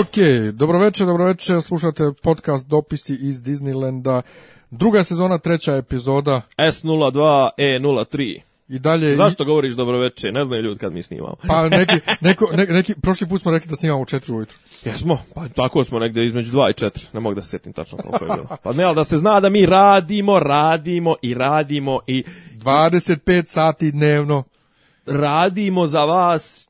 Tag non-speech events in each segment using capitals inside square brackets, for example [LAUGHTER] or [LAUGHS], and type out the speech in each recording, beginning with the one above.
Ok, dobroveče, dobroveče, slušate podcast Dopisi iz Disneylanda, druga sezona, treća epizoda. S02, E03. I dalje... Zašto govoriš dobroveče? Ne znaju ljudi kad mi snimamo. Pa [LAUGHS] neki, neko, ne, neki, prošli put smo rekli da snimamo u četiri ujutru. Jesmo, pa tako smo negde između dva i četiri. Ne mogu da se sjetim tačno koliko je bilo. Pa ne, ali da se zna da mi radimo, radimo i radimo i... 25 sati dnevno radimo za vas,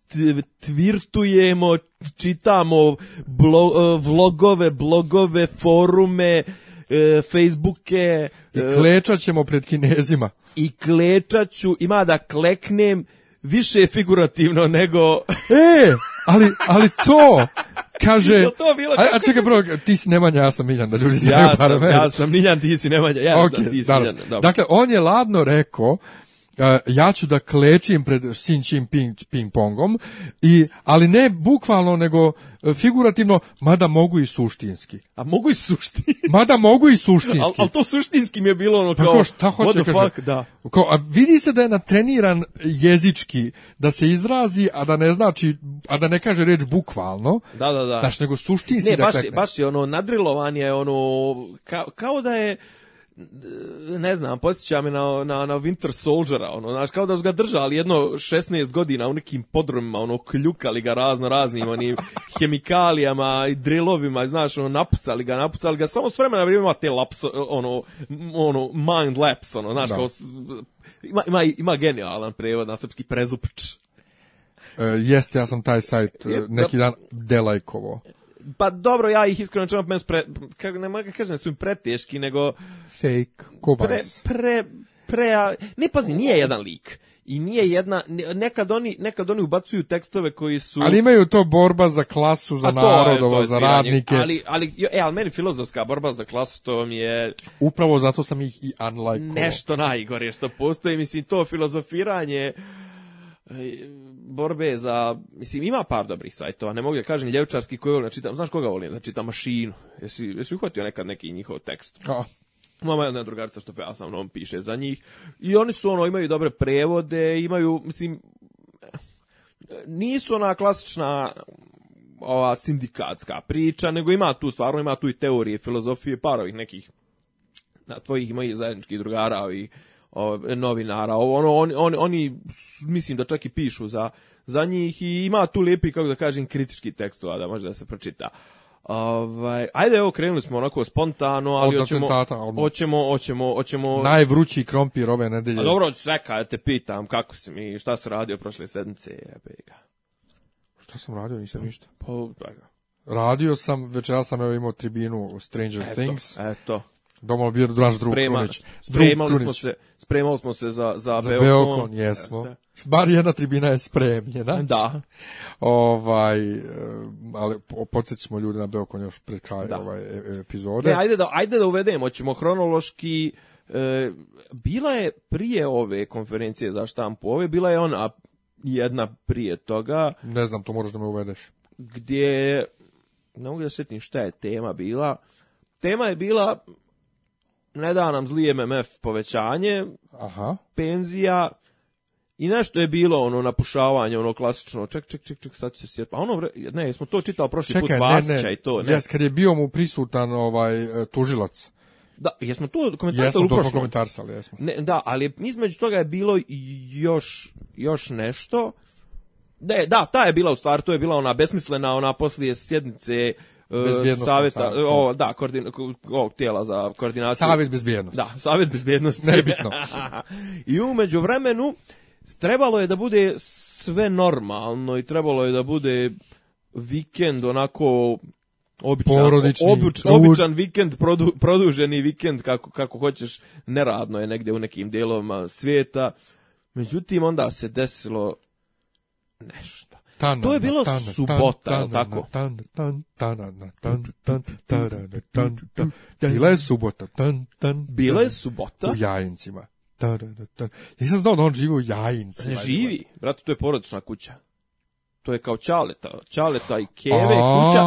tvirtujemo, čitamo blo, e, vlogove, blogove, forume, e, Facebooke. I e, klečat ćemo pred kinezima. I klečat ću, ima da kleknem više je figurativno nego... e, ali, ali to, kaže... to bilo a, a čekaj, bro, ti si Nemanja, ja sam Miljan, da ljudi znaju ja, ja sam Miljan, ti si Nemanja, ja da, okay, ti si Miljan. Dakle, on je ladno rekao ja ću da klečim pred Xi Jinping ping pongom i ali ne bukvalno nego e, figurativno mada mogu i suštinski a mogu i suštinski [LAUGHS] mada mogu i suštinski al, al to suštinski mi je bilo ono pa kao Tako, šta hoće kaže da fuck, da kao, a vidi se da je natreniran jezički da se izrazi a da ne znači a da ne kaže reč bukvalno da da da znači nego suštinski ne, baš, da baš je ono nadrilovan je ono kao, kao da je ne znam, posjeća me na, na, na Winter Soldiera, ono, znaš, kao da su ga držali jedno 16 godina u nekim podrumima, ono, kljukali ga razno raznim, onim [LAUGHS] hemikalijama i drilovima, znaš, ono, napucali ga, napucali ga, samo s vremena vrijeme ima te laps, ono, ono, mind lapse, ono, znaš, da. kao, ima, ima, ima genijalan prevod na srpski prezupč. E, jeste, ja sam taj sajt e, neki da. dan delajkovo. Pa dobro, ja ih iskreno čemu meni pre, kako ne mogu da kažem, da su im preteški, nego fake, kobas. Pre, pre, pre, ne pazi, nije jedan lik. I nije jedna nekad oni nekad oni ubacuju tekstove koji su Ali imaju to borba za klasu, za narodovo, za radnike. Ali ali e al meni filozofska borba za klasu to mi je Upravo zato sam ih i unlike. Nešto najgore što postoji, mislim to filozofiranje e, borbe za, mislim, ima par dobrih sajtova, ne mogu da kažem ljevčarski koji volim da čitam, znaš koga volim da čitam mašinu, jesi, jesi uhvatio nekad neki njihov tekst? A. Mama je jedna drugarica što peva sa mnom, piše za njih i oni su ono, imaju dobre prevode, imaju, mislim, nisu ona klasična ova sindikatska priča, nego ima tu stvarno, ima tu i teorije, filozofije, parovih nekih na tvojih i mojih zajedničkih drugara, ovih novinara. Ono, on, on, oni, oni, mislim da čak i pišu za, za njih i ima tu lijepi, kako da kažem, kritički tekstova da može da se pročita. Ovaj, ajde evo krenuli smo onako spontano, ali hoćemo, hoćemo, hoćemo, hoćemo... Najvrući krompir ove nedelje. A dobro, sveka, ja te pitam kako si mi, šta si radio prošle sedmice, jebe ga. Šta sam radio, nisam ništa. Pa, Radio sam, večera sam evo imao tribinu Stranger eto, Things. Eto. Doma bio Draž Sprema, spremali, smo se, spremali smo se za, za, za Beokon. Beokon jesmo. Jeste. Bar jedna tribina je spremljena. Da. Ovaj, eh, ali podsjećamo ćemo ljudi na Beokon još pred kraj da. ovaj e- e- epizode. Ne, ajde da, ajde da uvedemo, ćemo hronološki... E, bila je prije ove konferencije za štampu, ove bila je ona jedna prije toga. Ne znam, to moraš da me uvedeš. Gdje, ne mogu da setim šta je tema bila. Tema je bila ne da nam zli MMF povećanje Aha. penzija i nešto je bilo ono napušavanje, ono klasično, ček, ček, ček, ček, sad ću se sjetiti. A pa ono, ne, smo to čitao prošli Čekaj, put Vasića i to. Ne. Jes, kad je bio mu prisutan ovaj e, tužilac. Da, jesmo to komentarsali jesmo, to smo komentarsali, jesmo. Ne, da, ali između toga je bilo još, još nešto. Da, da, ta je bila u stvari, to je bila ona besmislena, ona poslije sjednice E, saveta, saveta. O, da, koordina, o, tijela za koordinaciju. Savet bezbjednosti. Da, savet bezbjednosti. Nebitno. [LAUGHS] I umeđu vremenu trebalo je da bude sve normalno i trebalo je da bude vikend onako običan, Porodični, obič, običan vikend, produ, produženi vikend kako, kako hoćeš, neradno je negdje u nekim dijelovima svijeta. Međutim, onda se desilo nešto. To je bilo subota, tako? Bila je subota. Bila je subota. U Jajincima. Ja nisam znao da on živi u Jajincima. Živi, brate, to je porodična kuća. To je kao Čaleta. Čaleta i Keve kuća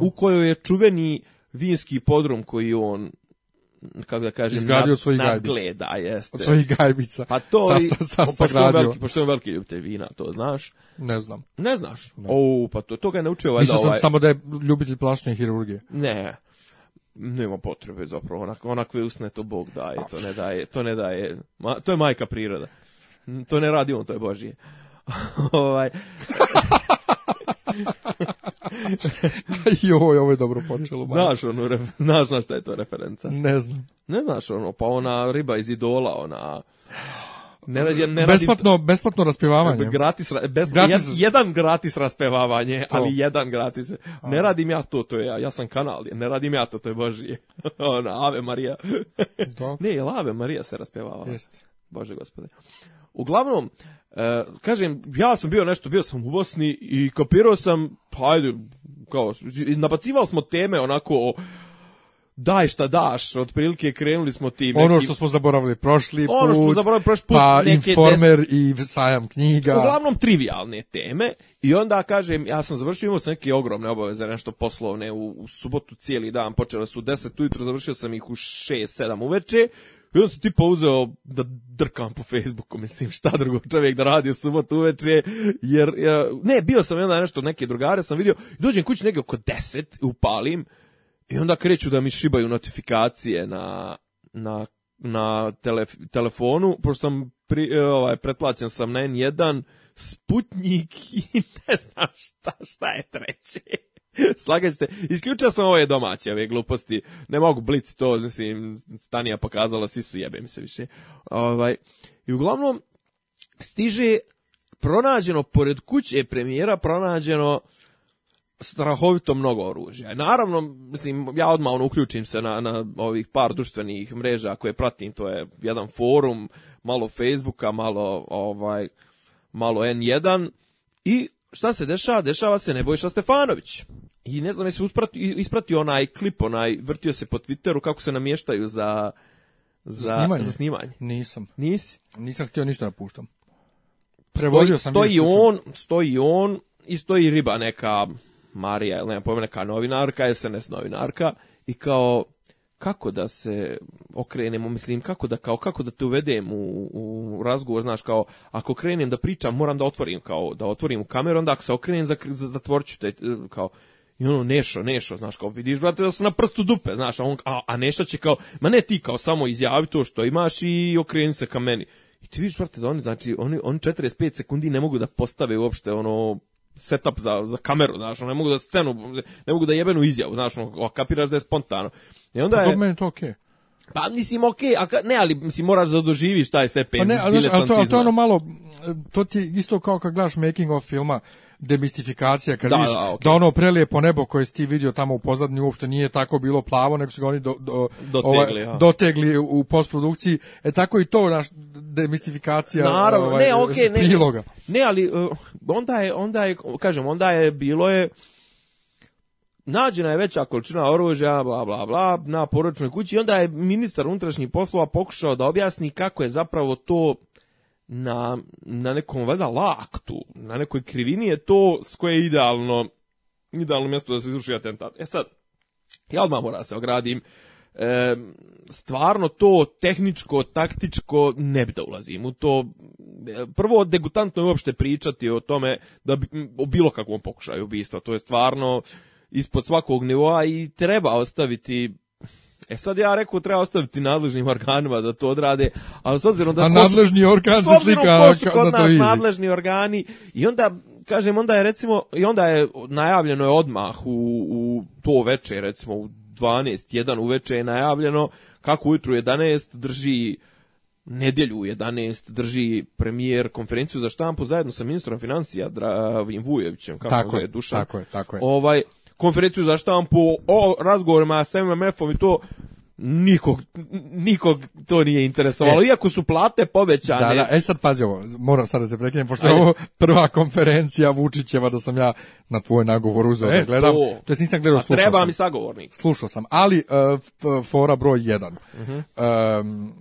u kojoj je čuveni vinski podrum koji on kako da kažem, izgradio od svojih gajbica. Nadgleda, jeste. Od svojih gajbica. Pa to sasta, pa sasta pošto, je veliki, pošto pa je veliki ljubitelj vina, to znaš. Ne znam. Ne znaš? Ne. O, pa to, to ga je naučio ovaj... Mislio sam ovaj... samo da je ljubitelj plašne hirurgije. Ne nema potrebe zapravo onak onakve usne to bog daje to ne daje to ne daje Ma, to je majka priroda to ne radi on to je Božije. [LAUGHS] ovaj [LAUGHS] [LAUGHS] Joj, ovo je dobro počelo. Znaš, ono, re, znaš na šta je to referenca? Ne znam. Ne znaš, ono, pa ona riba iz idola, ona... Ne, ne, ne besplatno, radi... besplatno raspevavanje. Gratis, besplatno, gratis... jedan gratis raspevavanje, to. ali jedan gratis. A. Ne radim ja to, to je ja, ja sam kanal, ne radim ja to, to je Božije. [LAUGHS] Ona, Ave Marija. [LAUGHS] ne, jel Ave Marija se raspevava? Jest. Bože gospode. Uglavnom, E, kažem, ja sam bio nešto, bio sam u Bosni i kopirao sam, pa ajde, kao, napacivali smo teme onako o, daj šta daš, otprilike krenuli smo tim. Ono što smo zaboravili prošli put, ono što smo zaboravili prošli put pa neke informer des... i sajam knjiga. Uglavnom trivialne teme i onda kažem, ja sam završio, imao sam neke ogromne obaveze, nešto poslovne, u, u subotu cijeli dan, počela su u 10 ujutro, završio sam ih u 6-7 uveče, I onda sam tipa uzeo da drkam po Facebooku, mislim, šta drugo čovjek da radi u subotu uveče, jer, ja, ne, bio sam onda nešto, neke drugare sam vidio, i dođem kući negdje oko 10, upalim, i onda kreću da mi šibaju notifikacije na, na, na telef, telefonu, pošto sam pri, e, ovaj, pretplaćen sam na N1, Sputnik i [LAUGHS] ne znam šta, šta je treće. Slagaćete, isključio sam ove domaće, ove gluposti, ne mogu blic to, mislim, Stanija pokazala, svi su jebe mi se više. Ovaj, I uglavnom, stiže pronađeno, pored kuće premijera, pronađeno strahovito mnogo oružja. Naravno, mislim, ja odmah ono, uključim se na, na ovih par društvenih mreža koje pratim, to je jedan forum, malo Facebooka, malo, ovaj, malo N1 i šta se dešava? Dešava se Nebojša Stefanović. I ne znam, jesi usprati, isprati onaj klip, onaj, vrtio se po Twitteru kako se namještaju za, za, za, snimanje. za snimanje. Nisam. Nisi? Nisam htio ništa napuštam. Da Prevodio stoji, sam. Stoji on, stoji on i stoji riba neka Marija, ili nema pojma, neka novinarka, SNS novinarka i kao kako da se okrenemo, mislim, kako da, kao, kako da te uvedem u, u razgovor, znaš, kao, ako krenem da pričam, moram da otvorim, kao, da otvorim kameru, onda ako se okrenem, zatvorću te, kao, I ono, Nešo, Nešo, znaš, kao vidiš, brate, da su na prstu dupe, znaš, a, on, a, a Nešo će kao, ma ne ti, kao samo izjavi to što imaš i okreni se ka meni. I ti vidiš, brate, da oni, znači, oni, oni 45 sekundi ne mogu da postave uopšte, ono, setup za, za kameru, znaš, ne mogu da scenu, ne mogu da jebenu izjavu, znaš, ono, kapiraš da je spontano. I onda pa je... Pa, meni to okej. Okay. Pa mislim okej, okay, a ne, ali mislim moraš da doživiš taj stepen. Pa ne, ali, ali, to, ali to ono malo to ti isto kao kad gledaš making of filma demistifikacija kad da, viš, da, da okay. da, ono prelijepo nebo koje si ti vidio tamo u pozadini uopšte nije tako bilo plavo nego su ga oni do, do, dotegli, ovaj, dotegli u postprodukciji e tako i to naš demistifikacija Naravno, ovaj, ne, okay, ne, ne, ali e, onda je, onda je kažem, onda je bilo je nađena je veća količina oružja, bla, bla, bla, na poročnoj kući i onda je ministar unutrašnjih poslova pokušao da objasni kako je zapravo to na, na nekom valjda laktu, na nekoj krivini je to s koje je idealno, idealno mjesto da se izvrši atentat. E sad, ja odmah moram da se ogradim, e, stvarno to tehničko, taktičko ne bi da ulazim u to. E, prvo, degutantno je uopšte pričati o tome da bi, o bilo kakvom pokušaju ubistva. To je stvarno ispod svakog nivoa i treba ostaviti E sad ja rekao treba ostaviti nadležnim organima da to odrade, ali s obzirom da... A nadležni organ se slika kod nas nadležni organi i onda kažem onda je recimo i onda je najavljeno je odmah u, u to veče recimo u 12 1 uveče je najavljeno kako ujutru 11 drži nedjelju 11 drži premijer konferenciju za štampu zajedno sa ministrom financija Dravim Vujovićem kako tako je, je Dušan. Tako je, tako je. Ovaj konferenciju za štampu o razgovorima sa MMF-om i to nikog, nikog to nije interesovalo, e, iako su plate povećane. Da, da, e sad pazi ovo, moram sad da te prekinem, pošto je ovo prva konferencija Vučićeva da sam ja na tvoj nagovor uzeo da e, da gledam. To. to nisam gledao, slušao treba sam. mi sagovornik. Slušao sam, ali uh, fora broj 1. Uh -huh. um,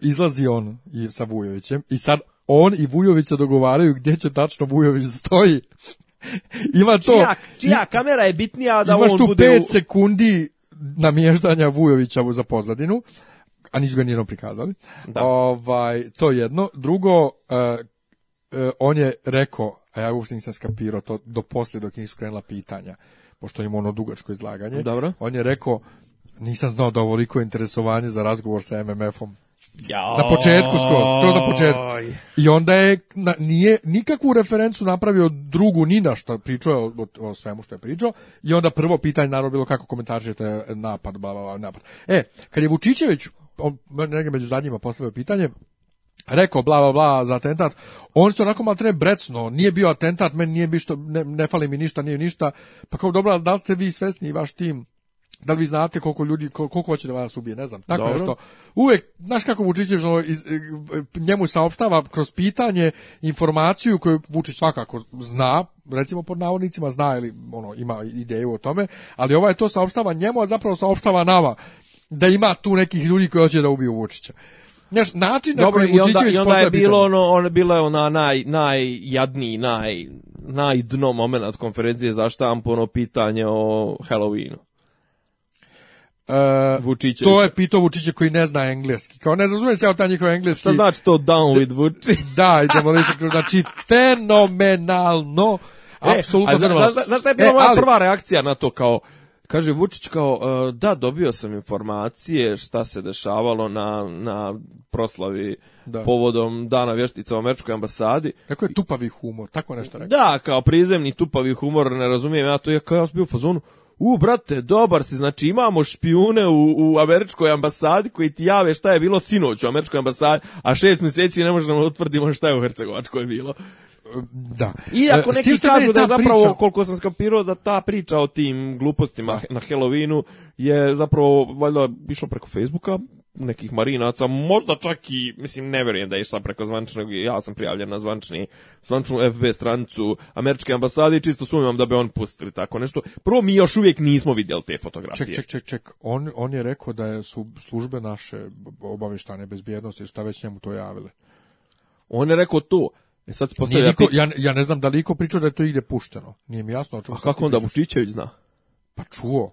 izlazi on i sa Vujovićem i sad on i Vujović se dogovaraju gdje će tačno Vujović da stoji [LAUGHS] Ima to. Čija, čija kamera je bitnija da imaš on tu bude... 5 u... sekundi namještanja Vujovića za pozadinu, a nisu ga nijednom prikazali. Da. Ovaj, to jedno. Drugo, uh, uh, on je rekao, a ja uopšte nisam skapirao to do poslije dok nisu krenula pitanja, pošto im ono dugačko izlaganje. Dobro. On je rekao, nisam znao da ovoliko interesovanje za razgovor sa MMF-om Joj. Na početku skroz, skroz na početku. I onda je, na, nije nikakvu referencu napravio drugu ni na što pričao o, o, svemu što je pričao i onda prvo pitanje naravno bilo kako komentarišete napad, bla, bla, napad. E, kad je Vučićević, on negdje među zadnjima postavio pitanje, rekao bla bla bla za atentat, on se onako maltre brecno, nije bio atentat, meni nije bio što, ne, ne fali mi ništa, nije ništa, pa kao dobro, da li ste vi svesni i vaš tim da li vi znate koliko ljudi koliko hoće da vas ubije, ne znam. Tako Dobro. nešto. Uvek, znaš kako Vučićev e, njemu saopštava kroz pitanje informaciju koju Vučić svakako zna, recimo pod navodnicima zna ili ono ima ideju o tome, ali je ovaj to saopštava njemu, a zapravo saopštava nama da ima tu nekih ljudi koji hoće da ubiju Vučića. Znaš, način Dobro, na koji Vučićević i onda, onda je bilo ono, ono bilo je ona naj, najjadniji, naj, najdno moment konferencije za štampu, ono pitanje o Halloweenu. Uh, Vučića. To je pitao Vučića koji ne zna engleski. Kao ne razume se ta njihova engleski. Šta znači to down with Vučić? [LAUGHS] da, idemo više. Znači, fenomenalno. E, apsolutno. Znaš za, za, za, je bila e, moja ali... prva reakcija na to kao, Kaže Vučić kao uh, da dobio sam informacije šta se dešavalo na na proslavi da. povodom dana vještica u američkoj ambasadi. Kako je tupavi humor, tako nešto rekao. Da, kao prizemni tupavi humor, ne razumijem ja to, ja kao ja sam bio u fazonu u, brate, dobar si, znači imamo špijune u, u američkoj ambasadi koji ti jave šta je bilo sinoć u američkoj ambasadi, a šest mjeseci ne možemo da utvrdimo šta je u Hercegovačkoj bilo. Da. I ako e, neki kažu da zapravo, priča... koliko sam skapirao, da ta priča o tim glupostima da. na Halloweenu je zapravo, valjda, išla preko Facebooka, nekih marinaca, možda čak i, mislim, ne verujem da je išla preko zvančnog, ja sam prijavljen na zvančni, zvančnu FB strancu američke ambasade i čisto sumnjam da bi on pustili tako nešto. Prvo, mi još uvijek nismo vidjeli te fotografije. Ček, ček, ček, ček. On, on je rekao da su službe naše obavištane bezbjednosti, šta već njemu to javile. On je rekao to. E sad postavlja niko, ja, ja ne znam da li iko pričao da je to ide pušteno. Nije mi jasno o čemu A kako onda Vučićević zna? Pa čuo.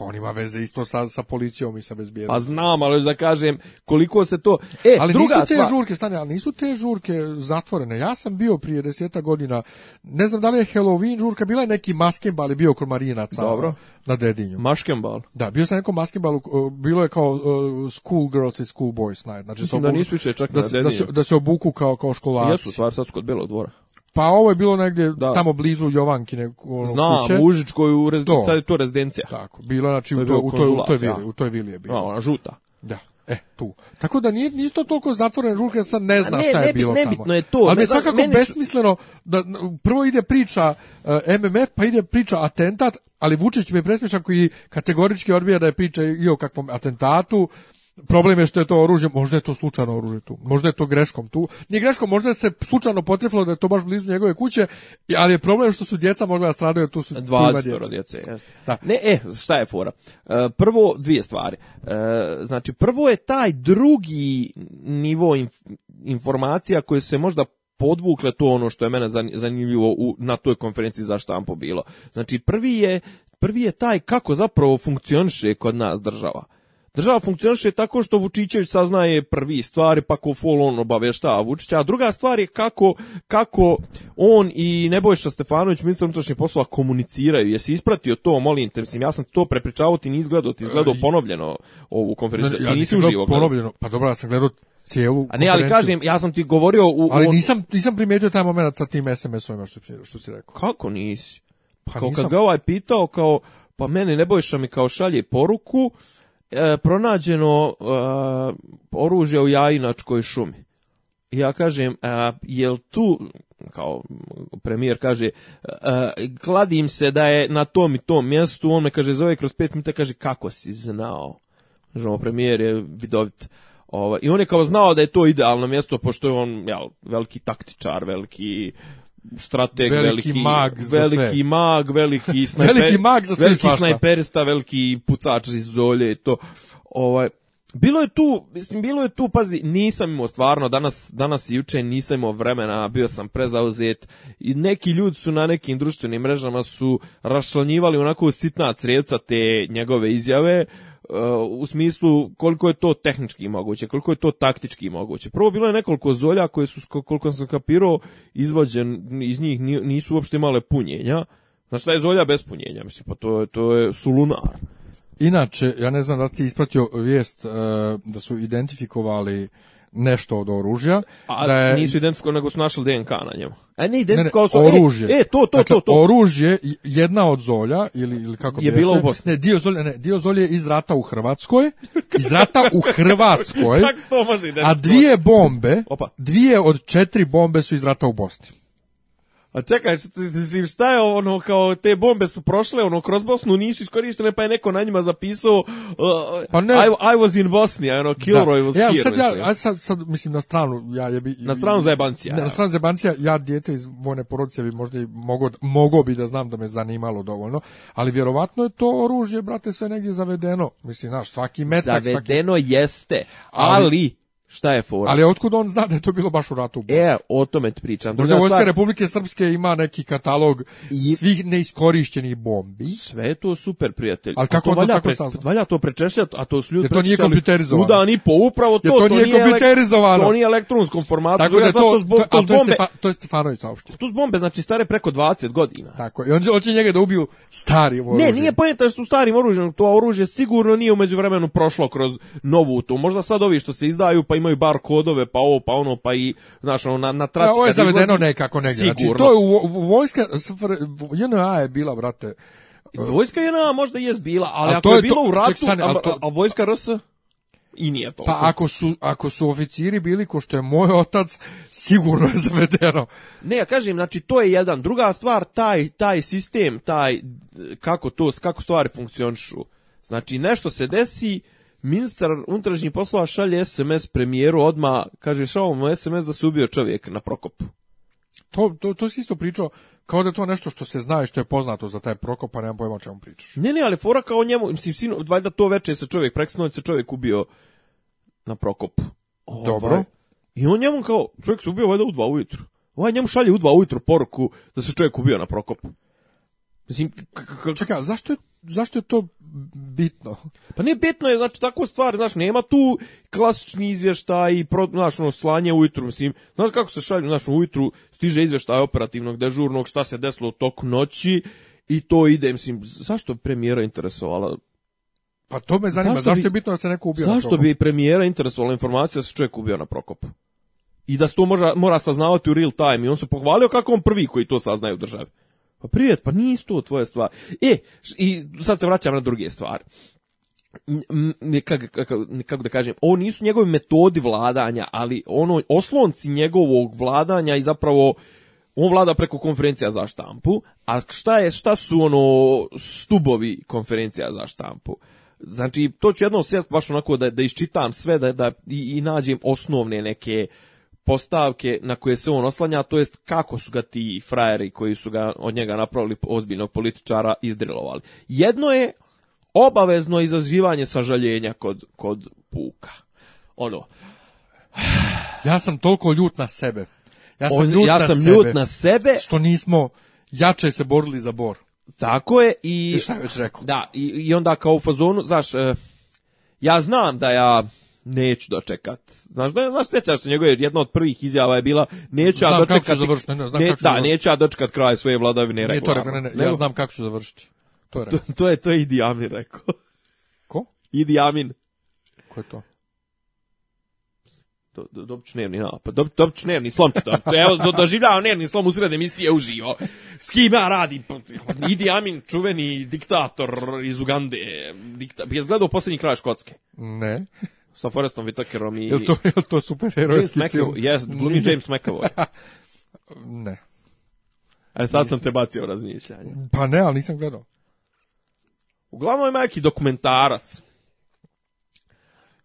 Pa on ima veze isto sa, sa policijom i sa bezbjednostom. Pa znam, ali da kažem koliko se to... E, e, ali druga nisu te stvar... žurke, stane, ali nisu te žurke zatvorene. Ja sam bio prije deseta godina, ne znam da li je Halloween žurka, bila je neki maskembal, ali bio kod Marinaca Dobro. na Dedinju. Maskembal? Da, bio sam nekom maskembalu, bilo je kao uh, school girls i school boys night. Znači, Mislim da obuku, da nisu više čak da, se, na da, se, da se obuku kao, kao školaci. Jesu, stvar sad kod Belog dvora. Pa ovo je bilo negde da. tamo blizu Jovankine ono, Znam, kuće. Užičko je u sad je to rezidencija. Tako, bila znači to u, to, u, toj, u toj vili, ja. Da. u toj vili je bila. No, ona žuta. Da. E, tu. Tako da nije isto toliko zatvoren žurka, sad ne zna ne, šta je nebit, bilo tamo. je to. Ali ne, je svakako meni... besmisleno da prvo ide priča uh, e, MMF, pa ide priča atentat, ali Vučić mi je presmišan koji kategorički odbija da je priča i o kakvom atentatu, Problem je što je to oružje, možda je to slučajno oružje tu, možda je to greškom tu. Nije greškom, možda se slučajno potrefilo da je to baš blizu njegove kuće, ali je problem što su djeca mogla da stradaju, tu su 20 djeca. djece. Jeste. Da. Ne, e, šta je fora? E, prvo, dvije stvari. E, znači, prvo je taj drugi nivo informacija koje se možda podvukle to ono što je mene zanimljivo u, na toj konferenciji za štampo bilo. Znači, prvi je, prvi je taj kako zapravo funkcioniše kod nas država. Država funkcioniše tako što Vučićević saznaje prvi stvari, pa ko fol on obaveštava Vučića, a druga stvar je kako, kako on i Nebojša Stefanović, ministar unutrašnjih poslova, komuniciraju. Jesi ispratio to, molim te, mislim, ja sam to prepričavao, ti nisi gledao, ti izgledao ponovljeno ovu konferenciju, ne, ja ti nisi uživo Ponovljeno, pa dobro, ja sam gledao cijelu A ne, ali kažem, ja sam ti govorio... U, ali on... nisam, nisam primijetio taj moment sa tim SMS-ovima što, što si rekao. Kako nisi? Pa kao nisam... kad ga ovaj pitao, kao, pa mene Nebojša mi kao šalje poruku, e, pronađeno e, oružje u Jajinačkoj šumi. Ja kažem, a, e, jel tu, kao premijer kaže, a, e, kladim se da je na tom i tom mjestu, on me kaže, zove kroz pet minuta, kaže, kako si znao? Žemo, premijer je vidovit. Ovo, ovaj, I on je kao znao da je to idealno mjesto, pošto je on jel, veliki taktičar, veliki strateg, veliki, veliki mag, za veliki sve. mag, veliki [LAUGHS] snajper, veliki mag za sve veliki svašta. snajperista, veliki pucač iz zolje i to. Ovaj Bilo je tu, mislim, bilo je tu, pazi, nisam imao stvarno, danas, danas i juče nisam imao vremena, bio sam prezauzet i neki ljudi su na nekim društvenim mrežama su rašlanjivali onako sitna crjevca te njegove izjave, Uh, u smislu koliko je to tehnički moguće, koliko je to taktički moguće. Prvo bilo je nekoliko zolja koje su, koliko sam kapirao, izvađen iz njih nisu uopšte male punjenja. Znači, šta je zolja bez punjenja? Mislim, pa to to je sulunar. Inače, ja ne znam da ste ispratio vijest uh, da su identifikovali nešto od oružja. A da je, nisu identifikovali, nego su našli DNK na njemu. A ne identifikovali su... E, oružje. E, to, to, dakle, to, to. Oružje, jedna od zolja, ili, ili kako bi je bilo u Bosni. Ne, dio zolje, ne, dio zolje iz rata u Hrvatskoj, iz rata u Hrvatskoj, [LAUGHS] Kako to može a dvije bombe, Opa. dvije od četiri bombe su iz rata u Bosni. A čekaj, šta je ono, kao te bombe su prošle, ono, kroz Bosnu nisu iskorištene, pa je neko na njima zapisao uh, pa ne. I, I was in Bosnia, ono, da. Kilroy da. was ja, e, here. Sad, ja, aj sad, sad, mislim, na stranu, ja je bi... Na stranu zajebancija. Ne, ja. na stranu zajebancija, ja dijete iz vojne porodice bi možda i mogo, mogo bi da znam da me zanimalo dovoljno, ali vjerovatno je to oružje, brate, sve negdje zavedeno. Mislim, znaš, svaki metak... Zavedeno svaki... jeste, ali, ali Šta je fora? Ali otkud on zna da je to bilo baš u ratu? E, o tome ti pričam. Možda Vojska stvar... Republike Srpske ima neki katalog svih neiskorišćenih bombi. Sve je to super, prijatelj. Ali kako to on valja, to pre... sazna? Valja to prečešljati, a to su ljudi prečešljali. to nije kompjuterizovano. U dan i po, upravo to. Jer to, to nije, nije kompjuterizovano. To nije elektronskom formatu. Tako da je to, to, zbo, to, to, to, bombe, to je Stefanović saopštio. To su bombe, znači stare preko 20 godina. Tako, i on hoće njega da ubiju stari oružje. Ne, nije pojenta što su starim oružjem. To oružje sigurno nije umeđu vremenu prošlo kroz novu tu. Možda sad ovi što se izdaju, pa imaju bar kodove, pa ovo, pa ono, pa i, znaš, ono, na, na traci. Da, ovo je zavedeno nekako negdje. Znači, sigurno. Znači, to je u, u vojska, JNA je bila, brate, Vojska JNA možda i jest bila, ali a ako to je, bilo to, u ratu, stane, a, to, a, vojska RS i nije to. Pa ako su, ako su oficiri bili ko što je moj otac, sigurno je zavedeno. Ne, ja kažem, znači to je jedan. Druga stvar, taj, taj sistem, taj, kako to, kako stvari funkcionišu. Znači nešto se desi, Ministar unutrašnjih poslova šalje SMS premijeru odma, kaže šao mu SMS da se ubio čovjek na Prokopu. To, to, to si isto pričao, kao da to nešto što se zna i što je poznato za taj Prokop, pa nemam pojma o čemu pričaš. Ne, ne, ali fora kao njemu, mislim, sino, valjda to veče se čovjek, preksnoć se čovjek ubio na Prokopu. Ovaj. Dobro. I on njemu kao, čovjek se ubio valjda u dva ujutru. Ovaj njemu šalje u dva ujutru poruku da se čovjek ubio na Prokopu. Mislim, čekaj, zašto je zašto je to bitno? Pa nije bitno je, znači, tako stvar, znači nema tu klasični izvještaj i, pro, ono, slanje ujutru, mislim, znaš kako se šalje, znači ujutru stiže izvještaj operativnog, dežurnog, šta se desilo u noći i to ide, mislim, zašto premijera interesovala pa to me zanima, zašto, zašto bi, je bitno da se neko ubio Zašto na bi premijera interesovala informacija da se čovjek ubio na Prokopu? I da se to mora, mora saznavati u real time. I on se pohvalio kako on prvi koji to saznaje u državi. Pa prijet, pa nije to tvoje stvari. E, i sad se vraćam na druge stvari. Kako, kako, kako da kažem, ovo nisu njegove metodi vladanja, ali ono oslonci njegovog vladanja i zapravo on vlada preko konferencija za štampu, a šta je šta su ono stubovi konferencija za štampu? Znači, to ću jednom sjest baš onako da, da iščitam sve, da, da i, i nađem osnovne neke uh, postavke na koje se on oslanja, to jest kako su ga ti frajeri koji su ga od njega napravili ozbiljnog političara izdrilovali. Jedno je obavezno izazivanje sažaljenja kod, kod puka. Ono. Ja sam toliko ljut na sebe. Ja sam, on, ljut, ja na sam sebe, ljut na sebe. Što nismo jače se borili za bor. Tako je i... I šta je već rekao? Da, i, i onda kao u fazonu, znaš, eh, ja znam da ja neću dočekat. Znaš, ne, znaš, sjećaš se njegove, jedna od prvih izjava je bila, neću znam ja dočekat... Kako ću završiti, ne, znam ne, kako ću da, završiti. neću ja dočekat kraj svoje vladavine, rekao. Nije to rekao, ne, ne, ja znam kako ću završiti. To je, rekao. [LAUGHS] to, to je, to je Idi Amin rekao. Ko? Idi Amin. Ko je to? do, do, dobiću dnevni napad, do, dobiću dnevni slom ću da, dobiti. Evo, do, doživljavam dnevni slom u sred emisije uživo. S kim ja radim? Idi Amin, čuveni diktator iz Ugande. Dikta... Jesi gledao poslednji kraj Škotske? Ne sa Forestom Whitakerom i... Jel to, je to super herojski film? Yes, glumi James McAvoy. [LAUGHS] ne. E sad nisam. sam te bacio razmišljanje. Pa ne, ali nisam gledao. Uglavnom ima neki dokumentarac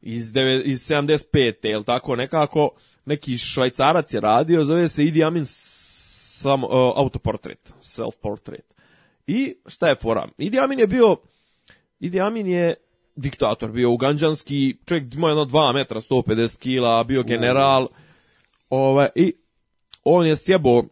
iz, deve, iz 75. Je jel tako nekako neki švajcarac je radio, zove se Idi Amin sam, uh, autoportret, self-portrait. I šta je fora? Idi Amin je bio Idi Amin je diktator, bio uganđanski, čovjek imao jedno 2 metra, 150 kila, bio general, ovaj, i on je sjebo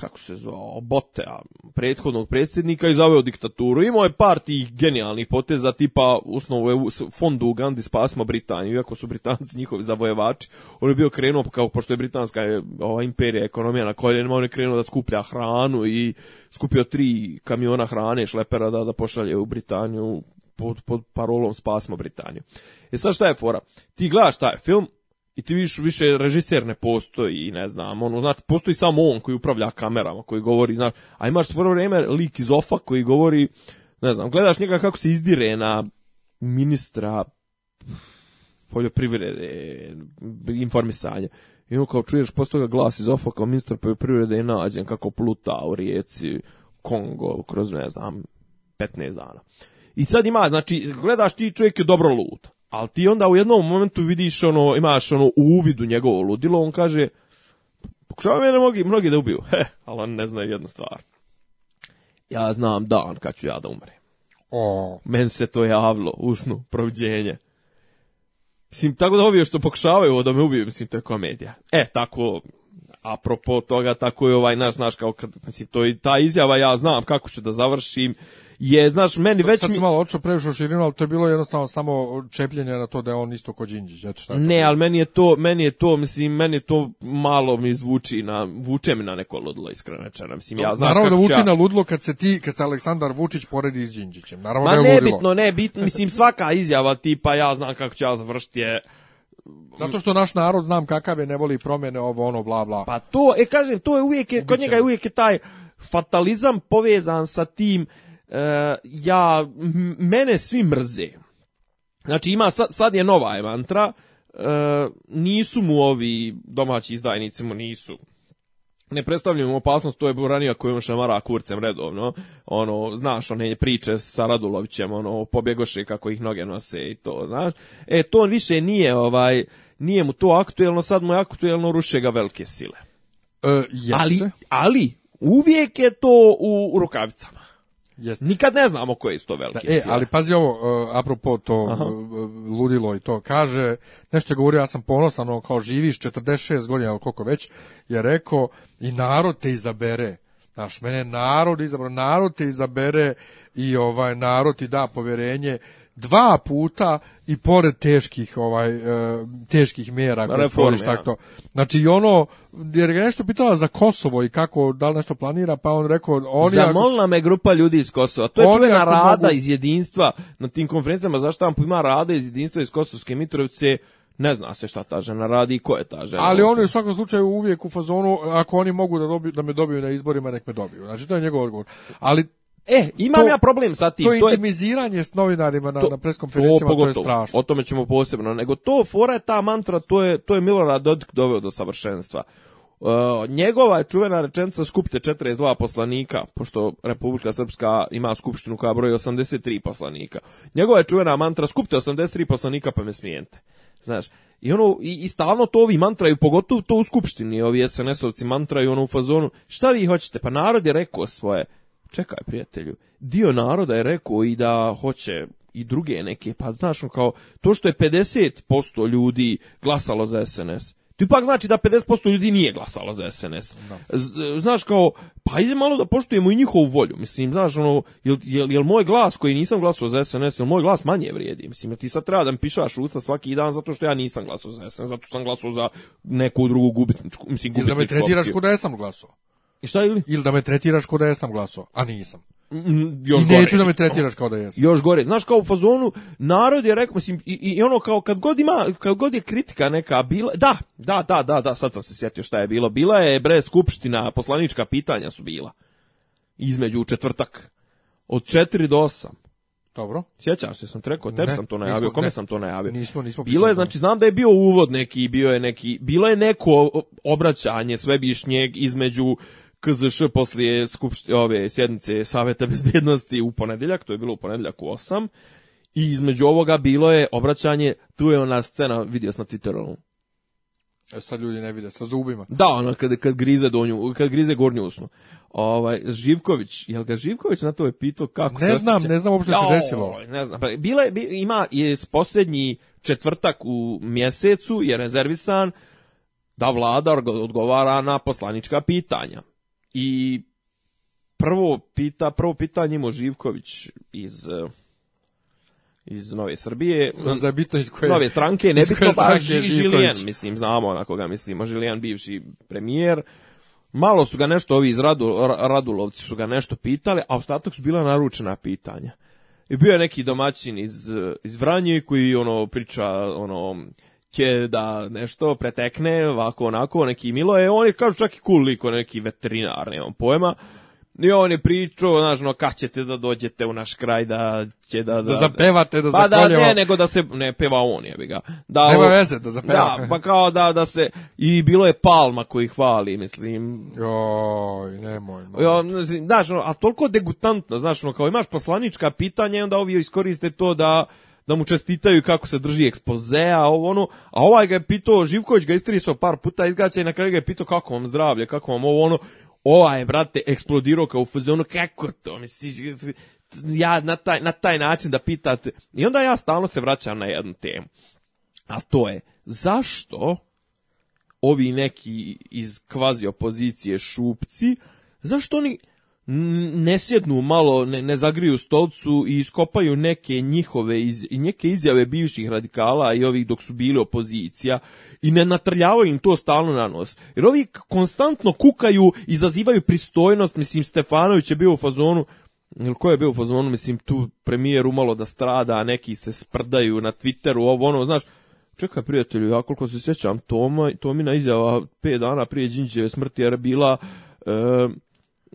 kako se zvao, Botea, prethodnog predsjednika i zaveo diktaturu. Imao je par tih genijalnih poteza tipa usnovu fondu Ugandi spasma Britaniju, iako su Britanci njihovi zavojevači. On je bio krenuo, kao, pošto je Britanska ova imperija ekonomija na koljenima, on je krenuo da skuplja hranu i skupio tri kamiona hrane šlepera da, da pošalje u Britaniju pod, pod parolom spasmo Britaniju. E sad šta je fora? Ti gledaš taj film i ti viš, više režiser ne postoji, ne znam, ono, znači, postoji samo on koji upravlja kamerama, koji govori, znači, a imaš svoje vreme lik iz ofa koji govori, ne znam, gledaš njega kako se izdire na ministra poljoprivrede, informisanja. I on kao čuješ postoga glas iz ofa kao ministar poljoprivrede je nađen kako pluta u rijeci Kongo kroz, ne znam, 15 dana. I sad ima, znači, gledaš ti čovjek je dobro lud. Ali ti onda u jednom momentu vidiš ono, imaš ono uvid u njegovo ludilo, on kaže, pokušava mene mnogi, mnogi da ubiju. [LAUGHS] He, ali on ne zna jednu stvar. Ja znam dan kad ću ja da umre. O. Men se to javlo, usnu, proviđenje. Mislim, tako da ovi što pokušavaju da me ubiju, mislim, to je komedija. E, tako, apropo toga, tako je ovaj naš, znaš, kao kad, mislim, to je ta izjava, ja znam kako ću da završim, je, znaš, meni već... Sad sam malo očeo previše u širinu, ali to je bilo jednostavno samo čepljenje na to da je on isto ko Đinđić, eto šta je Ne, to. ali meni je to, meni je to, mislim, meni je to malo mi zvuči na, vuče mi na neko ludlo, iskreno rečeno, mislim, ja znam Naravno da vuči ja... na ludlo kad se ti, kad se Aleksandar Vučić poredi s Đinđićem, naravno Ma, da je nebitno, ludilo. nebitno, mislim, svaka izjava tipa ja znam kako ću ja završiti je Zato što naš narod znam kakav je, ne voli promjene, ovo ono bla bla. Pa to, e kažem, to je uvijek, je, kod njega je uvijek taj fatalizam povezan sa tim uh, ja mene svi mrze. Znači ima sad, sad je nova je mantra, uh, e, nisu mu ovi domaći izdajnici mu nisu ne predstavljamo opasnost, to je Buranija koju on šamara kurcem redovno. Ono, znaš, one priče sa Radulovićem, ono, pobjegoše kako ih noge nose i to, znaš. E, to on više nije, ovaj, nije mu to aktuelno, sad mu je aktuelno ruše ga velike sile. E, Ali, ali, uvijek je to u, u rukavicama. Yes. Nikad ne znamo koji su to veliki da, e, ali pazi ovo, uh, apropo to Aha. E, ludilo i to, kaže, nešto je govorio, ja sam ponosan, ono, kao živiš 46 godina, ali koliko već, je rekao, i narod te izabere. Znaš, mene narod izabere, narod te izabere i ovaj narod ti da poverenje dva puta i pored teških ovaj e, teških mjera koje stvoriš tako to. Znači ono jer ga nešto pitala za Kosovo i kako da li nešto planira pa on rekao oni Zamolila me grupa ljudi iz Kosova. To je čuvena rada mogu... iz jedinstva na tim konferencijama za štampu ima rada iz jedinstva iz Kosovske Mitrovice ne zna se šta ta žena radi i ko je ta žena. Ali oni u svakom slučaju uvijek u fazonu, ako oni mogu da, dobiju, da me dobiju na izborima, nek me dobiju. Znači, to je njegov odgovor. Ali E, imam to, ja problem sa tim. To, to intimiziranje s novinarima na, to, na preskonferencijama, to, to, je strašno. O tome ćemo posebno. Nego to, fora je ta mantra, to je, to je Milorad Dodik doveo do savršenstva. Uh, njegova je čuvena rečenica skupite 42 poslanika, pošto Republika Srpska ima skupštinu koja broji 83 poslanika. Njegova je čuvena mantra skupite 83 poslanika pa me smijente. Znaš, i ono, i, i stalno to ovi mantraju, pogotovo to u skupštini, ovi SNS-ovci mantraju ono u fazonu, šta vi hoćete, pa narod je rekao svoje, čekaj prijatelju, dio naroda je rekao i da hoće i druge neke, pa znaš, kao to što je 50% ljudi glasalo za SNS, to ipak znači da 50% ljudi nije glasalo za SNS. No. Da. Znaš kao, pa ide malo da poštujemo i njihovu volju. Mislim, znaš, ono, jel, jel, jel moj glas koji nisam glasao za SNS, jel moj glas manje vrijedi? Mislim, jel ti sad treba da mi pišaš usta svaki dan zato što ja nisam glasao za SNS, zato što sam glasao za neku drugu gubitničku, mislim, gubitničku Jel da me tretiraš opciju. kod da ja sam glasao? I šta ili? Ili da me tretiraš kao da jesam glasao, a nisam. Mm, još I gore. neću da me tretiraš kao da jesam. Još gore. Znaš kao u fazonu, narod je rekao, mislim, i, i ono kao kad god ima, kad god je kritika neka bila, da, da, da, da, da, sad sam se sjetio šta je bilo. Bila je, bre, skupština, poslanička pitanja su bila. Između u četvrtak. Od 4 do 8. Dobro. Sjećaš se, sam trekao, tebi sam to najavio, nismo, kome ne. sam to najavio? Nismo, nismo Bilo je, znači, znam da je bio uvod neki, bio je neki, bilo je neko obraćanje svebišnjeg između KZŠ poslije skupšti, ove sjednice Saveta bezbjednosti u ponedeljak, to je bilo u ponedeljak u 8, i između ovoga bilo je obraćanje, tu je ona scena, vidio sam na Twitteru. E sad ljudi ne vide, sa zubima. Da, ono, kad, kad grize donju, kad grize gornju usnu. Ovaj, Živković, jel ga Živković na to je pitao kako ne se znam, osjeća? Ne znam, uopšte se desilo. Ovaj, ne znam, pa, bila je, ima, je posljednji četvrtak u mjesecu, je rezervisan, da vlada odgovara na poslanička pitanja. I prvo pita, prvo pitanje ima Živković iz eh, iz Nove Srbije. Za da bitno iz koje... Nove stranke, ne bitno baš Žilijan, mislim, znamo na koga mislimo, Žilijan bivši premijer. Malo su ga nešto, ovi iz Radu, Radulovci su ga nešto pitali, a ostatak su bila naručena pitanja. I bio je neki domaćin iz, eh, iz Vranje koji ono priča ono će da nešto pretekne, ovako onako, neki milo je, oni kažu čak i cool liko, neki veterinar, ne nemam pojma. I on je pričao, znaš, no, kad ćete da dođete u naš kraj, da će da... Da, da zapevate, da Pa da, ne, nego da se, ne, peva on je ga. Da, Nema veze, da zapeva. Da, pa kao da, da se, i bilo je Palma koji hvali, mislim. Joj, nemoj. Jo, znaš, no, a toliko degutantno, znaš, no, kao imaš poslanička pitanja i onda ovi iskoriste to da da mu čestitaju kako se drži ekspozea, ovo ono, a ovaj ga je pitao, Živković ga istrisao par puta izgaća i na kraju ga je pitao kako vam zdravlje, kako vam ovo ono, ova je, brate, eksplodirao kao u fazonu, kako to, misliš, ja na taj, na taj način da pitate. I onda ja stalno se vraćam na jednu temu. A to je, zašto ovi neki iz kvazi opozicije šupci, zašto oni nesjednu malo, ne, ne zagriju stolcu i iskopaju neke njihove iz, neke izjave bivših radikala i ovih dok su bili opozicija i ne natrljavaju im to stalno na nos. Jer ovi konstantno kukaju, izazivaju pristojnost, mislim Stefanović je bio u fazonu, ili ko je bio u fazonu, mislim tu premijer umalo da strada, a neki se sprdaju na Twitteru, ovo ono, znaš, čekaj prijatelju, ja koliko se sjećam, Toma, Tomina izjava 5 dana prije Đinđeve smrti jer bila... E,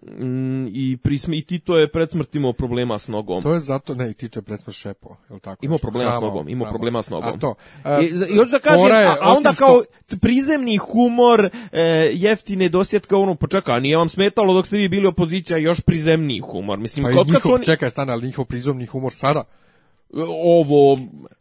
Mm, i, prisme, i Tito je pred smrt problema s nogom. To je zato, ne, i Tito je pred smrt šepo, je li tako? Imao problema s nogom, imao problema s nogom. A to. E, a, I, još da kažem, je, a, onda što... kao prizemni humor, e, jeftine dosjetka, ono, počeka, pa a nije vam smetalo dok ste vi bili opozicija još prizemni humor. Mislim, pa i oni... čekaj, stane, ali njihov prizemni humor sada? ovo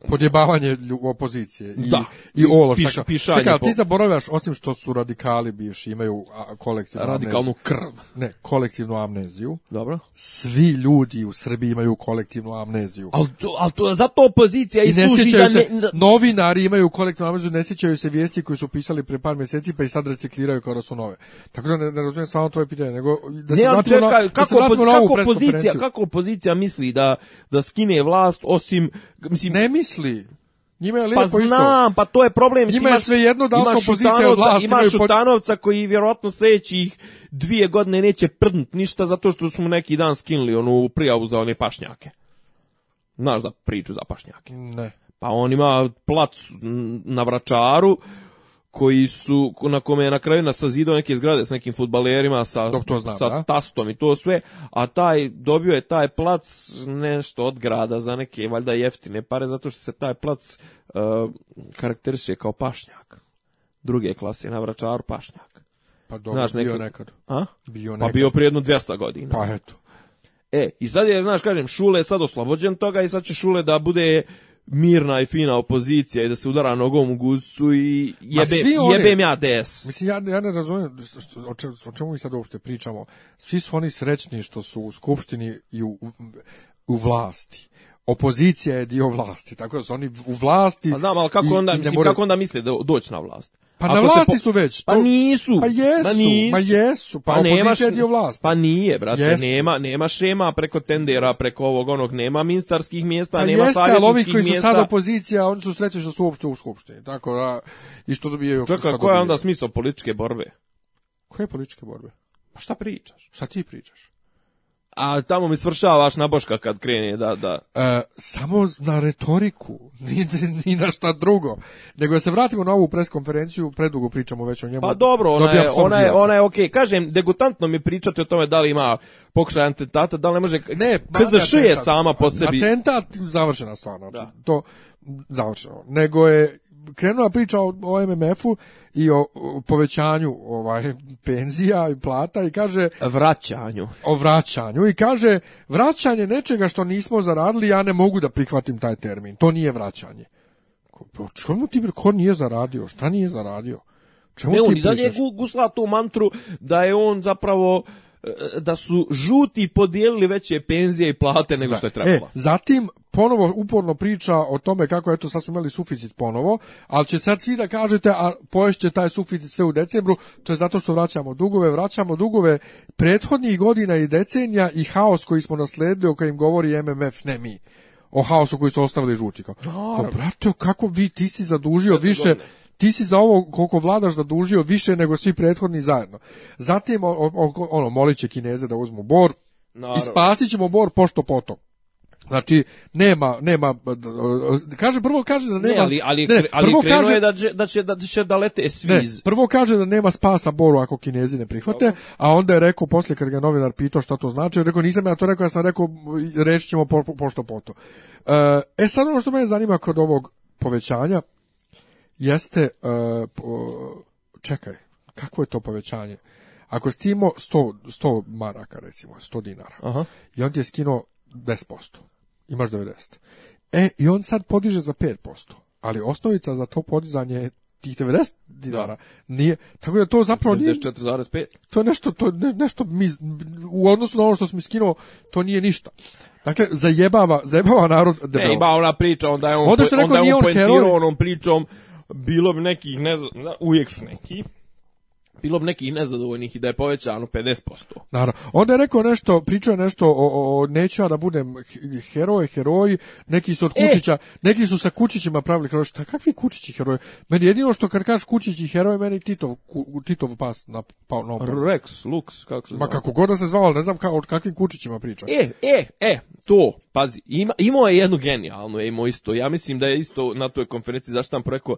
podjebavanje opozicije i da, i ola piš, šta pišanje čekaj po... ti zaboravljaš osim što su radikali bivši imaju kolektivnu radikalnu amneziju, krv ne kolektivnu amneziju dobro svi ljudi u Srbiji imaju kolektivnu amneziju al to al to zato opozicija i, i ne sjećaju da se ne... Da- novinari imaju kolektivnu amneziju ne sećaju se vijesti koje su pisali pre par mjeseci pa i sad recikliraju kao da su nove tako da ne, ne razumijem stvarno tvoje pitanje nego da se čekaj, na, kako, da se kako, kako opozicija kako opozicija misli da da skine vlast osim mislim ne misli Njima je pa znam, pa to je problem. Njima je sve jedno da imaš opozicija od vlasti. Ima Šutanovca koji vjerojatno sljedećih dvije godine neće prdnut ništa zato što su mu neki dan skinli onu prijavu za one pašnjake. Znaš za priču za pašnjake? Ne. Pa on ima plac na vračaru koji su, na kome je na kraju nasazidao neke zgrade s nekim fudbalerima sa, znam, sa da? tastom i to sve, a taj, dobio je taj plac nešto od grada za neke, valjda jeftine pare, zato što se taj plac uh, karakteriše kao pašnjak. Druge klase, na vračaru pašnjak. Pa dobro, znaš, bio nekad. A? Bio pa nekad. Pa bio prije 200 godina. Pa eto. E, i sad je, znaš, kažem, Šule je sad oslobođen toga i sad će Šule da bude mirna i fina opozicija i da se udara nogom u guzcu i jebe, oni, jebem ja DS. Mislim, ja, ja ne razumijem što, o, čemu, o čemu mi sad uopšte pričamo. Svi su oni srećni što su u Skupštini i u, u vlasti opozicija je dio vlasti, tako da su oni u vlasti. Pa znam, ali kako i, onda, i mislim, more... kako onda misle da doći na vlast? Pa Ako na vlasti po... su već. Pa nisu. Pa jesu, pa nisu. Ma jesu, pa, pa nemaš, je dio vlasti. Pa nije, brate, jesu. nema, nema šema preko tendera, preko ovog onog, nema ministarskih mjesta, pa nema jeste, ali ovi koji mjesta. su sad opozicija, oni su sreće što su uopšte u skupštini, tako da, i što dobijaju... Čekaj, koja je onda smisao političke borbe? Koje političke borbe? Pa šta pričaš? Šta ti pričaš? a tamo mi svršavaš vaš naboška kad kreni, da, da. E, samo na retoriku, [LAUGHS] ni, ni, na šta drugo. Nego da se vratimo na ovu preskonferenciju, predugo pričamo već o njemu. Pa dobro, ona je, ona je, ona je okej. Okay. Kažem, degutantno mi pričati o tome da li ima pokušaj atentata, da li ne može... Ne, KZŠ je sama po sebi. Atentat, završena stvar, znači, da. to završeno. Nego je krenula priča o, o MMF-u i o, o, povećanju ovaj penzija i plata i kaže vraćanju. O vraćanju i kaže vraćanje nečega što nismo zaradili, ja ne mogu da prihvatim taj termin. To nije vraćanje. Pa čemu ti ko nije zaradio? Šta nije zaradio? Čemu ne, on i dalje gusla tu mantru da je on zapravo e, da su žuti podijelili veće penzije i plate nego da. što je trebalo. E, zatim ponovo uporno priča o tome kako eto sad smo imali suficit ponovo, ali će sad svi da kažete a poješće taj suficit sve u decembru, to je zato što vraćamo dugove, vraćamo dugove prethodnih godina i decenija i haos koji smo nasledili o kojim govori MMF, ne mi o haosu koji su ostavili žuti. Kao, da. kao brate, kako vi, ti si zadužio više, ti si za ovo koliko vladaš zadužio više nego svi prethodni zajedno. Zatim, o, o, ono, molit će Kineze da uzmu bor Naravno. i spasit ćemo bor pošto potom. Znači nema nema kaže prvo kaže da nema ne, ali ali ne, ali prvo kaže da će, da će da će da lete svi Ne, prvo kaže da nema spasa Boru ako Kinezi ne prihvate, Dobro. a onda je rekao posle kad ga novinar pitao šta to znači, rekao nisam ja to rekao, ja sam rekao rešićemo po, po, pošto poto. E, e sad ono što me zanima kod ovog povećanja jeste e, čekaj, kako je to povećanje? Ako stimo 100, 100 maraka recimo, 100 dinara. Aha. I on ti je skino 10% imaš 90. E, i on sad podiže za 5%, ali osnovica za to podizanje je tih 90 dinara. Da. Nije, tako da to zapravo nije... 4,5. To je nešto, to je nešto mi, u odnosu na ono što smo skinuo, to nije ništa. Dakle, zajebava, zajebava narod e, debelo. E, ima ona priča, onda je on, onda što rekao, onda je on, on, on pričom, bilo bi nekih, ne znam, uvijek su neki bilo bi nekih nezadovoljnih i da je povećano 50%. Naravno. Onda je rekao nešto, pričao nešto o, o neću ja da budem heroj, heroji, neki su od Kučića, e! neki su sa Kučićima pravili heroji. Šta kakvi Kučići heroji? Meni jedino što kad kažeš Kučići i heroj, meni Titov, ku, Titov pas na pa na Rex, Lux, kako se Ma kako god da se zvao, ne znam kako, od kakvim Kučićima priča. E, e, e, to, pazi, ima, imao je jednu genijalnu, je imao isto, ja mislim da je isto na toj konferenciji zašto nam rekao,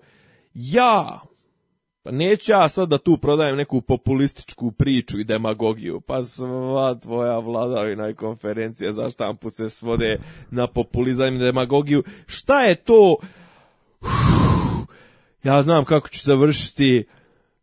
ja Pa neću ja sad da tu prodajem neku populističku priču i demagogiju. Pa sva tvoja vladavina i konferencija za štampu se svode na populizam i demagogiju. Šta je to? Uf, ja znam kako ću završiti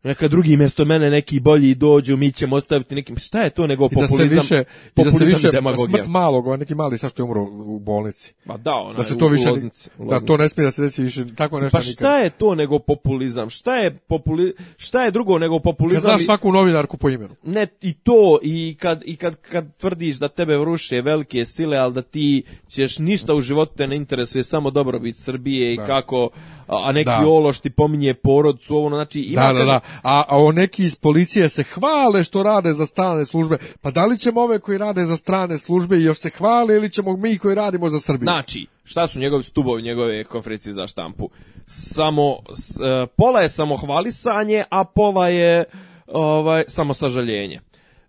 neka drugi mjesto mene neki bolji dođu, mi ćemo ostaviti nekim, šta je to nego populizam, I da se više, i da se više demagogija. smrt malog, on neki mali sa što je umro u bolnici. Ma da, ona, da se to u, više, loznici, u loznici. da to ne smije da se desi više, tako pa nešto Pa šta je to nego populizam, šta je, populi, šta je drugo nego populizam? Kad znaš svaku novinarku po imenu. Ne, i to, i kad, i kad, kad tvrdiš da tebe vruše velike sile, ali da ti ćeš ništa u životu te ne interesuje, samo dobrobit Srbije i da. kako a neki da. ološ ti pominje porodcu, ovo, znači... Ima, da, da, da, a, a o neki iz policije se hvale što rade za strane službe, pa da li ćemo ove koji rade za strane službe još se hvale ili ćemo mi koji radimo za Srbiju? Znači, šta su njegovi stubovi njegove konferencije za štampu? Samo, s, e, pola je samo hvalisanje, a pola je ovaj, samo sažaljenje.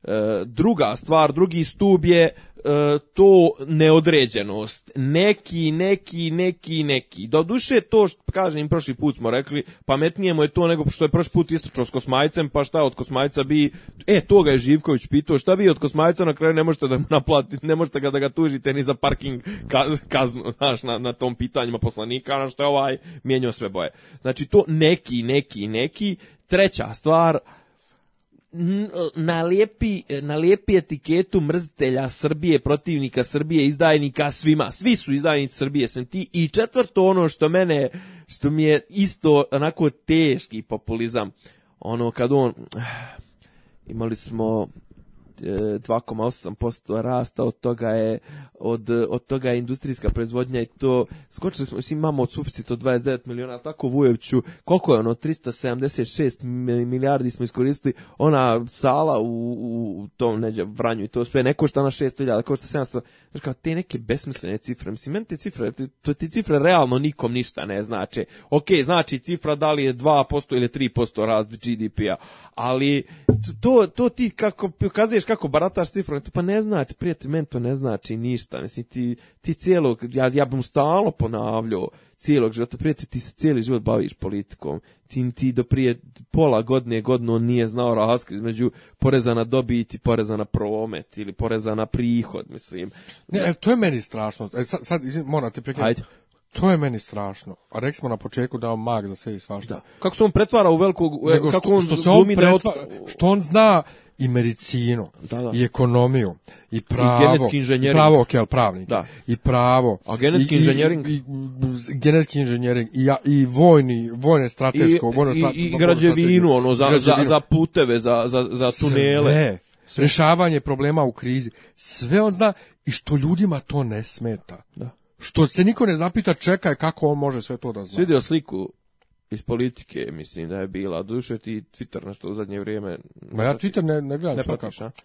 E, druga stvar, drugi stub je E, to neodređenost. Neki, neki, neki, neki. Doduše to što kažem im prošli put smo rekli, pametnije mu je to nego što je prošli put istračao s Kosmajcem, pa šta od Kosmajca bi e toga je Živković pitao, šta bi od Kosmajca na kraju ne možete da mu naplatite, ne možete ga da ga tužite ni za parking kaznu, znaš, na, na tom pitanjima poslanika, na što je ovaj mijenjao sve boje. Znači to neki, neki, neki. Treća stvar, E, nalijepi, e, nalijepi etiketu mrzitelja Srbije, protivnika Srbije, izdajnika svima. Svi su izdajnici Srbije, sam ti. I četvrto ono što mene, što mi je isto onako teški populizam, ono kad on... [SIGHS] Imali smo 2,8% rasta, od toga je od, od toga je industrijska proizvodnja i to skočili smo, mislim imamo suficit od 29 miliona, tako Vujeviću, koliko je ono 376 milijardi smo iskoristili, ona sala u, u tom neđe Vranju i to sve ne košta na 600.000, košta 700. Znaš kao te neke besmislene cifre, mislim meni te cifre, to ti cifre realno nikom ništa ne znači. Ok, znači cifra da li je 2% ili 3% rast GDP-a, ali to, to ti kako pokazuješ kažeš kako barataš cifrom, pa ne znači, prijatelj, meni to ne znači ništa. Mislim, ti, ti cijelog, ja, ja bom stalno ponavljao cijelog života, prijatelj, ti se cijeli život baviš politikom. Ti, ti do prije pola godine, godno nije znao razkaz između poreza na dobit i poreza na promet ili poreza na prihod, mislim. Ne, e, to je meni strašno. E, sad, sad morate prekrenuti. To je meni strašno. A rekli smo na početku da on mag za sve i svašta. Da. Kako se on pretvara u velikog... E, Nego kako što, on što se on da pretva, Što on zna i medicinu da, da. i ekonomiju i pravo i genetski inženjering i pravo ok, pravnik da. i pravo a genetski i, inženjering i, i, genetski inženjering i, i vojni vojne strateško vojno i, i, i građevinu ono za, građevinu. za, za puteve za, za, za tunele sve, sve. problema u krizi sve on zna i što ljudima to ne smeta da. što se niko ne zapita čekaj kako on može sve to da zna vidio sliku iz politike, mislim da je bila. Duše ti Twitter nešto u zadnje vrijeme... Ma ja Twitter ne, ne gledam ne pratiš, svakako.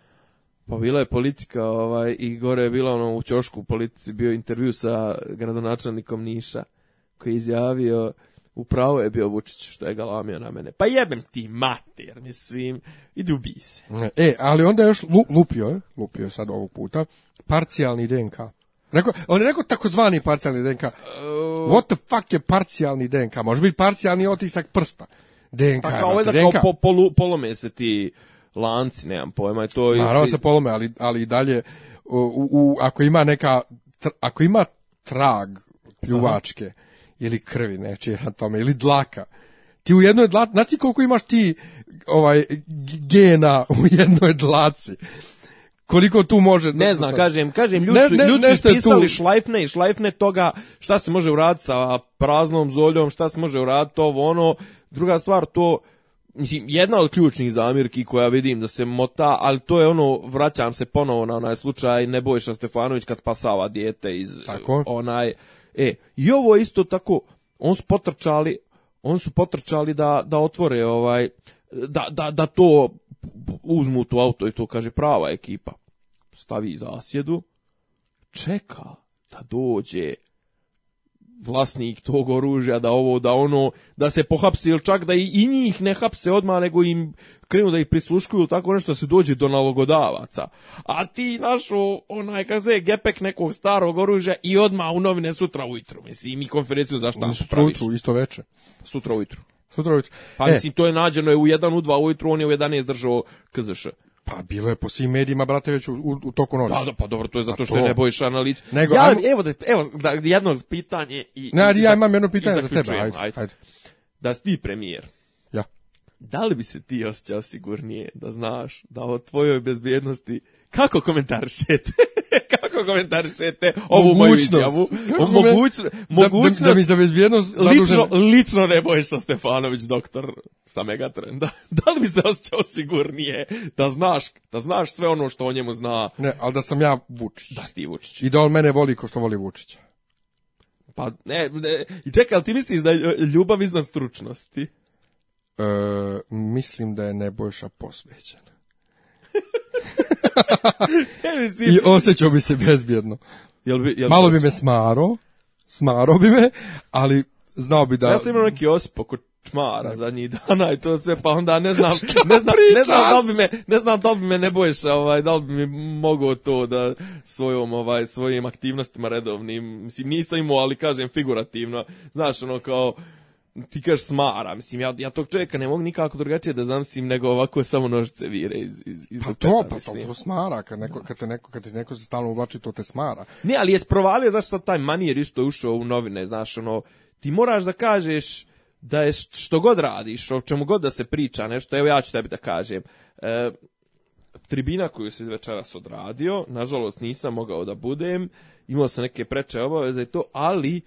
Pa bila je politika ovaj, i gore je bila ono u Ćošku u politici bio intervju sa gradonačelnikom Niša koji je izjavio upravo je bio Vučić što je galamio na mene. Pa jebem ti mater, mislim, i ubi se. E, ali onda je još lupio, lupio je sad ovog puta, parcijalni DNK. Rekao, on je rekao takozvani parcijalni DNK. Uh, What the fuck je parcijalni DNK? Može biti parcijalni otisak prsta. DNK. Pa kao ovo je da kao po, polu, polome se ti lanci, nemam pojma. To Naravno si... se polome, ali, ali i dalje, u, u, u, ako ima neka, tra, ako ima trag pljuvačke, Aha. ili krvi nečije na tome, ili dlaka, ti u jednoj dlaci, znaš ti koliko imaš ti ovaj, gena u jednoj dlaci? koliko tu može. Ne znam, kažem, kažem, ljudi su, ne, ljudi su ispisali šlajfne i šlajfne toga šta se može uraditi sa praznom zoljom, šta se može uraditi ovo, ono. Druga stvar, to, mislim, jedna od ključnih zamirki koja vidim da se mota, ali to je ono, vraćam se ponovo na onaj slučaj Nebojša Stefanović kad spasava dijete iz tako? onaj... E, i ovo isto tako, on su potrčali, on su potrčali da, da otvore ovaj, da, da, da to uzmu tu auto i to kaže prava ekipa stavi zasjedu, čeka da dođe vlasnik tog oružja, da ovo, da ono, da se pohapsi ili čak da i njih ne hapse odmah, nego im krenu da ih prisluškuju, tako nešto da se dođe do nalogodavaca. A ti našu, onaj, kako se gepek nekog starog oružja i odmah u novine sutra ujutru, mislim, i konferenciju za šta Sutra ujutru, isto veče. Sutra ujutru. Sutra ujutru. Pa e. mislim, to je nađeno je u 1, u 2 ujutru, on je u 11 držao KZŠ. Pa bilo je po svim medijima, brate, već u, u, u toku noći. Da, da, pa dobro, to je zato što to... ne bojiš analizu. Nego, ja, ajmo... evo, da, evo da, jedno pitanje. I, ne, i, ja imam jedno pitanje za tebe, ajde, ajde. ajde. Da si ti premijer. Ja. Da li bi se ti osjećao sigurnije da znaš da o tvojoj bezbjednosti, kako komentarišete? [LAUGHS] kako komentarišete ovu mogućnost. moju izjavu? Mogućnost, mogućnost, da, da, da mi za bezbjednost lično, lično ne Nebojša Stefanović, doktor sa Megatrenda. [LAUGHS] Da li bi se osjećao sigurnije da znaš, da znaš sve ono što o njemu zna? Ne, ali da sam ja Vučić. Da si ti Vučić. I da on mene voli ko što voli Vučića. Pa ne, ne, čekaj, ali ti misliš da je e, ljubav iznad stručnosti? E, mislim da je Nebojša posvećena. [LAUGHS] I osjećao bi se bezbjedno. Jel bi, jel Malo bi me smaro, smaro bi me, ali znao bi da... Ja sam imao neki osip oko čmara zadnjih dana i to sve, pa onda ne znam, [LAUGHS] ne znam, ne znam da li bi me, ne znam da li bi me ne bojiš, ovaj, da li bi mi mogao to da svojom, ovaj, svojim aktivnostima redovnim, mislim nisam imao, ali kažem figurativno, znaš, ono kao, ti kažeš smara, mislim, ja, ja tog čovjeka ne mogu nikako drugačije da zamislim nego ovako samo nožice vire iz, iz, iz pa to, pa to, to, smara, kad, neko, kad, te neko, kad te neko se stalno uvlači, to te smara. Ne, ali je sprovalio, znaš, sad taj manijer isto ušao u novine, znaš, ono, ti moraš da kažeš da je što god radiš, o čemu god da se priča nešto, evo ja ću tebi da kažem, e, tribina koju se večeras odradio, nažalost nisam mogao da budem, imao sam neke preče obaveze i to, ali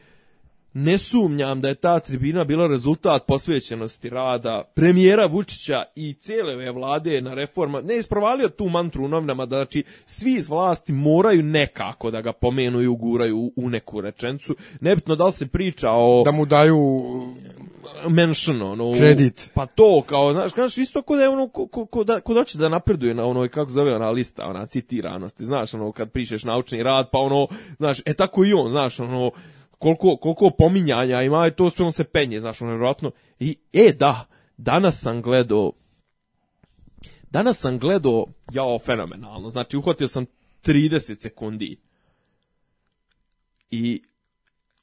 ne sumnjam da je ta tribina bila rezultat posvećenosti rada premijera Vučića i cijele ove vlade na reforma. Ne isprovalio tu mantru u novinama, da znači svi iz vlasti moraju nekako da ga pomenu i uguraju u neku rečencu. Nebitno da li se priča o... Da mu daju mention, ono, kredit. Pa to, kao, znaš, znaš isto kod da je ono, ko, ko, ko, da, ko da da napreduje na onoj, kako zove ona lista, ona citiranosti, znaš, ono, kad prišeš naučni rad, pa ono, znaš, e tako i on, znaš, ono, koliko, koliko pominjanja ima, i to sve on se penje, znaš, ono nevjerojatno. I, e, da, danas sam gledao, danas sam gledao, jao, fenomenalno, znači, uhvatio sam 30 sekundi i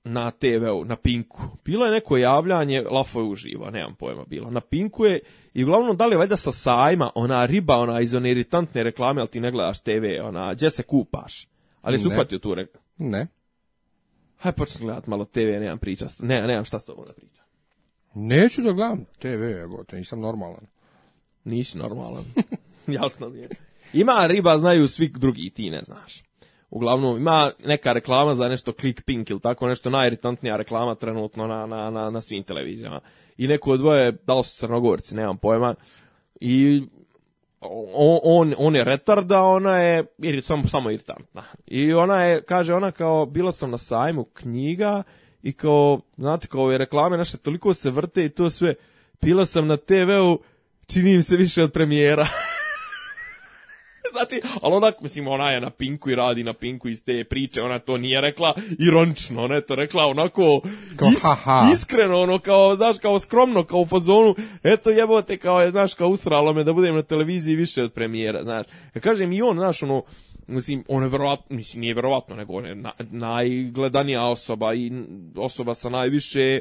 na TV-u, na Pinku. Bilo je neko javljanje, Lafo je uživa, nemam pojma bilo. Na Pinku je, i uglavnom da li je valjda sa sajma, ona riba, ona iz one iritantne reklame, ali ti ne gledaš TV, ona, gdje se kupaš? Ali su uhvatio tu rekao. Ne. Hajde počnem gledat malo TV, nemam priča, ne, nemam šta s tobom da priča. Neću da gledam TV, evo, te nisam normalan. Nisi normalan, [LAUGHS] jasno mi je. Ima riba, znaju svi drugi, ti ne znaš. Uglavnom, ima neka reklama za nešto click pink ili tako nešto, najiritantnija reklama trenutno na, na, na, na svim televizijama. I neko od dvoje, da li su crnogorci, nemam pojma, i on, on, on je retarda, ona je ir, samo, samo iritantna. I ona je, kaže, ona kao, bila sam na sajmu knjiga i kao, znate, kao ove reklame naše toliko se vrte i to sve, bila sam na TV-u, činim se više od premijera. [LAUGHS] [LAUGHS] znači, ali ona, mislim, ona je na Pinku i radi na Pinku iz te priče, ona to nije rekla ironično, ona je to rekla onako kao, is, ha, ha. iskreno, ono, kao, znaš, kao skromno, kao u fazonu, eto jebote, kao je, znaš, kao usralo me da budem na televiziji više od premijera, znaš. Ja kažem i on, znaš, ono, mislim, on je verovatno, mislim, nije verovatno, nego on je na, najgledanija osoba i osoba sa najviše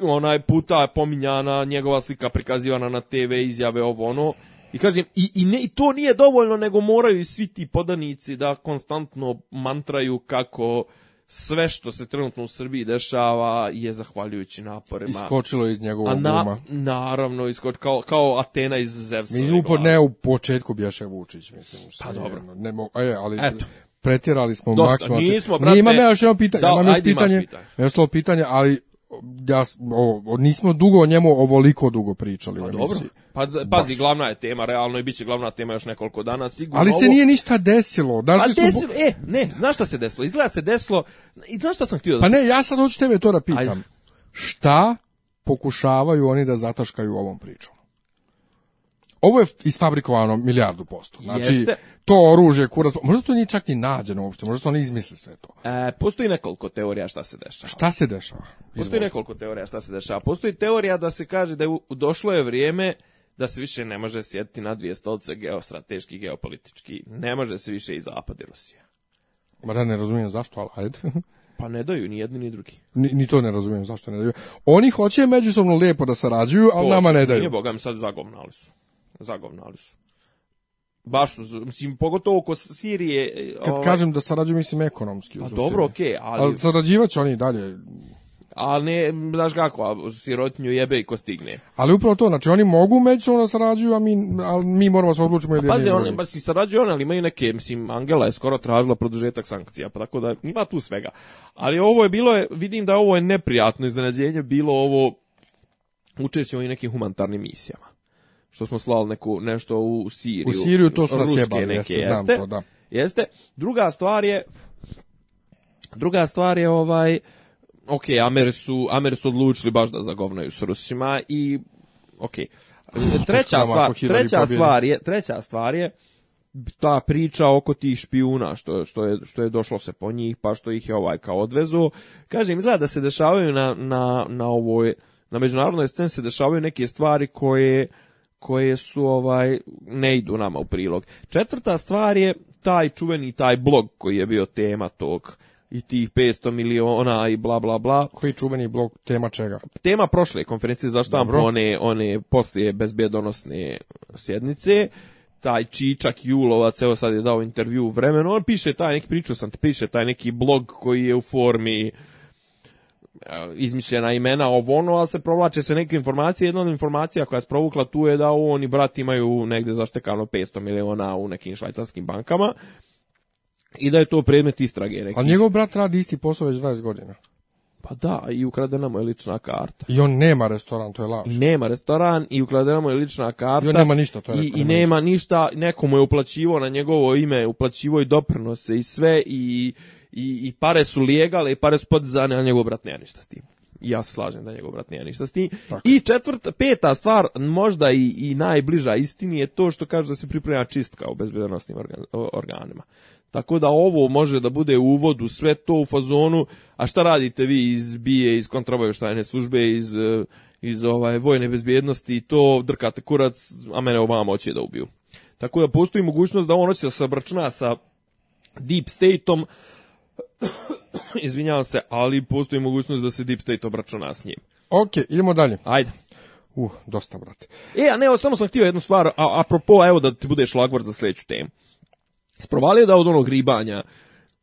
onaj puta pominjana, njegova slika prikazivana na TV, izjave ovo ono. I kažem, i, i, ne, i to nije dovoljno, nego moraju i svi ti podanici da konstantno mantraju kako sve što se trenutno u Srbiji dešava je zahvaljujući naporima. Iskočilo iz njegovog A na, uma. Naravno, iskočilo, kao, kao Atena iz Zevsa. Mi ne u početku bješe Vučić, mislim. Pa dobro. Ne, mogu, a je, ali Eto. pretjerali smo Dosta, maksimalno. Nismo, brate. Imam ja još jedno pitanje, da, imam još pitanje, pitanje. Još pitanje, ali ja, o, nismo dugo o njemu ovoliko dugo pričali pa, u dobro. Pa, pazi, Baš. glavna je tema, realno i biće glavna tema još nekoliko dana. Sigurno Ali se ovo... nije ništa desilo. Da pa Ali su... desilo, e, ne, znaš šta se desilo? Izgleda se desilo, i znaš šta sam htio da... Pa ne, ja sad hoću tebe to da pitam. Ajde. Šta pokušavaju oni da zataškaju ovom pričom? ovo je isfabrikovano milijardu posto. Znači, Jeste. to oružje, kurac, možda to nije čak ni nađeno uopšte, možda su oni izmisli sve to. E, postoji nekoliko teorija šta se dešava. Šta se dešava? Izvolite. Postoji nekoliko teorija šta se dešava. Postoji teorija da se kaže da je došlo je vrijeme da se više ne može sjediti na dvije stolice geostrateški geopolitički. Ne može se više i Zapad i Rusija. Ma da ne razumijem zašto, ali ajde. [LAUGHS] Pa ne daju ni jedni ni drugi. Ni, ni, to ne razumijem zašto ne daju. Oni hoće međusobno lijepo da sarađuju, ali to, nama ne daju. Nije bogam sad zagomnali su zagovna, su. Baš su, mislim, pogotovo oko Sirije... E, Kad ovaj... kažem da sarađuju, mislim, ekonomski. Pa dobro, okej, okay, ali... Ali sarađivaće oni dalje. Ali ne, znaš kako, a sirotinju jebe i ko stigne. Ali upravo to, znači oni mogu međusobno da sarađuju, a mi, ali mi moramo da se odlučiti pa ili Pazi, oni baš si sarađuju, oni, ali imaju neke, mislim, Angela je skoro tražila produžetak sankcija, pa tako da ima tu svega. Ali ovo je bilo, je, vidim da ovo je neprijatno iznenađenje, bilo ovo učešće u nekim humanitarnim misijama što smo slali neku, nešto u Siriju. U Siriju to su nas jebali, jeste, znam to, da. Jeste. Druga stvar je, druga stvar je ovaj, ok, Amer su, Amer su odlučili baš da zagovnaju s Rusima i, ok. Treća stvar, treća stvar je, treća stvar je, ta priča oko tih špijuna što, što, je, što je došlo se po njih pa što ih je ovaj kao odvezu kažem izgleda da se dešavaju na, na, na ovoj na međunarodnoj sceni se dešavaju neke stvari koje koje su ovaj ne idu nama u prilog. Četvrta stvar je taj čuveni taj blog koji je bio tema tog i tih 500 miliona i bla bla bla. Koji čuveni blog tema čega? Tema prošle konferencije za štampu, one, one poslije bezbjedonosne sjednice taj Čičak Julovac, evo sad je dao intervju u vremenu, on piše taj neki, pričao sam, piše taj neki blog koji je u formi izmišljena imena ovo ono, ali se provlače se neke informacije. Jedna od informacija koja se provukla tu je da oni brat imaju negde zaštekano 500 miliona u nekim švajcarskim bankama i da je to predmet istrage. Neki. A njegov brat radi isti posao već 20 godina. Pa da, i ukradena mu je lična karta. I on nema restoran, to je laž. Nema restoran i ukradena mu je lična karta. I on nema ništa, to je I, rekao, i nema ništa, ništa nekomu je uplaćivo na njegovo ime, uplaćivo i doprinose i sve i i, i pare su lijegale i pare su podizane, a njegov brat nema ništa s tim. ja se slažem da njegov brat nije ništa s tim. Tako. I četvrta, peta stvar, možda i, i najbliža istini je to što kaže da se priprema čistka u bezbednostnim organ, organima. Tako da ovo može da bude uvod u sve to u fazonu, a šta radite vi iz BIE, iz kontrabavještajne službe, iz, eh, iz ovaj, vojne bezbjednosti i to drkate kurac, a mene ovamo hoće da ubiju. Tako da postoji mogućnost da on hoće da se obračuna sa Deep Stateom, [COUGHS] Izvinjavam se, ali postoji mogućnost da se Deep State obračuna s njim. Ok, idemo dalje. Ajde. Uh, dosta, brate. E, a ne, samo sam htio jednu stvar, a, apropo, evo da ti budeš šlagvor za sljedeću temu. Sprovalio da od onog ribanja,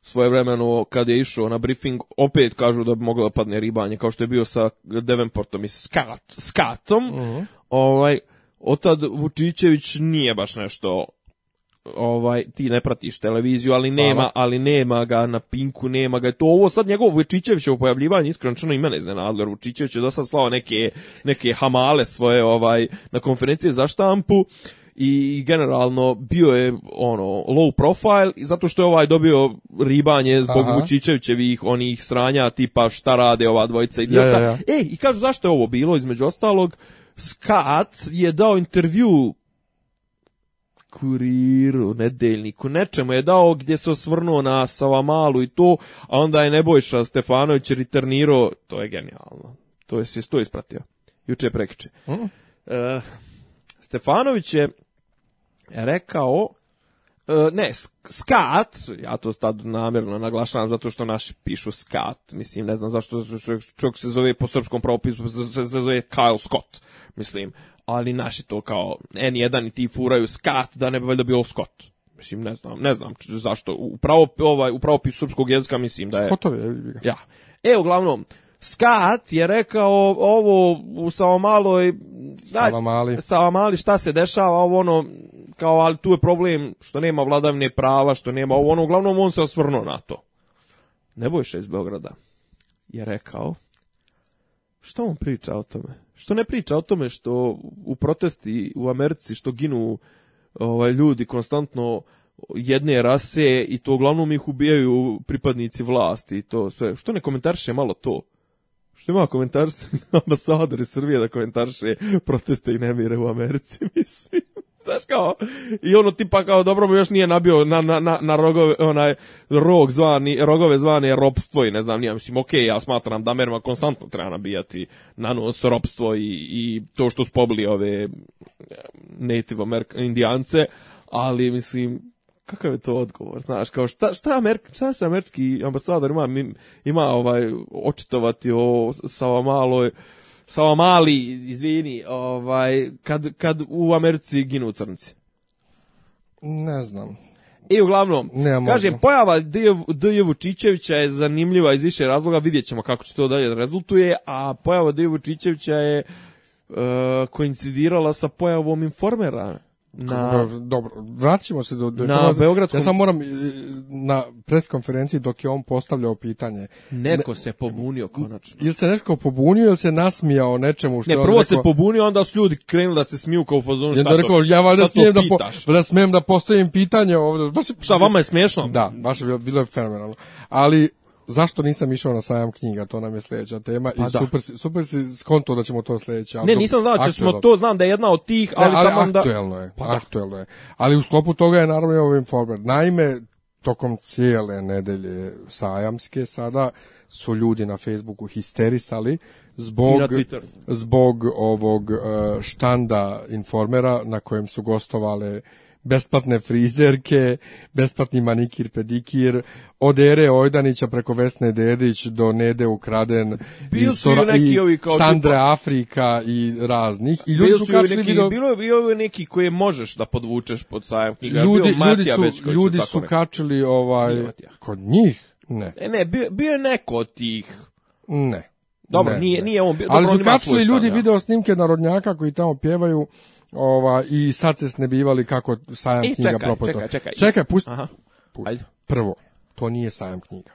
svoje vremeno kad je išao na briefing, opet kažu da bi moglo da padne ribanje, kao što je bio sa Devenportom i Skat, Skatom. Uh mhm. -huh. Ovaj, otad Vučićević nije baš nešto ovaj ti ne pratiš televiziju, ali nema, Hvala. ali nema ga na Pinku, nema ga. To ovo sad njegov Vučićevićevo pojavljivanje iskreno ima ne znam, Adler Vučićević je sad slao neke neke hamale svoje ovaj na konferencije za štampu i generalno bio je ono low profile zato što je ovaj dobio ribanje zbog Aha. Vučićevićevih onih sranja tipa šta rade ova dvojica idiota. Ja, ja, ja. Ej, i kažu zašto je ovo bilo između ostalog Skat je dao intervju kuriru, nedeljniku, nečemu je dao gdje se osvrnuo na Malu i to, a onda je Nebojša Stefanović returnirao, to je genijalno. To je se to ispratio. Juče prekiče. Mm. Uh, Stefanović je rekao Uh, ne, skat, ja to sad namjerno naglašavam zato što naši pišu skat, mislim, ne znam zašto, čovjek se zove po srpskom propisu, se zove Kyle Scott, mislim, ali naši to kao N1 i ti furaju skat, da ne bi valjda bio skot. Mislim, ne znam, ne znam zašto. Upravo, ovaj, upravo pis srpskog jezika mislim da je... Skotove, ja. E, uglavnom, Skat je rekao ovo u Savamaloj znači, Savamali. Savamali šta se dešava ovo ono kao ali tu je problem što nema vladavne prava što nema ovo ono uglavnom on se osvrnuo na to Nebojša iz Beograda je rekao šta on priča o tome Što ne priča o tome što u protesti u Americi što ginu ovaj, ljudi konstantno jedne rase i to uglavnom ih ubijaju pripadnici vlasti i to sve. Što ne komentariše malo to? Što ima komentar [LAUGHS] ambasadori Srbije da komentarše proteste i nemire u Americi, [LAUGHS] mislim. Znaš kao, i ono tipa kao dobro mu još nije nabio na, na, na, na rogove, onaj, rog zvani, rogove zvane ropstvo i ne znam, nije, mislim, okej, okay, ja smatram da Amerima konstantno treba nabijati na nos ropstvo i, i to što spobili ove native Amerika, indijance, ali mislim, kakav je to odgovor, znaš, kao šta, šta, Amer, šta se američki ambasador ima, ima ovaj, očitovati o Savamaloj, Savamali, izvini, ovaj, kad, kad u Americi ginu crnci? Ne znam. I uglavnom, ne, kažem, pojava D.J. Vučićevića je zanimljiva iz više razloga, vidjet ćemo kako će to dalje da rezultuje, a pojava D.J. Vučićevića je e, koincidirala sa pojavom informera na dobro vraćamo se do, do na Beogradskom... ja sam moram e, na preskonferenciji dok je on postavljao pitanje neko ne... se pobunio konačno ili se nešto pobunio ili se nasmijao nečemu što ne prvo rekao... se pobunio onda su ljudi krenuli da se smiju kao u fazonu šta da rekao ja valjda smijem da po, da smem da postavim pitanje ovde baš šta vama je smešno da baš je bilo, bilo je fenomenalno ali zašto nisam išao na sajam knjiga, to nam je sljedeća tema pa i da. super, super si skonto da ćemo to sljedeće. Ne, nisam znao da smo to, znam da je jedna od tih, ali, ne, ali tamo da... aktuelno je, pa da. aktuelno da. je. Ali u sklopu toga je naravno i ovim informer. Naime, tokom cijele nedelje sajamske sada su ljudi na Facebooku histerisali zbog, zbog ovog e, štanda informera na kojem su gostovale besplatne frizerke, besplatni manikir, pedikir, od Ere Ojdanića preko Vesne Dedić do Nede Ukraden i, Sora, i Sandra tipa... Afrika i raznih. I ljudi su, kačili neki, video... Bilo je bio neki koje možeš da podvučeš pod sajam knjiga. Ljudi, bio ljudi su, ljudi su neko. kačili ovaj, kod njih? Ne. E, ne, bio, bio je neko od tih. Ne. Dobro, ne, nije, ne. nije on bio. Ali su kačili ljudi video snimke narodnjaka koji tamo pjevaju ova, i sad se snebivali kako sajam I e, knjiga čekaj, propoto. Čekaj, čekaj. Čekaj, pusti. Aha. Prvo, to nije sajam knjiga.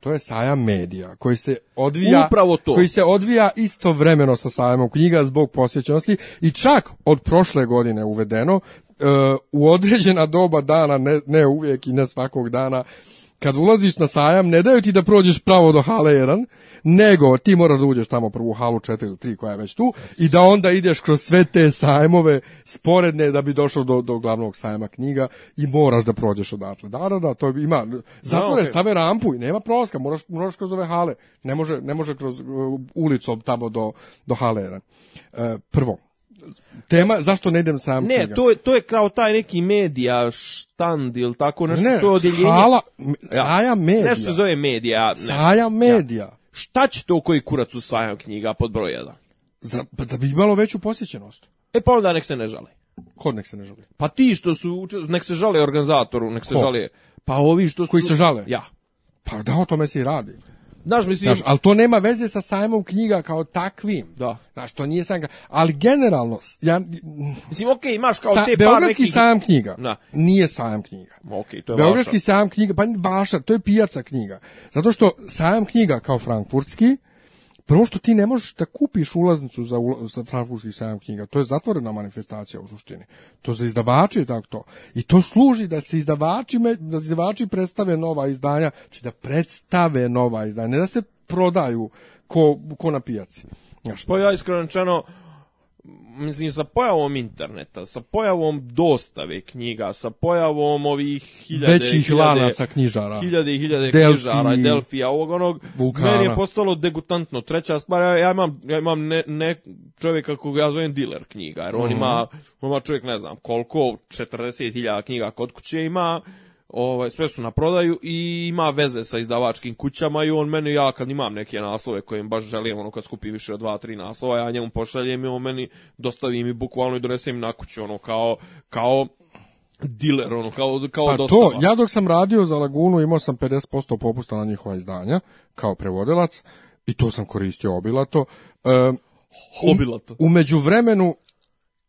To je sajam medija koji se odvija Upravo to. koji se odvija istovremeno sa sajamom knjiga zbog posjećenosti i čak od prošle godine uvedeno e, u određena doba dana ne, ne uvijek i ne svakog dana kad ulaziš na sajam, ne daju ti da prođeš pravo do hale 1, nego ti moraš da uđeš tamo prvu halu 4 ili 3 koja je već tu i da onda ideš kroz sve te sajmove sporedne da bi došao do, do glavnog sajma knjiga i moraš da prođeš odatle. Da, da, da, to ima. Da, Zatvoren, no, okay. stave rampu i nema prolaska, moraš, moraš kroz ove hale. Ne može, ne može kroz uh, ulicom tamo do, do hale 1. Uh, e, prvo, tema zašto ne idem sam. Ne, to je, to je kao taj neki medija štand ili tako nešto. Ne, to odjeljenje. Hala, saja medija. Nešto se zove medija. Nešto. Saja medija. Ja. Šta će to koji kurac usvajao knjiga pod broj 1? Za, pa da bi imalo veću posjećenost. E pa onda nek se ne žali. Ko nek se ne žali? Pa ti što su, nek se žale organizatoru, nek se Ko? žale. Pa ovi što su... Koji se žale? Ja. Pa da, o tome se i radi. Znaš, mislim... Znaš, ali to nema veze sa sajmom knjiga kao takvim. Da. Znaš, to nije sajam Ali generalno... Ja, mislim, okej, okay, imaš kao sa, te Beogradski par nekih... sajam knjiga. Da. Nije sajam knjiga. Okay, to je Beogradski vaša. sajam knjiga, pa vaša, to je pijaca knjiga. Zato što sajam knjiga kao frankfurtski prvo što ti ne možeš da kupiš ulaznicu za, ula, za Frankfurtski sajam knjiga, to je zatvorena manifestacija u suštini. To za izdavače je tako to. I to služi da se izdavači, da izdavači predstave nova izdanja, znači da predstave nova izdanja, ne da se prodaju ko, ko na pijaci. Znaš, pa ja iskreno čeno, mislim, sa pojavom interneta, sa pojavom dostave knjiga, sa pojavom ovih hiljade... Većih hiljade, lanaca knjižara. Hiljade i hiljade Delfi, knjižara, Delfija, ovog onog. Vulkana. Meni je postalo degutantno. Treća stvar, ja, ja imam, ja imam ne, ne čovjeka koga ja zovem dealer knjiga, jer on, mm -hmm. ima, on ima čovjek, ne znam, koliko, 40.000 knjiga kod kuće ima, ovaj, sve su na prodaju i ima veze sa izdavačkim kućama i on meni, ja kad imam neke naslove kojim baš želim, ono kad skupi više od dva, tri naslova, ja njemu pošaljem i on meni dostavi mi bukvalno i donesem na kuću, ono kao, kao diler, ono, kao, kao pa dostava. to, ja dok sam radio za Lagunu imao sam 50% popusta na njihova izdanja, kao prevodilac, i to sam koristio obilato. E, obilato. U, umeđu vremenu,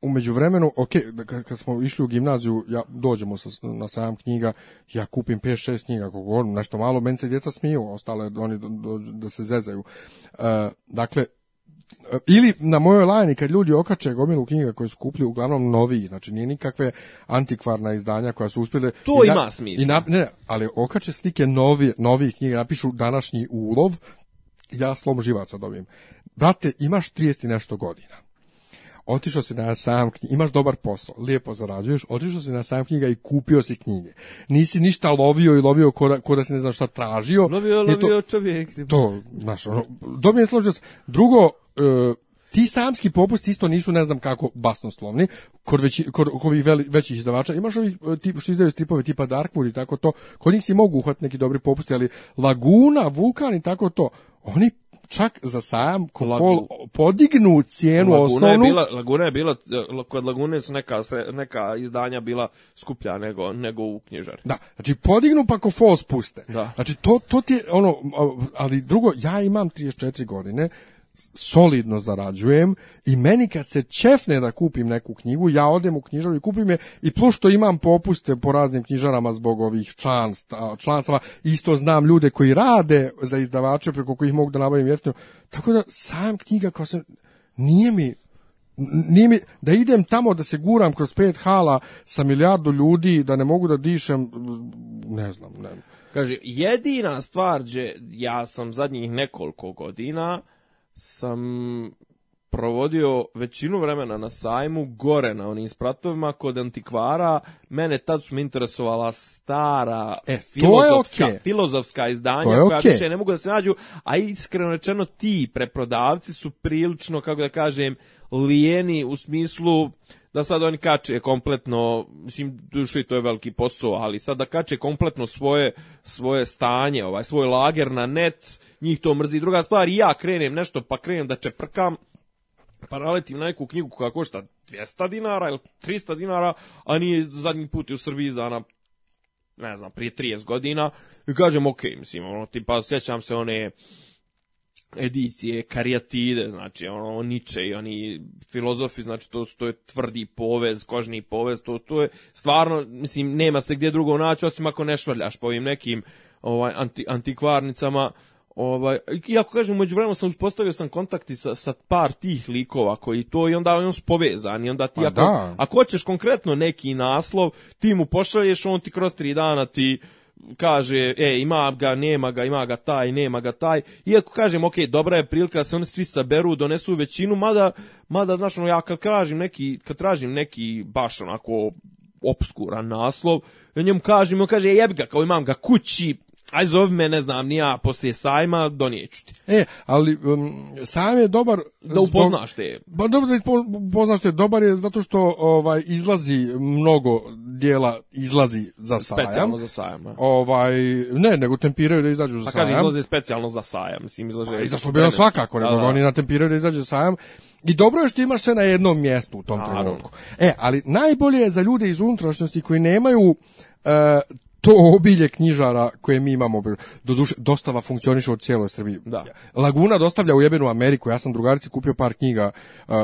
umeđu vremenu, ok, da kad smo išli u gimnaziju, ja dođemo sa, na sajam knjiga, ja kupim 5-6 knjiga, ako govorim nešto malo, meni se djeca smiju, ostale da oni do, do, da se zezaju. E, dakle, e, ili na mojoj lajni kad ljudi okače gomilu knjiga koje su kupili uglavnom novi, znači nije nikakve antikvarna izdanja koja su uspjele to i na, ima smisla. I na, ne, ali okače slike novi, novi knjiga, napišu današnji ulov, ja slom živaca dobijem. Brate, imaš 30 nešto godina otišao si na sam knjiga, imaš dobar posao, lijepo zarađuješ, otišao si na sam knjiga i kupio si knjige. Nisi ništa lovio i lovio kod da, da, si ne znam šta tražio. Lovio, lovio to, čovjek. To, znaš, ono, dobijem složac. Drugo, e, ti samski popusti isto nisu ne znam kako basnoslovni kod veći kod ovih većih izdavača imaš ovih e, tip što izdaju stripove tipa Darkwood i tako to kod njih si mogu uhvatiti neki dobri popusti ali Laguna, Vulkan i tako to oni čak za sam Kokol Lagu... podignu cijenu Laguna osnovnu. Je bila, Laguna je bila, eh, kod Lagune su neka, neka izdanja bila skuplja nego, nego u knjižari. Da, znači podignu pa Kokol spuste. Da. Znači to, to ti je ono, ali drugo, ja imam 34 godine, solidno zarađujem i meni kad se čefne da kupim neku knjigu, ja odem u knjižaru i kupim je i plus što imam popuste po raznim knjižarama zbog ovih članstva, članstva isto znam ljude koji rade za izdavače preko kojih mogu da nabavim jeftino. Tako da sam knjiga kao sam, nije mi nije mi, da idem tamo da se guram kroz pet hala sa milijardu ljudi da ne mogu da dišem ne znam ne. Kaže jedina stvar gdje ja sam zadnjih nekoliko godina sam provodio većinu vremena na sajmu gore na onim spratovima kod antikvara. Mene tad su me interesovala stara e, filozofska, okay. filozofska izdanja koja okay. više ne mogu da se nađu, a iskreno rečeno ti preprodavci su prilično, kako da kažem, lijeni u smislu da sad oni kače kompletno, mislim, duši to je veliki posao, ali sad da kače kompletno svoje, svoje stanje, ovaj, svoj lager na net, njih to mrzi. Druga stvar, ja krenem nešto, pa krenem da čeprkam, pa naletim na neku knjigu koja košta 200 dinara ili 300 dinara, a nije zadnji put u Srbiji izdana ne znam, prije 30 godina, i kažem, ok, mislim, ono, tipa, sjećam se one, edicije karijatide, znači ono niče i oni filozofi, znači to, to je tvrdi povez, kožni povez, to, to je stvarno, mislim, nema se gdje drugo naći, osim ako ne švrljaš po ovim nekim ovaj, anti, antikvarnicama, Ovaj, iako kažem, među vremenom sam uspostavio sam kontakti sa, sa par tih likova koji to i onda on su povezani. Onda ti, pa ako, da. ako hoćeš konkretno neki naslov, ti mu pošalješ, on ti kroz tri dana ti kaže, e, ima ga, nema ga, ima ga taj, nema ga taj. Iako kažem, ok, dobra je prilika da se oni svi saberu, donesu većinu, mada, mada znaš, ono, ja kad tražim neki, kad tražim neki baš onako obskuran naslov, ja njemu kažem, on kaže, e, jeb ga, kao imam ga kući, aj zove me, ne znam, nija poslije sajma donijeću ti. E, ali um, sajam je dobar... Da upoznaš te. Ba, pa dobro da upoznaš te, dobar je zato što ovaj, izlazi mnogo dijela, izlazi za sajam. Specijalno za sajam. Da. Ovaj, ne, nego tempiraju da izađu za pa, sajam. Pa kaže, izlaze specijalno za sajam, mislim, izlaze... Pa, izašlo bi ono svakako, da, nego da, da. oni natempiraju da izađu za sajam. I dobro je što imaš sve na jednom mjestu u tom trenutku. E, ali najbolje je za ljude iz unutrašnjosti koji nemaju uh, to obilje knjižara koje mi imamo. Doduše, dostava funkcioniše od cijeloj Srbiji. Da. Laguna dostavlja u jebenu Ameriku. Ja sam drugarici kupio par knjiga uh,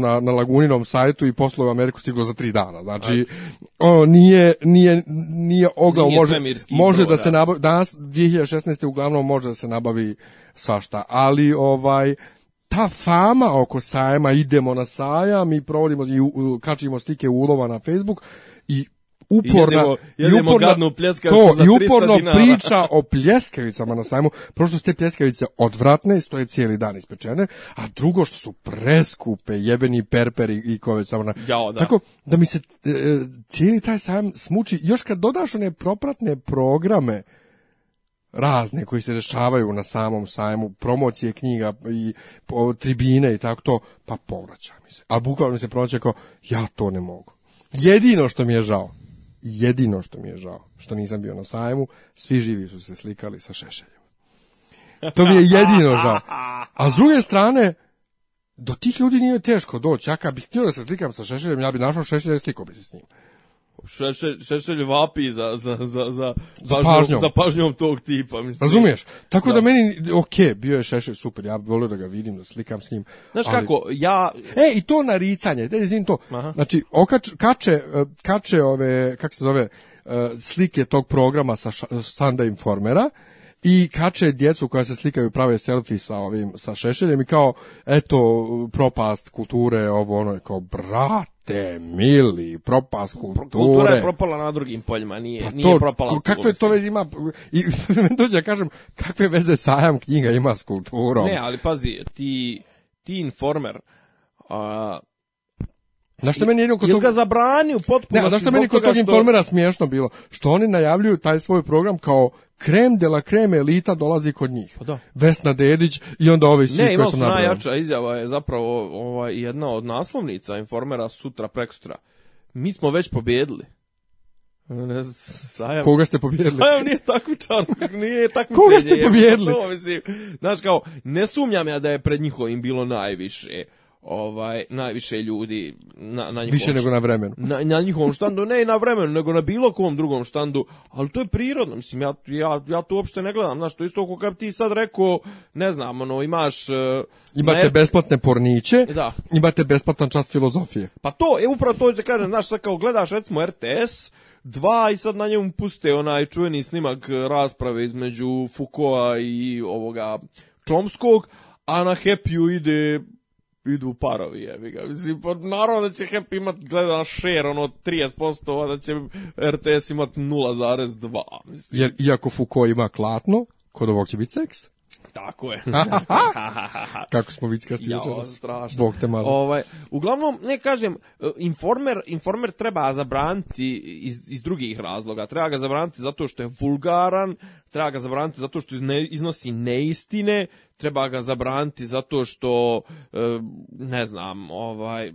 na, na Laguninom sajtu i poslo u Ameriku stiglo za tri dana. Znači, o, nije, nije, nije oglavo. Nije može, može da, se da. nabavi, danas 2016. uglavnom može da se nabavi svašta. Ali, ovaj, ta fama oko sajma, idemo na sajam i provodimo i kačimo slike ulova na Facebook i uporna, jedemo, jedemo i uporna, gadnu to, za i uporno dinara. priča o pljeskavicama na sajmu, prvo što su te pljeskavice odvratne stoje cijeli dan ispečene, a drugo što su preskupe, jebeni perperi i ko samo na... Jao, da. Tako da mi se e, e, cijeli taj sajam smuči, još kad dodaš one propratne programe, razne koji se dešavaju na samom sajmu, promocije knjiga i tribine i tako to, pa povraća mi se. A bukvalno mi se proće kao, ja to ne mogu. Jedino što mi je žao jedino što mi je žao, što nisam bio na sajmu, svi živi su se slikali sa šešeljem. To mi je jedino žao. A s druge strane, do tih ljudi nije teško doći. Ja kad bih htio da se slikam sa šešeljem, ja bih našao šešelja i slikao bi se s njim. Šešelj, šešelj vapi za, za, za, za, za, pažnjom. za pažnjom tog tipa. Mislim. Razumiješ? Tako da. da. meni, ok, bio je Šešelj super, ja volio da ga vidim, da slikam s njim. Znaš ali... kako, ja... E, i to naricanje, da izvim to. Aha. Znači, okač, kače, e, kače ove, kak se zove, e, slike tog programa sa Standa Informera, i kače djecu koja se slikaju prave selfie sa ovim sa šešeljem i kao eto propast kulture ovo ono je kao brat brate, mili, propast kulture. Kultura je propala na drugim poljima, nije, pa to, nije propala. To, Kakve to veze ima, i dođe [LAUGHS] da kažem, kakve veze sajam knjiga ima s kulturom? Ne, ali pazi, ti, ti informer, a, Znaš što meni je kod tog... ga zabranio potpuno. Ne, znaš što meni kod tog informera što... smiješno bilo? Što oni najavljuju taj svoj program kao krem de la krem elita dolazi kod njih. Pa da. Vesna Dedić i onda ovi svi ne, koji sam nabrao. najjača izjava je zapravo ova jedna od naslovnica informera sutra prekstra. Mi smo već pobjedili. Ne, sajam, Koga ste pobjedili? Sajam nije takmičarskog, nije [LAUGHS] takmičenje. Koga ste pobjedili? Je, znaš kao, ne sumnjam ja da je pred njihovim bilo najviše ovaj najviše ljudi na na njihovom više nego na vremenu na, na njihovom štandu ne i na vremenu nego na bilo kom drugom štandu ali to je prirodno mislim ja ja ja to uopšte ne gledam znači to isto kako kad ti sad rekao ne znam ono imaš e, imate ne, besplatne porniče da. imate besplatan čas filozofije pa to je upravo to što da kažem znaš sad kao gledaš recimo RTS dva i sad na njemu puste onaj čuveni snimak rasprave između Fukoa i ovoga Čomskog a na Happy ide idu parovi, jebi ga. Mislim, pa naravno da će HEP imat, gleda da, share, ono, 30%, a da će RTS imat 0,2, mislim. Jer, iako Foucault ima klatno, kod ovog će biti seks. Tako je. Kako smo vickasti večeras. Bog te malo. Ovaj, uglavnom, ne kažem, e, informer, informer treba zabraniti iz, iz drugih razloga. Treba ga zabraniti zato što je vulgaran, treba ga zabraniti zato što iznosi neistine, treba ga zabraniti zato što, e, ne znam, ovaj,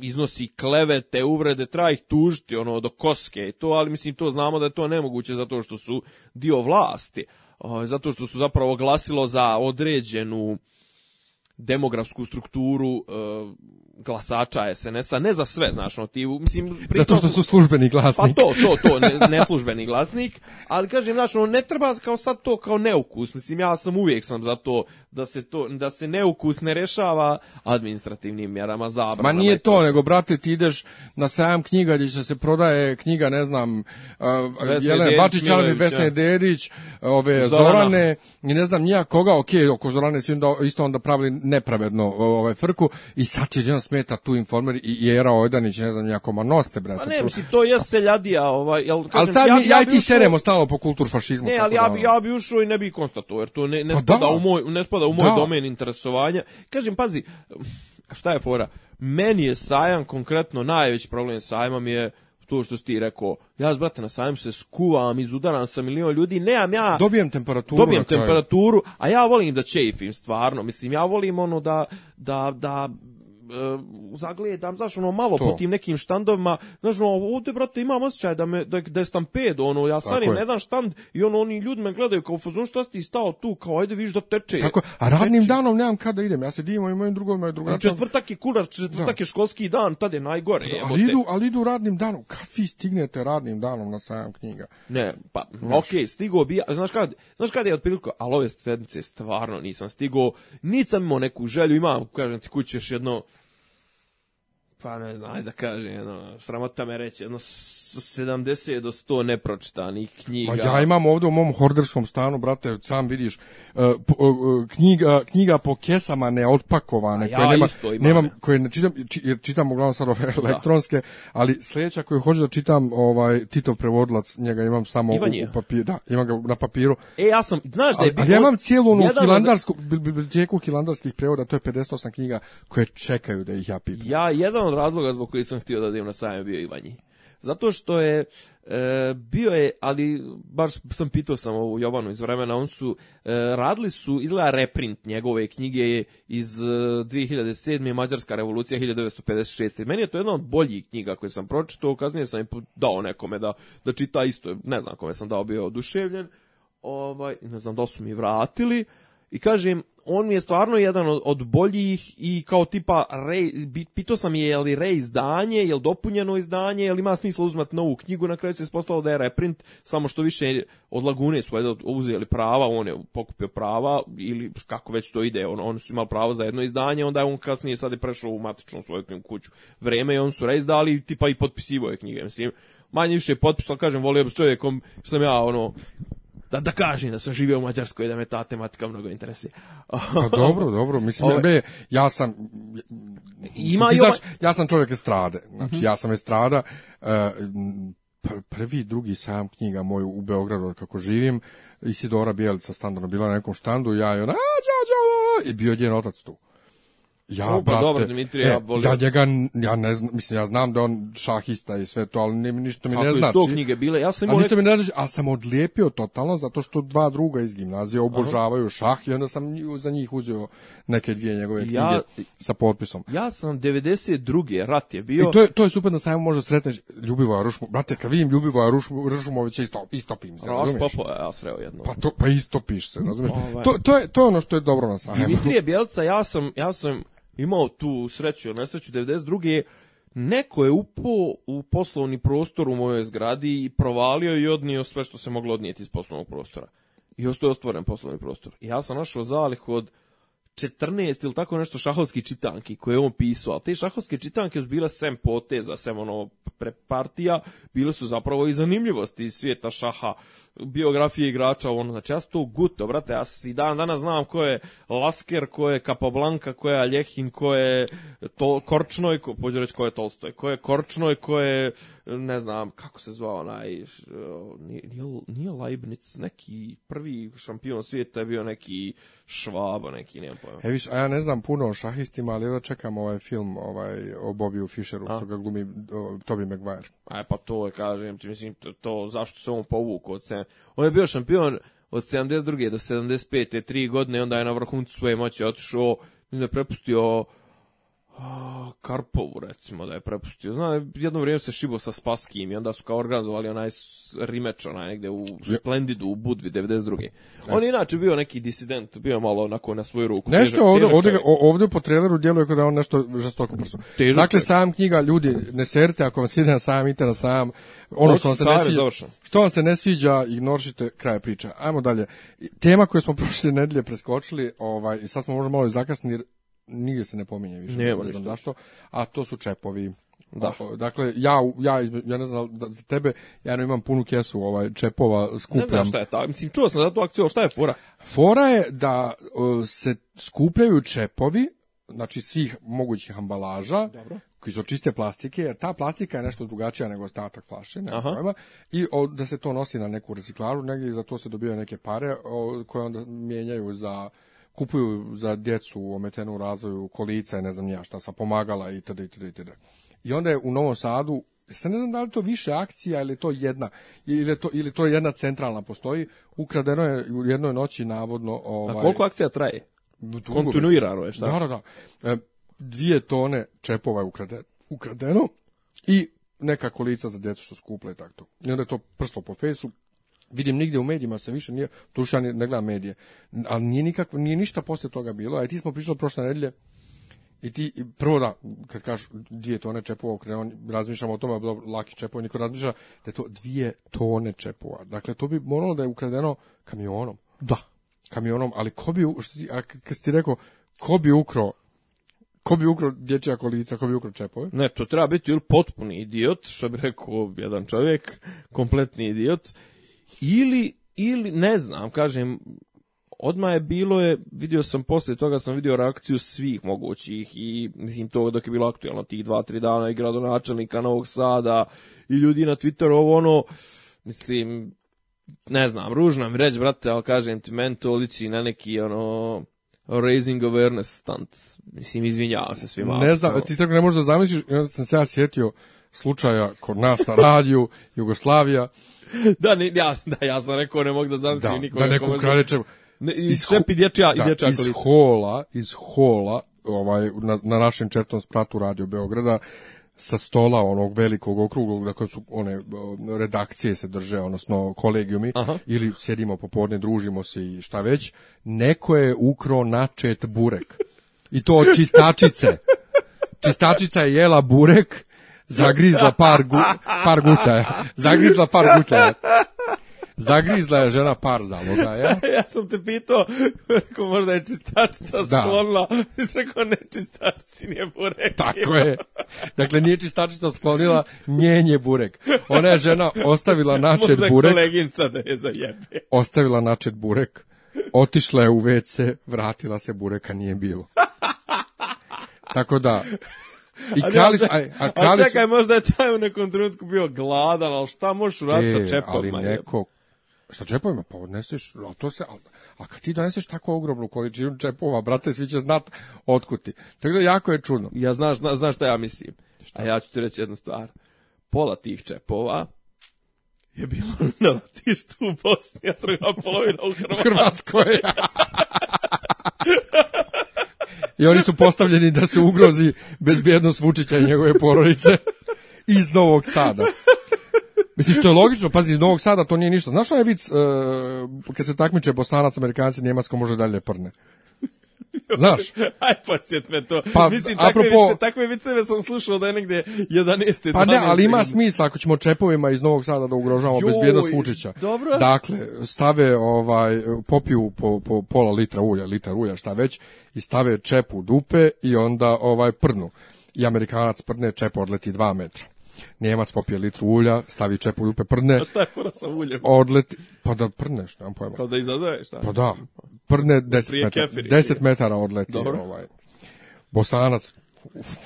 iznosi klevete, uvrede, treba ih tužiti ono do koske i to, ali mislim to znamo da je to nemoguće zato što su dio vlasti. Ovaj, zato što su zapravo glasilo za određenu demografsku strukturu eh, glasača SNS-a, ne za sve, znaš, no, ti, mislim... Zato što su službeni pa glasnik. Pa to, to, to, ne, neslužbeni glasnik, ali kažem, znaš, no, ne treba kao sad to kao neukus, mislim, ja sam uvijek sam za to da se, to, da se neukus ne rešava administrativnim mjerama zabranama. Ma nije to, nego, brate, ti ideš na sajam knjiga gdje će se prodaje knjiga, ne znam, uh, Vesne Jelen Dedić, Bačić, Milović, Vesne Dedić, ove, Zorana. Zorane, i ne znam nija koga, ok, oko Zorane su isto onda pravili nepravedno ove, ovaj, frku, i sad je jedan smeta tu informer i Jera Ojdanić, ne znam, jako ma noste, brate. Pa ne, mislim, to je seljadija, ovaj, jel, kažem, ali taj, ja, ja, ja, ja ti ušao... seremo stalno po kultur fašizmu. Ne, ali ja, da, bi, ja bi ušao i ne bi konstatuo, jer to ne, ne, pa spada, da. u moj, ne spada u moj da. domen interesovanja. Kažem, pazi, šta je fora? Meni je sajam, konkretno najveći problem sajmom je to što si ti rekao, ja s brate na sajem se skuvam, izudaram sa milion ljudi, nemam ja... Dobijem temperaturu. Dobijem temperaturu, a ja volim da čeifim stvarno, mislim, ja volim ono da, da, da E, zagledam, znaš, ono, malo to. po tim nekim štandovima, znaš, ono, ovdje, brate, imam osjećaj da, me, da, da je stamped, ono, ja stanem na jedan štand i ono, oni ljudi me gledaju kao fuzon, šta si ti stao tu, kao, ajde, viš da teče. Tako, a radnim teče. danom nemam kada da idem, ja se divim i mojim drugom, i drugačijom. Četvrtak je kurac, četvrtak da. je školski dan, tad je najgore. Da, ali, idu, ali idu radnim danom, kad vi stignete radnim danom na sajam knjiga? Ne, pa, okej, okay, stigo bi, znaš kad, znaš kad je otprilike, ali ove stvarno nisam stigo, niti sam imao neku želju, imam, kažem ti, kući još jedno pa ne znam, ajde da kažem, jedno, sramota me reći, ono, 70 do 100 nepročitanih knjiga. Ma ja imam ovde u mom horderskom stanu, brate, sam vidiš, uh, uh, knjiga, knjiga po kesama neotpakovane, ja koje, nema, nemam, koje ne čitam, jer čitam uglavnom sad ove da. elektronske, ali sljedeća koju hoću da čitam, ovaj, Titov prevodlac, njega imam samo Ivan u, u papiru, da, imam ga na papiru. E, ja sam, znaš da je... Ali, ja imam cijelu onu hilandarsku, biblioteku hilandarskih prevoda, to je 58 knjiga koje čekaju da ih ja pitam. Ja, jedan od razloga zbog koji sam htio da idem na sajam bio Ivanji. Zato što je e, bio je, ali baš sam pitao sam ovu Jovanu iz vremena, on su e, radili su izgleda reprint njegove knjige iz e, 2007. Mađarska revolucija 1956. Meni je to jedna od boljih knjiga koje sam pročitao, kasnije sam dao nekome da da čita isto, ne znam kome sam dao, bio oduševljen. Ovaj, ne znam da su mi vratili i kažem on mi je stvarno jedan od, od boljih i kao tipa, re, pitao sam je je li reizdanje, je li dopunjeno izdanje, je li ima smisla uzmat novu knjigu, na kraju se isposlalo da je reprint, samo što više od Lagune su jedan uzeli prava, on je pokupio prava, ili kako već to ide, on, on su imali pravo za jedno izdanje, onda je on kasnije sad je prešao u matičnu svoju knjigu kuću vreme i on su reizdali, tipa i potpisivo je knjige, mislim, manje više potpisao, kažem, volio bi s čovjekom, sam ja, ono, da, da kažem da sam živio u Mađarskoj da me ta tematika mnogo interesuje. Pa [LAUGHS] dobro, dobro, mislim, Ove, me, ja sam, ima ti znaš, ovaj- ja sam čovjek estrade, znači uh mhm. -huh. ja sam estrada, uh, prvi drugi sam knjiga moj u Beogradu kako živim, Isidora Bijelica standardno bila na nekom štandu, ja i ona, a, dja, dja, i bio njen otac tu. Ja, Upa, brate, dobar Dimitrije, ja e, volim. Ja njega, ja ne znam, mislim, ja znam da on šahista i sve to, ali ne, ništa mi Kako ne znači. Kako iz to knjige bile, ja sam imao... Ništa mi ne znači, ali sam odlijepio totalno, zato što dva druga iz gimnazije obožavaju Aha. šah i onda sam za njih uzeo neke dvije njegove knjige ja, sa potpisom. Ja sam 92. rat je bio... I to je, to je super da sajmu možda sretneš Ljubivoja Rušmo. Brate, kad vidim Ljubivoja Rušmo, Rušmovića, isto, istopim se, Roš, razumiješ? Popo, ja sreo jedno. Pa, to, pa istopiš se, razumiješ? Ovaj. To, to, je, to je ono što je dobro na sajmu. Dimitrije Bjelca, ja sam, ja sam imao tu sreću na sreću 92. Neko je upao u poslovni prostor u mojoj zgradi i provalio i odnio sve što se moglo odnijeti iz poslovnog prostora. I ostao je ostvoren poslovni prostor. I ja sam našao zalih od 14 ili tako nešto šahovski čitanki koje on pisao, ali te šahovske čitanke su bila sem poteza, sem ono prepartija, bile su zapravo i zanimljivosti iz svijeta šaha, biografije igrača, ono, znači ja to guto, brate, ja i dan danas znam ko je Lasker, ko je Capablanca, ko je Aljehin, ko je to, Korčnoj, ko, pođe reći ko je Tolstoj, ko je Korčnoj, ko je ne znam kako se zvao onaj, nije, nije Leibniz, neki prvi šampion svijeta je bio neki švaba, neki, nemam pojma. E viš, a ja ne znam puno o šahistima, ali da čekam ovaj film ovaj, o Bobiju Fisheru, a? što ga glumi o, Toby Maguire. A pa to je, kažem ti, mislim, to, to zašto se on povukao od se... On je bio šampion od 72. do 75. tri godine, onda je na vrhuncu svoje moći otišao, mislim da je prepustio Karpovu recimo da je prepustio. Znam, jedno vrijeme se šibo sa Spaskim i onda su kao organizovali onaj rimeč onaj negde u Splendidu u Budvi 92. On je inače bio neki disident, bio malo onako na svoju ruku. Nešto težak, ovde, težak ovdje, ovdje, po traileru djeluje kao da on nešto žestoko prso. Dakle, sam knjiga, ljudi, ne serite ako vam se ide na sam, idite na sam. Ono što vam se ne sviđa, što vam se ne sviđa, ignorišite kraj priče. Ajmo dalje. Tema koju smo [LAUGHS] prošle nedelje preskočili, ovaj, sad smo možda malo i zakasnili, nije se ne pominje više, ne znam zašto, a to su čepovi. Da. Dakle, ja, ja, ja ne znam, da, da, za tebe, ja ne imam punu kesu ovaj, čepova, skupljam. Ne znam šta je ta, mislim, čuo sam za tu akciju, šta je fora? Fora je da uh, se skupljaju čepovi, znači svih mogućih ambalaža, Dobro. koji su čiste plastike, jer ta plastika je nešto drugačija nego ostatak flaše, nema pojma, i o, da se to nosi na neku reciklažu, negdje za to se dobijaju neke pare o, koje onda mijenjaju za kupuju za djecu ometenu u razvoju kolica ne znam ja šta sa pomagala itd. itd. itd. I onda je u Novom Sadu se ne znam da li to više akcija ili to jedna ili to ili to jedna centralna postoji ukradeno je u jednoj noći navodno ovaj A koliko akcija traje? Dugo, Kontinuirano je šta? Da, da, da. E, dvije tone čepova je ukradeno, ukradeno i neka kolica za djecu što skuple i tako to. I onda je to prslo po fesu, vidim nigde u medijima se više nije, tuša ne, ne gledam medije, ali nije, nikakvo, nije ništa posle toga bilo, a ti smo pričali prošle nedelje, i ti, prvo da, kad kažeš dvije tone čepova okrenuo, razmišljamo o tome, dobro, laki čepovi, niko razmišlja da je to dvije tone čepova. Dakle, to bi moralo da je ukradeno kamionom. Da. Kamionom, ali ko bi, što ti, a kad si ti rekao, ko bi ukro Ko bi ukro dječja kolica, ko bi ukro čepove? Ne, to treba biti ili potpuni idiot, što bi rekao jedan čovjek, kompletni idiot, Ili, ili, ne znam, kažem, odma je bilo je, vidio sam posle toga sam vidio reakciju svih mogućih i mislim to dok je bilo aktuelno tih dva, tri dana i gradonačelnika Novog Sada i ljudi na Twitteru ovo ono, mislim, ne znam, ružno mi reći, brate, ali kažem ti, meni to liči na neki, ono, raising awareness stunt. Mislim, izvinjavam se svima. Ne znam, ti tako ne možeš da zamisliš, ja sam se ja sjetio slučaja kod nas na radiju Jugoslavija, da, ne, ja, da, ja sam rekao, ne mogu da znam da, si niko. Da, neko ukrade čemu. Ne, iz čepi dječja, da, dječja iz hola, iz hola, ovaj, na, na našem četvrtom spratu Radio Beograda, sa stola onog velikog okruglog na kojem su one redakcije se drže, odnosno kolegijumi, Aha. ili sedimo popodne, družimo se i šta već, neko je ukro načet burek. I to čistačice. Čistačica je jela burek zagrizla par, gu, par gutaja. Zagrizla par gutaja. Zagrizla je žena par zaloga, ja? [LAUGHS] ja sam te pitao, ako možda je čistačica da. sklonila, da. si rekao ne čistačici nije burek. Tako je. Dakle, nije čistačica sklonila, njenje burek. Ona je žena ostavila načet možda burek. koleginca da je zajebe. Ostavila načet burek, otišla je u WC, vratila se, bureka nije bilo. Tako da, I Kalis, a, a, Kalis... a čekaj, možda je taj u nekom trenutku bio gladan, ali šta možeš uraditi sa e, čepovima? Ali neko, šta čepovima? Pa odneseš, ali to se, a kad ti doneseš tako ogromnu količinu čepova, brate, svi će znat otkuti. Tako da jako je čudno. Ja znaš, zna, znaš šta ja mislim. Šta? A ja ću ti reći jednu stvar. Pola tih čepova je bilo [LAUGHS] na latištu u Bosni, a druga polovina u Hrvatskoj. Hrvatskoj. [LAUGHS] i oni su postavljeni da se ugrozi bezbjednost Vučića i njegove porodice iz Novog Sada. Mislim što je logično, pazi iz Novog Sada to nije ništa. Znaš je vic uh, kad se takmiče Bosanac, Amerikanci, Njemacko može dalje da prne. [LAUGHS] Znaš? Aj, podsjet me to. Pa, Mislim, takve, apropo, vice, takve viceve sam slušao da je negde 11. Pa ne, ali ima smisla ako ćemo čepovima iz Novog Sada da ugrožavamo Joj, bezbjednost Vučića. Dobro. Dakle, stave, ovaj, popiju po, po pola litra ulja, litar ulja, šta već, i stave čep u dupe i onda ovaj prnu. I Amerikanac prdne čep odleti dva metra. Nijemac popije litru ulja, stavi u upe, prdne. A šta je fora sa uljem? Odleti, pa da prdneš, nemam pojma. Pa da izazoveš, šta? Pa da, prdne 10 metara, 10 metara odleti. Dobro. Ovaj. Bosanac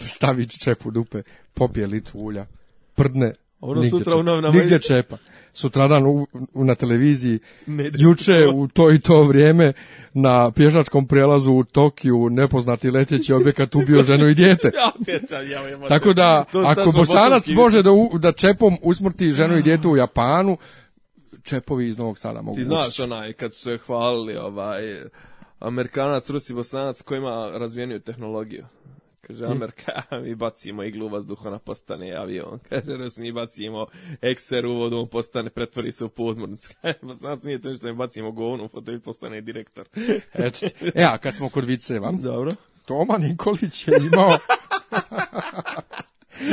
stavi u dupe, popije litru ulja, prdne, Ovo nigdje, sutra čepa, u nam nigdje čepa sutradan u, u, na televiziji juče u to i to vrijeme na pješačkom prelazu u Tokiju nepoznati leteći objekat ubio ženu i dijete. [LAUGHS] ja osjećam, ja, Tako da, ako Bosanac može da, u, da čepom usmrti ženu i dijete u Japanu, čepovi iz Novog Sada mogu Ti znaš onaj, kad su se hvalili ovaj, Amerikanac, Rusi, Bosanac koji ima razvijeniju tehnologiju. Kaže, Amerika, [LAUGHS] mi bacimo iglu vazduha, ona postane avion. [LAUGHS] Kaže, Rus, mi bacimo ekser u vodu, on postane, pretvori se u podmornicu. [LAUGHS] pa sad nije to što mi bacimo govnu, pa to postane direktor. Eto, e, a kad smo kod viceva. Dobro. Toma Nikolić je imao...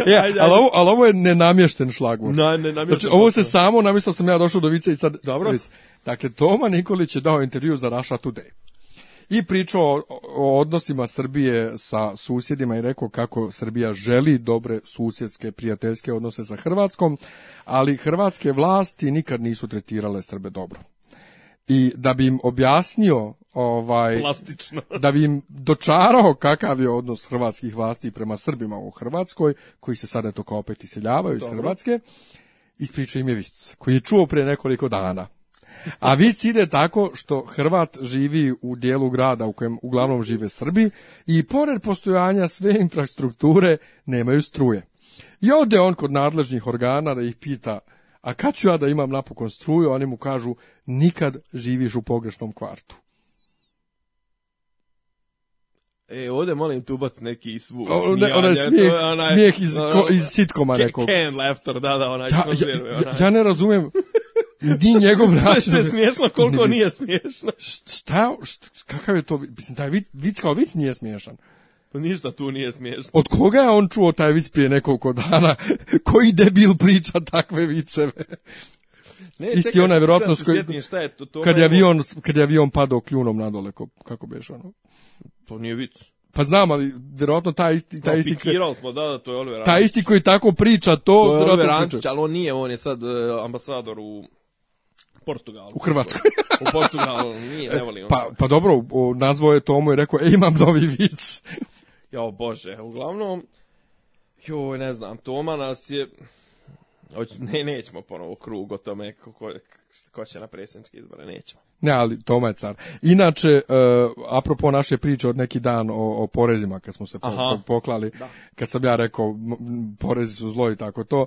Ja, ajde, ajde. ali, ovo, ali ovo je nenamješten šlagvor. Na, znači, ovo se da. samo, namislio sam ja došao do vice i sad... Dobro. Dakle, Toma Nikolić je dao intervju za Russia Today i pričao o, odnosima Srbije sa susjedima i rekao kako Srbija želi dobre susjedske prijateljske odnose sa Hrvatskom, ali hrvatske vlasti nikad nisu tretirale Srbe dobro i da bi im objasnio ovaj plastično [LAUGHS] da bi im dočarao kakav je odnos hrvatskih vlasti prema Srbima u Hrvatskoj koji se sada to kao opet iseljavaju Dobro. iz Hrvatske ispričao im je vic koji je čuo pre nekoliko dana A vic ide tako što Hrvat živi u dijelu grada u kojem uglavnom žive Srbi i pored postojanja sve infrastrukture nemaju struje. I ode on kod nadležnih organa da ih pita a kad ću ja da imam napokon struju, oni mu kažu nikad živiš u pogrešnom kvartu. E, ovdje molim tu ubac neki svu o, ne, onaj smijeh, to onaj, smijeh iz, ko, iz sitkoma nekog. can laughter, da, da, onaj. Ja, ja, ja, ja ne razumijem, Di njegov mračni. Što je smiješno koliko nije smiješno. Šta, šta, kakav je to, mislim, taj vic, vic kao vic nije smiješan. Pa ništa tu nije smiješno. Od koga je on čuo taj vic prije nekoliko dana? [LAUGHS] Koji debil priča takve viceve? Ne, Isti čekaj, ona vjerovatno šta je to, to kad je avion kad je avion padao kljunom nadole kako beš ono. To nije vic. Pa znam, ali vjerovatno taj isti... Taj pa isti pikirali smo, da, da, to je Oliver Ančić. Taj isti koji tako priča, to... To je Oliver Ančić, ali on nije, on je sad eh, ambasador u Portugalu. U Hrvatskoj. [LAUGHS] u Portugalu, nije, ne e, volim. Pa, pa dobro, nazvao je Tomu i rekao, e, imam novi vic. [LAUGHS] Jao bože, uglavnom, joj, ne znam, Toma nas je, ne, nećemo ponovo krug o tome ko, ko će na predsjedničke izbore, nećemo. Ne, ali Toma je car. Inače, uh, apropo naše priče od neki dan o, o porezima, kad smo se po, po, poklali, da. kad sam ja rekao porezi su zlo i tako to,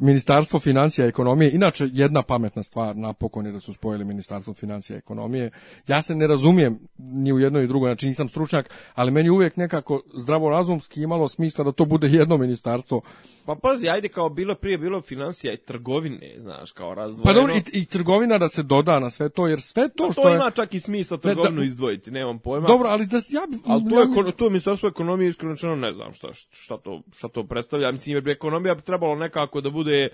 Ministarstvo financija i ekonomije, inače jedna pametna stvar napokon je da su spojili Ministarstvo financija i ekonomije. Ja se ne razumijem ni u jedno i drugo, znači nisam stručnjak, ali meni uvijek nekako zdravorazumski imalo smisla da to bude jedno ministarstvo. Pa pazi, ajde kao bilo prije bilo financija i trgovine, znaš, kao razdvojeno. Pa dobro, i, i trgovina da se doda na sve to, jer sve to pa što to ima čak i smisla trgovinu ne, da, izdvojiti, nemam pojma. Dobro, ali da ja bi... Ali to, ja je, to ministarstvo ekonomije, iskreno ne znam šta, šta, to, šta to predstavlja. Mislim, jer bi ekonomija trebalo nekako da bude bude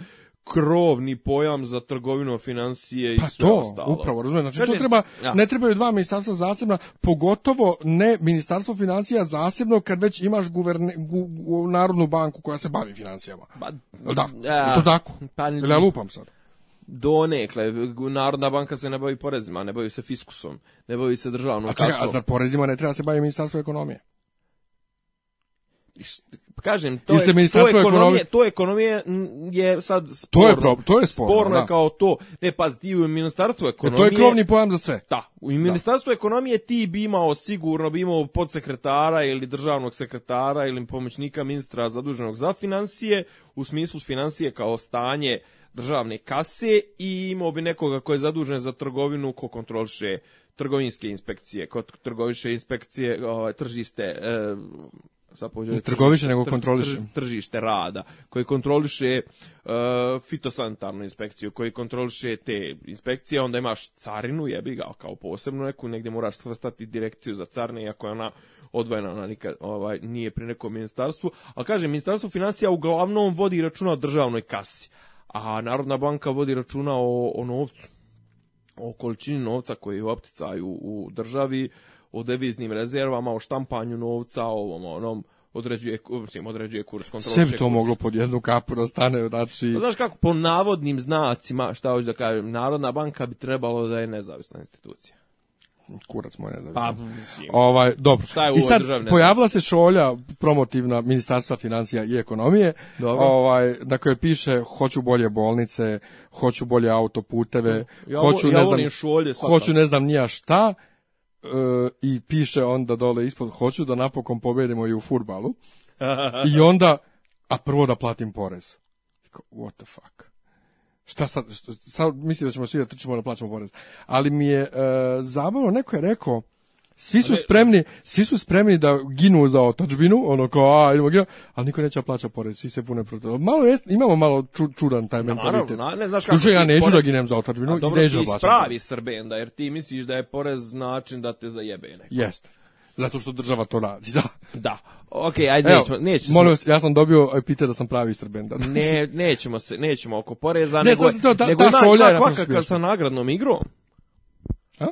krovni pojam za trgovinu, financije i pa sve to, ostalo. upravo, razumijem. Znači, Kažete, to treba, ja. ne trebaju dva ministarstva zasebna, pogotovo ne ministarstvo financija zasebno kad već imaš guverne, gu, gu, Narodnu banku koja se bavi financijama. Pa, da, a, to tako. Pa, Ili ja lupam sad donekle, Narodna banka se ne bavi porezima, ne bavi se fiskusom, ne bavi se državnom kasom. A čekaj, a zar porezima ne treba da se bavi ministarstvo ekonomije? kažem, to je, to je ekonomije, to ekonomije je sad sporno. To je, prob, to je sporno, sporno da. kao to. Ne, pazi, ti u ministarstvu ekonomije... E, to je krovni pojam za sve. Da, u da. ministarstvu da. ekonomije ti bi imao sigurno, bi imao podsekretara ili državnog sekretara ili pomoćnika ministra zaduženog za financije, u smislu financije kao stanje državne kase i imao bi nekoga ko je zadužen za trgovinu ko kontroliše trgovinske inspekcije, kod trgovinske inspekcije, ovaj, tržište, e, zapravo ne da trgoviše nego kontroliše tržište rada koji kontroliše uh, fitosanitarnu inspekciju koji kontroliše te inspekcije onda imaš carinu jebi ga kao posebno neku negde moraš svrstati direkciju za carine iako je ona odvojena ona nikad ovaj nije pri nekom ministarstvu al kaže ministarstvo financija uglavnom vodi računa o državnoj kasi a Narodna banka vodi računa o, o novcu o količini novca koji je u opticaju u državi o deviznim rezervama, o štampanju novca, o ovom onom, određuje, mislim, određuje kurs kontroliše. Sve bi to kurs. moglo pod jednu kapu da stane, znači... pa, Znaš kako, po navodnim znacima, šta hoću da kažem, Narodna banka bi trebalo da je nezavisna institucija kurac moj Pa, ovaj, dobro. Šta je I sad pojavila se šolja promotivna Ministarstva financija i ekonomije, dobro. ovaj, na kojoj piše hoću bolje bolnice, hoću bolje autoputeve, ja, hoću, ja ne znam, šolje, hoću ne znam nija šta E, i piše onda dole ispod hoću da napokon pobedimo i u furbalu [LAUGHS] i onda a prvo da platim porez what the fuck šta sad, šta, sad mislim da ćemo svi da trčimo da plaćamo porez ali mi je e, zabavno, neko je rekao Svi su spremni, svi su spremni da ginu za otadžbinu, ono kao a idemo ginu, ali niko neće da plaća porez, svi se pune protiv. Malo jest, imamo malo ču, čudan taj mentalitet. Naravno, ne znaš kako. Duže ja neću da porez... da ginem za otadžbinu, dobro, neću da plaćam. Pravi srbenda, jer ti misliš da je porez način da te zajebe neko. Jeste. Zato što država to radi, da. Da. Okej, ajde, Evo, nećemo, nećemo. Molim vas, ja sam dobio epite da sam pravi srben. Da, [LAUGHS] ne, nećemo se, nećemo oko poreza, ne, nego, sam to, ta, nego ta, ta šolja na, na, na, sa nagradnom igrom. A?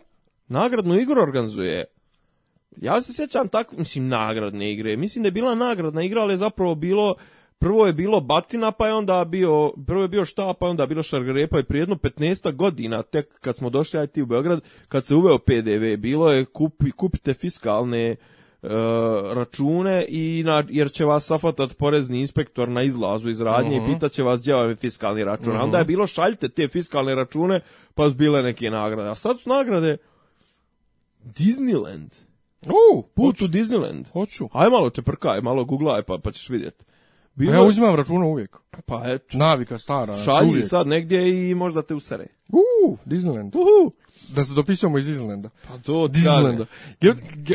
Nagradnu igru organizuje Ja se sjećam tako, mislim, nagradne igre. Mislim da je bila nagradna igra, ali je zapravo bilo... Prvo je bilo batina, pa je onda bio, prvo je bio šta, pa je onda bilo šargarepa i prijedno 15 godina, tek kad smo došli IT u Beograd, kad se uveo PDV, bilo je kupi, kupite fiskalne e, račune i na, jer će vas safatat porezni inspektor na izlazu iz radnje uh -huh. i mhm. pitaće vas gdje vam je fiskalni račun. Uh -huh. Onda mhm. je bilo šaljite te fiskalne račune, pa su bile neke nagrade. A sad su nagrade Disneyland. U, put u Disneyland. Hoću. Aj malo čeprkaj, malo googlaj e pa, pa ćeš vidjeti. Bilo... Ja uzimam računa uvijek. Pa eto. Navika stara. Šalji uvijek. sad negdje i možda te usere. Uuu, Disneyland. Uhu. Da se dopisujemo iz Disneylanda. Pa to, Disneylanda.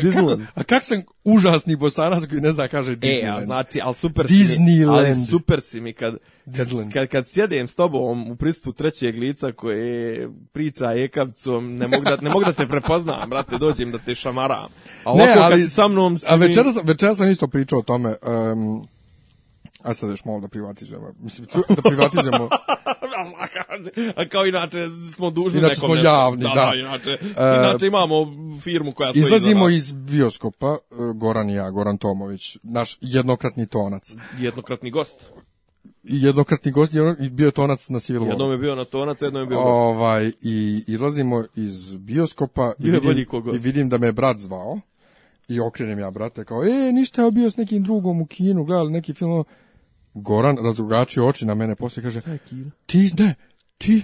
Disneyland. a kak sam užasni bosanac koji ne zna kaže Disneyland. E, a znači, ali super si Disneyland. mi, ali super si mi kad, Disneyland. kad, kad sjedem s tobom u pristupu trećeg lica koje priča ekavcom, ne mogu da, ne mogu da te prepoznam, brate, dođem da te šamaram. A ovako ne, ali, kad si sa mnom... Si a večera, mi... večera sam isto pričao o tome, um, A sad još malo da privatizujemo. Mislim, ču, da privatizujemo... [LAUGHS] a kao inače smo dužni inače nekom. Inače smo javni, da, da. da. inače, e, inače imamo firmu koja stoji Izlazimo iz bioskopa, e, Goran i ja, Goran Tomović, naš jednokratni tonac. Jednokratni gost jednokratni gost i bio je tonac na Civil War. Jednom je bio na tonac, jednom je bio gost. Ovaj, I izlazimo iz bioskopa i vidim, i vidim da me brat zvao. I okrenem ja brate kao, e, ništa je bio s nekim drugom u kinu, gledali neki film, Goran razrugačio oči na mene, posle kaže, ti ne, ti,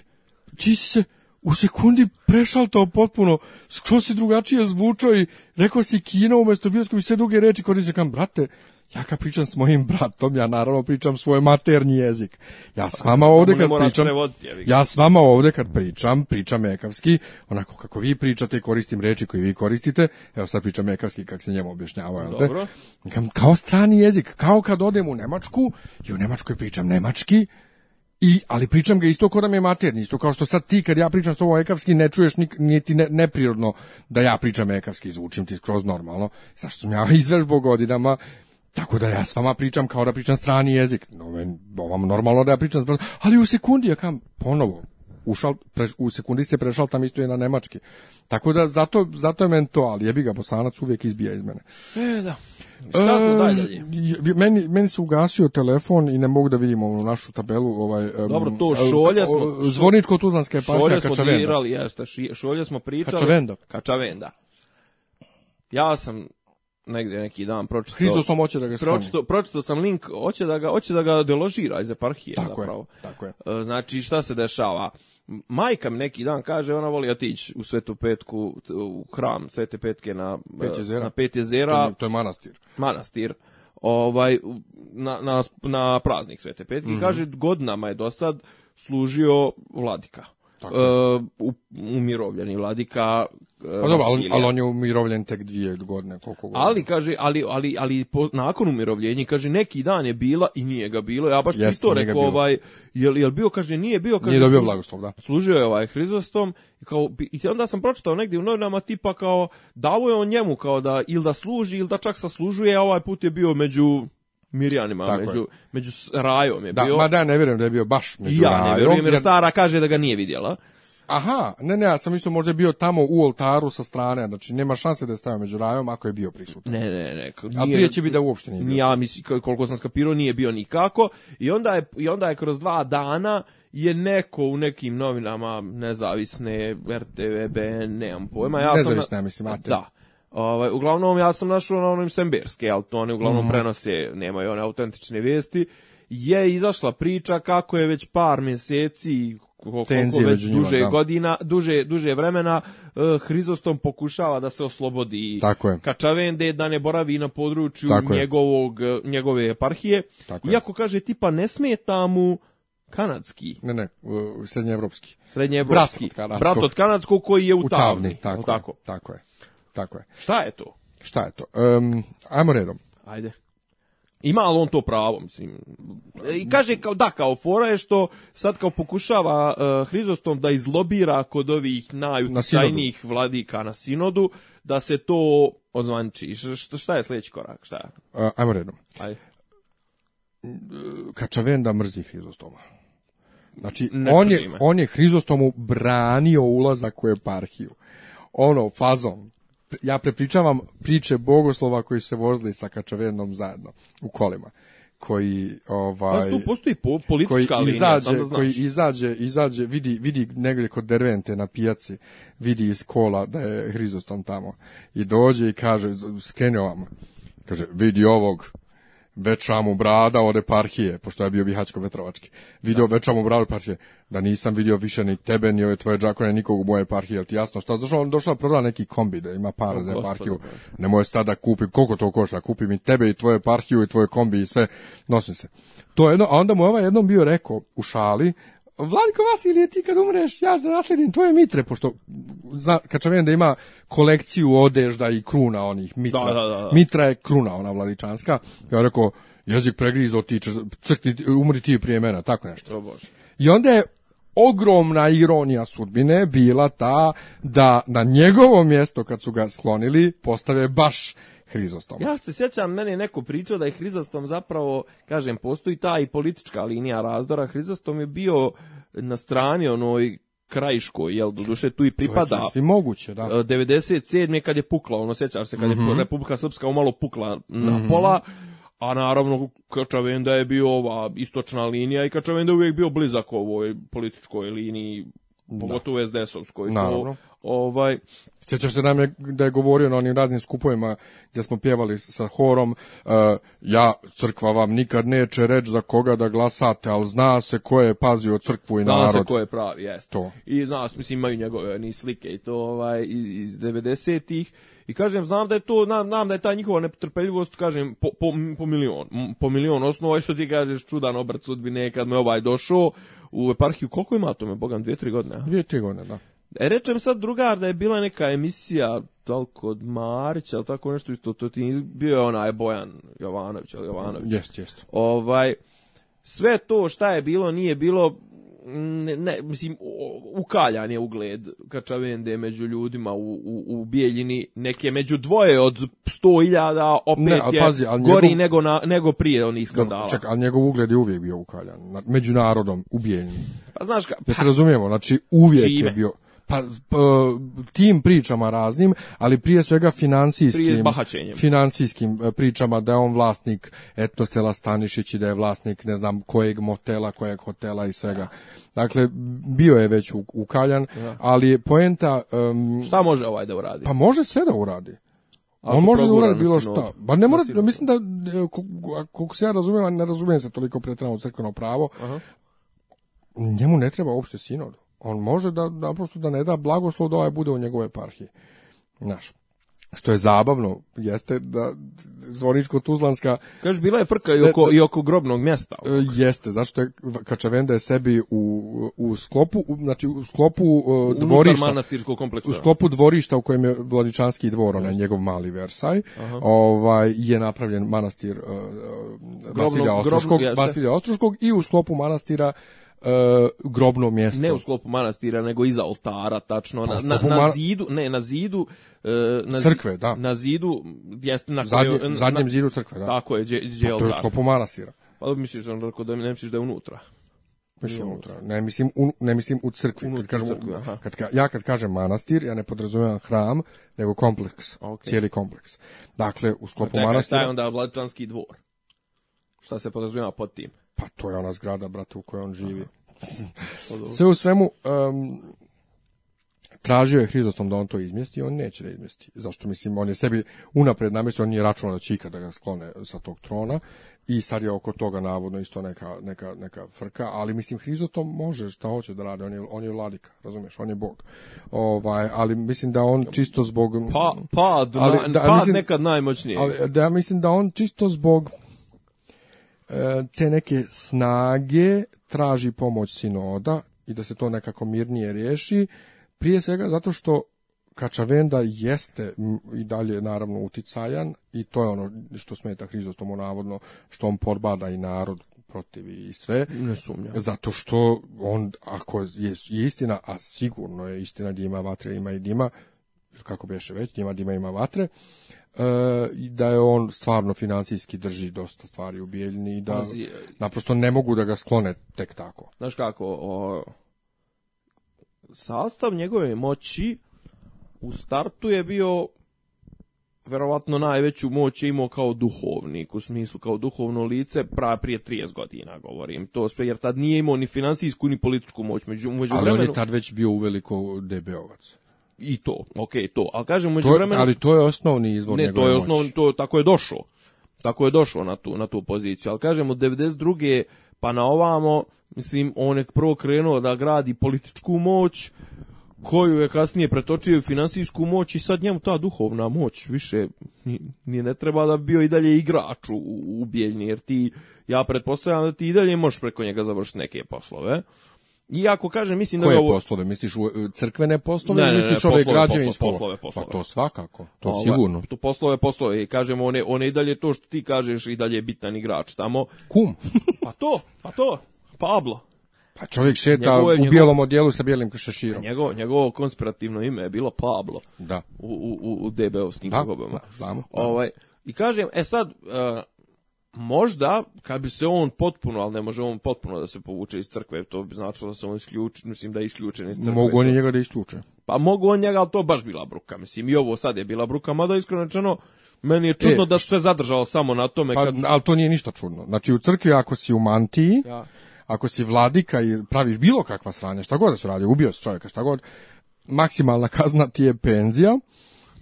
ti si se u sekundi prešaltao potpuno, skroz si drugačije zvučao i rekao si kino umesto bioskop i sve druge reči koristio. Kam, brate, Ja kad pričam s mojim bratom, ja naravno pričam svoj maternji jezik. Ja s vama ovde kad pričam, ja s vama ovde kad pričam, pričam ekavski, onako kako vi pričate, koristim reči koje vi koristite, evo sad pričam ekavski kako se njemu objašnjava, jel Dobro. Kao strani jezik, kao kad odem u Nemačku i u Nemačkoj pričam nemački, i, ali pričam ga isto kao da mi je materni, isto kao što sad ti kad ja pričam s ovo ekavski ne čuješ nik, nije ti ne, neprirodno da ja pričam ekavski, zvučim ti skroz normalno, zašto sam ja [LAUGHS] izvežbo godinama Tako da ja s vama pričam kao da pričam strani jezik. No, men, vam normalno da ja pričam strani, ali u sekundi ja kam ponovo ušal, pre, u sekundi se prešal tam isto je na nemački. Tako da zato, zato je men to, ali jebi ga, bosanac uvijek izbija iz mene. E, da. Šta smo dalje? E, meni, meni se ugasio telefon i ne mogu da vidim ovu našu tabelu. Ovaj, Dobro, to šolja smo... Zvorničko-Tuzlanska je Kačavenda. Šolja smo dirali, jeste, šolja smo pričali. Kačavenda. Kačavenda. Ja sam negde neki dan pročitao. Hristos hoće da ga spomni. Pročitao, pročitao sam link, hoće da ga hoće da ga deložira iz eparhije tako zapravo. Je, tako je. E, znači šta se dešava? Majka mi neki dan kaže, ona voli otići u Svetu Petku, u hram Svete Petke na Pet e, jezera. Na Pet jezera. To, je, to je manastir. Manastir ovaj na, na, na praznik Svete Petke mm -hmm. kaže godinama je do sad služio vladika. Tako. E, umirovljeni vladika E, pa dobro, ali, ali on je umirovljen tek dvije godine, koliko godina. Ali, kaže, ali, ali, ali po, nakon umirovljenja, kaže, neki dan je bila i nije ga bilo. Ja baš Jeste, to rekao, ovaj, jel, jel bio, kaže, nije bio. Kaže, nije dobio blagoslov, da. Služio je ovaj Hrizostom i, kao, i onda sam pročitao negdje u novinama tipa kao, davo je on njemu kao da ili da služi ili da čak saslužuje, a ovaj put je bio među Mirjanima, Tako među, je. među rajom je da, bio. Ma da, ne vjerujem da je bio baš među ja, rajom. Ja ne vjerujem, jer stara kaže da ga nije vidjela. Aha, ne, ne, ja sam mislio možda je bio tamo u oltaru sa strane, znači nema šanse da je stavio među rajom ako je bio prisutan. Ne, ne, ne. Nije, A prije će biti da uopšte nije bio. Ja mislim, koliko sam skapirao, nije bio nikako. I onda je, i onda je kroz dva dana je neko u nekim novinama nezavisne, RTV, BN, nemam pojma. Ja Nezavisne, sam, ja mislim, Ate. Da. Ovaj, uglavnom, ja sam našao na onim semberske, ali to one uglavnom mm. prenose, nemaju one autentične vijesti je izašla priča kako je već par mjeseci koliko već duže njima, da. godina, duže, duže vremena uh, Hrizostom pokušava da se oslobodi Tako je. Kačavende, da ne boravi na području Tako njegovog, je. Eh, njegove eparhije. Tako Iako je. kaže tipa ne smeta mu kanadski. Ne, ne, eh, srednjeevropski. Srednjeevropski. Brat od kanadskog. Brat od kanadskog koji je u, u tavni. Tako, tako, je, tako je. Tako je. Šta je to? Šta je to? Um, ajmo redom. Ajde. Ima li on to pravo, mislim. I kaže kao da, kao fora je što sad kao pokušava uh, Hrizostom da izlobira kod ovih najutjecajnijih na vladika na sinodu da se to ozvanči. Šta je sljedeći korak? Šta je? A, ajmo redom. Aj. Mm, Kačavenda mrzi Hrizostoma. Znači, on je, on je Hrizostomu branio ulazak u eparhiju. Ono, fazom ja prepričavam priče bogoslova koji se vozili sa kačavernom zajedno u kolima koji ovaj pa postoji po, politička koji linija, izađe, da znaš. koji izađe izađe vidi vidi negde kod Dervente na pijaci vidi iz kola da je Hrizostom tamo i dođe i kaže skrenuo vam kaže vidi ovog Bečamu brada od eparhije, pošto je bio Bihaćko-Petrovački. Video da. Bečamu brada od eparhije, da nisam video više ni tebe, ni ove tvoje džakone, nikog u moje eparhije, jel ti jasno šta? Zašto on došla da prodala neki kombi da ima para o, za eparhiju, da. ne moje sada kupim, koliko to košta, kupim i tebe i tvoju eparhiju i tvoje kombi i sve, nosim se. To je jedno, a onda mu je ovaj jednom bio rekao u šali, Vladko Vasilije, ti kad umreš, ja da nasledim tvoje mitre, pošto zna, kad sam da ima kolekciju odežda i kruna onih mitra. Da, da, da, da. mitra je kruna, ona vladičanska. Ja rekao, jezik pregrizo, ti ćeš, crkni, umri ti prije mene, tako nešto. Bože. I onda je ogromna ironija sudbine bila ta da na njegovo mjesto kad su ga sklonili postave baš Hrizostom. Ja se sjećam, meni je neko pričao da je Hrizostom zapravo, kažem, postoji ta i politička linija razdora. Hrizostom je bio na strani onoj krajiškoj, jel, duše tu i pripada. To je svi moguće, da. 97. Eh, kad je pukla, ono, sjećaš se, kad je mm -hmm. Republika Srpska umalo pukla mhm. na mm -hmm. pola, a naravno Kačavenda je bio ova istočna linija i Kačavenda je uvijek bio blizak ovoj političkoj liniji, da. pogotovo SDS-ovskoj. Naravno. To, Ovaj, sjećaš se da, je, da je govorio na onim raznim skupovima gdje smo pjevali sa horom, uh, ja, crkva vam nikad neće reći za koga da glasate, ali zna se ko je pazio crkvu i zna narod. Zna se ko je pravi, jest. To. I zna, mislim, imaju njegove ni slike i to ovaj, iz 90-ih. I kažem, znam da je to, nam, nam da je ta njihova netrpeljivost, kažem, po, po, po milion, po milion osnova, što ti kažeš, čudan obrat sudbine, kad me ovaj došao u eparhiju, koliko ima to me, bogam, dvije, tri godine? Dvije, tri godine, da. E, rečem sad drugar da je bila neka emisija da od Marića, ali tako nešto isto, to ti bio je onaj Bojan Jovanović, ali Jovanović. Jeste, jeste. Ovaj, sve to šta je bilo, nije bilo, ne, ne mislim, ukaljan je ugled Kačavende među ljudima u, u, u Bijeljini, neke među dvoje od sto iljada, opet ne, ali, je pazi, ali gori njegov... nego, na, nego prije onih skandala. Dobro, čak, ali njegov ugled je uvijek bio ukaljan, među narodom u Bijeljini. Pa znaš ka... Pa, da se razumijemo, znači uvijek čime? je bio pa, pa tim pričama raznim, ali prije svega financijskim prije financijskim e, pričama da je on vlasnik etnosela Stanišić i da je vlasnik ne znam kojeg motela, kojeg hotela i svega. Da. Dakle, bio je već ukaljan, da. ali poenta... Um, šta može ovaj da uradi? Pa može sve da uradi. Ako on može da uradi bilo šta. Ba ne mora, da, da- mislim da, kako e, se ja razumem, ne razumijem se toliko pretjerano crkveno pravo, Aha. njemu ne treba uopšte sinod. On može da naprosto da, da ne da blagoslov da ovaj bude u njegove eparhije. Znaš, što je zabavno, jeste da Zvoničko-Tuzlanska... Kaže, bila je frka i oko, ne, i oko grobnog mjesta. E, jeste, zašto je Kačavenda je sebi u, u sklopu, u, znači u sklopu uh, dvorišta... manastirskog kompleksa. U sklopu dvorišta u kojem je Vladičanski dvor, onaj njegov mali Versaj, ovaj, je napravljen manastir uh, e, Vasilja, Ostruškog, Vasilja Ostruškog i u sklopu manastira uh, grobno mjesto. Ne u sklopu manastira, nego iza oltara, tačno. Pa, na, na, na, zidu, ne, na zidu... Uh, na crkve, da. Na zidu, jeste na Zadnje, kojoj, zadnjem zidu crkve, da. Tako je, gdje, gdje pa, oltar. To je u sklopu manastira. Pa misliš, on rekao da ne misliš da je unutra. Mislim unutra. Ne mislim u, ne mislim u crkvi. Unutra, kad kažem, crkvi, aha. kad, ja kad kažem manastir, ja ne podrazumijem hram, nego kompleks, okay. cijeli kompleks. Dakle, u sklopu A, čekaj, manastira... Taj onda Vladičanski dvor. Šta se podrazumeva pod tim? Pa to je ona zgrada, brate, u kojoj on živi. Sve u svemu, um, tražio je Hrizostom da on to izmjesti, on neće da izmjesti. Zašto, mislim, on je sebi unapred namjestio, on nije računao da će ikada da ga sklone sa tog trona i sad je oko toga navodno isto neka, neka, neka frka, ali mislim Hrizostom može šta hoće da radi, on je, on je vladika, razumiješ, on je bog. Ovaj, ali mislim da on čisto zbog... Pa, pad, ali, da, pad mislim, nekad najmoćniji. Ali, da, mislim da on čisto zbog E, te neke snage traži pomoć sinoda i da se to nekako mirnije riješi, prije svega zato što Kačavenda jeste i dalje naravno uticajan i to je ono što smeta Hristostomu navodno što on porbada i narod protiv i sve. Ne sumnjam. Zato što on, ako je, istina, a sigurno je istina gdje ima vatre, ima i dima, ili kako beše već, gdje ima dima, ima vatre, E, da je on stvarno financijski drži dosta stvari u Bijeljini i da Pazi, e, naprosto ne mogu da ga sklone tek tako. Znaš kako, o, sastav njegove moći u startu je bio verovatno najveću moć je imao kao duhovnik, u smislu kao duhovno lice, pra, prije 30 godina govorim, to sve, jer tad nije imao ni finansijsku ni političku moć. Među, među Ali vremenu... on je tad već bio uveliko DB-ovac i to, ok, to. Al kažem, među Ali to je osnovni izvor njegovog. Ne, to je osnovni, to, tako je došlo. Tako je došlo na tu, na tu poziciju. Al kažem, od 92. pa na ovamo, mislim, on je prvo krenuo da gradi političku moć, koju je kasnije pretočio u finansijsku moć i sad njemu ta duhovna moć više ni ne treba da bio i dalje igrač u, u Bijeljni, jer ti, ja pretpostavljam da ti i dalje možeš preko njega završiti neke poslove. I ako kažem, mislim da Koje da... ovo... poslove? Misliš u e, crkvene poslove ne, ili misliš ove građevinsko? Poslove, poslove. Pa to svakako, to Ova, sigurno. To poslove, poslove. I kažemo, one, one i dalje to što ti kažeš i dalje je bitan igrač tamo. Kum. [LAUGHS] pa to, pa to. Pablo. Pa čovjek šeta njegovo, u bijelom njegovo, odjelu sa bijelim šeširom. Njegovo, njegovo konspirativno ime je bilo Pablo. Da. U, u, u DB-ovskim da, da, znamo. Ovaj, I kažem, e sad, uh, možda, kad bi se on potpuno, ali ne može on potpuno da se povuče iz crkve, to bi značilo da se on isključi, mislim da je isključen iz crkve. Mogu oni njega da isključe. Pa mogu on njega, ali to baš bila bruka, mislim, i ovo sad je bila bruka, mada iskreno rečeno, meni je čudno e, da se zadržao samo na tome. Pa, kad... Ali to nije ništa čudno. Znači, u crkvi ako si u mantiji, ja. ako si vladika i praviš bilo kakva sranja, šta god da se radi, ubio si čovjeka, šta god, maksimalna kazna ti je penzija,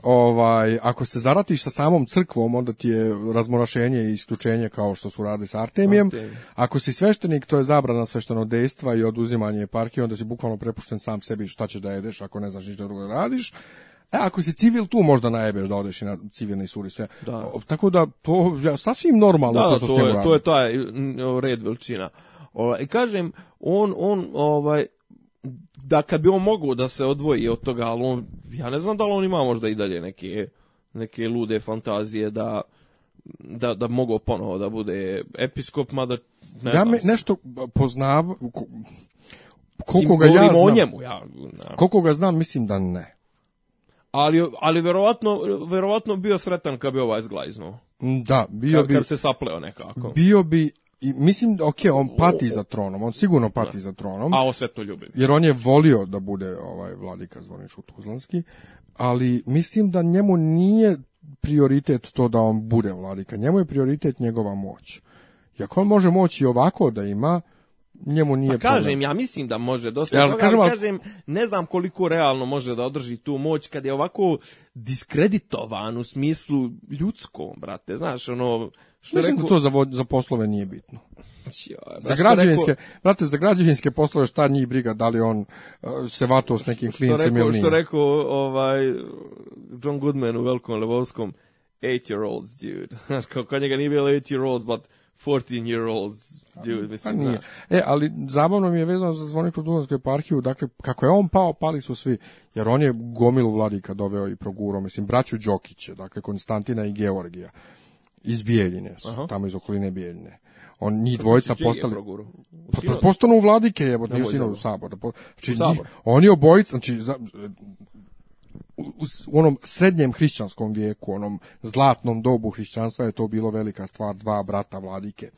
ovaj, ako se zaratiš sa samom crkvom, onda ti je razmorašenje i isključenje kao što su radili sa Artemijem. Artemi. Ako si sveštenik, to je zabrana svešteno dejstva i oduzimanje eparhije, onda si bukvalno prepušten sam sebi šta ćeš da jedeš ako ne znaš ništa drugo da radiš. E, ako si civil, tu možda najebeš da odeš i na civilni i sve. Da. Tako da, to je sasvim normalno. Da, to, da, to, je, to je taj red veličina. Ovaj, I kažem, on, on ovaj, da kad bi on mogao da se odvoji od toga, ali on, ja ne znam da li on ima možda i dalje neke, neke lude fantazije da, da, da mogu ponovo da bude episkop, mada ne ja me nešto poznavam, koliko ga ja znam, o njemu, ja, ne. Da. koliko ga znam, mislim da ne. Ali, ali verovatno, verovatno bio sretan kad bi ovaj zglajznuo. Da, bio kad, bi... Kad se sapleo nekako. Bio bi, I mislim, da ok, on pati za tronom, on sigurno pati da. za tronom. A osvetno ljubi. Jer on je volio da bude ovaj vladika zvoničko tuzlanski, ali mislim da njemu nije prioritet to da on bude vladika. Njemu je prioritet njegova moć. I ako on može moći ovako da ima, njemu nije pa kažem, problem. ja mislim da može dosta ja, kažem, ali kažem, ne znam koliko realno može da održi tu moć kad je ovako diskreditovan u smislu ljudskom, brate, znaš, ono, Što Mislim rekao, to za, za poslove nije bitno. Ja, za građevinske, rekao, brate, za građevinske poslove šta njih briga, da li on uh, se vatao s nekim klincem ili nije. Što rekao ovaj, John Goodman u Velikom Levovskom, 8-year-olds, dude. [LAUGHS] Znaš, kao njega nije bilo 8-year-olds, but 14-year-olds, dude, pa mislim pa nije. Da. E, ali zabavno mi je vezano za zvoničnu Dunavsku eparhiju, dakle, kako je on pao, pali su svi, jer on je gomilu vladika doveo i proguro, mislim, braću Đokiće, dakle, Konstantina i Georgija iz Bijeljine, su, tamo iz okoline Bijeljine. On njih dvojica postali pa, pa postanu u vladike, jebote, nije sinodu sabora. Znači, njih, oni obojica, znači za, u onom srednjem hrišćanskom vijeku, onom zlatnom dobu hrišćanstva je to bilo velika stvar, dva brata vladike,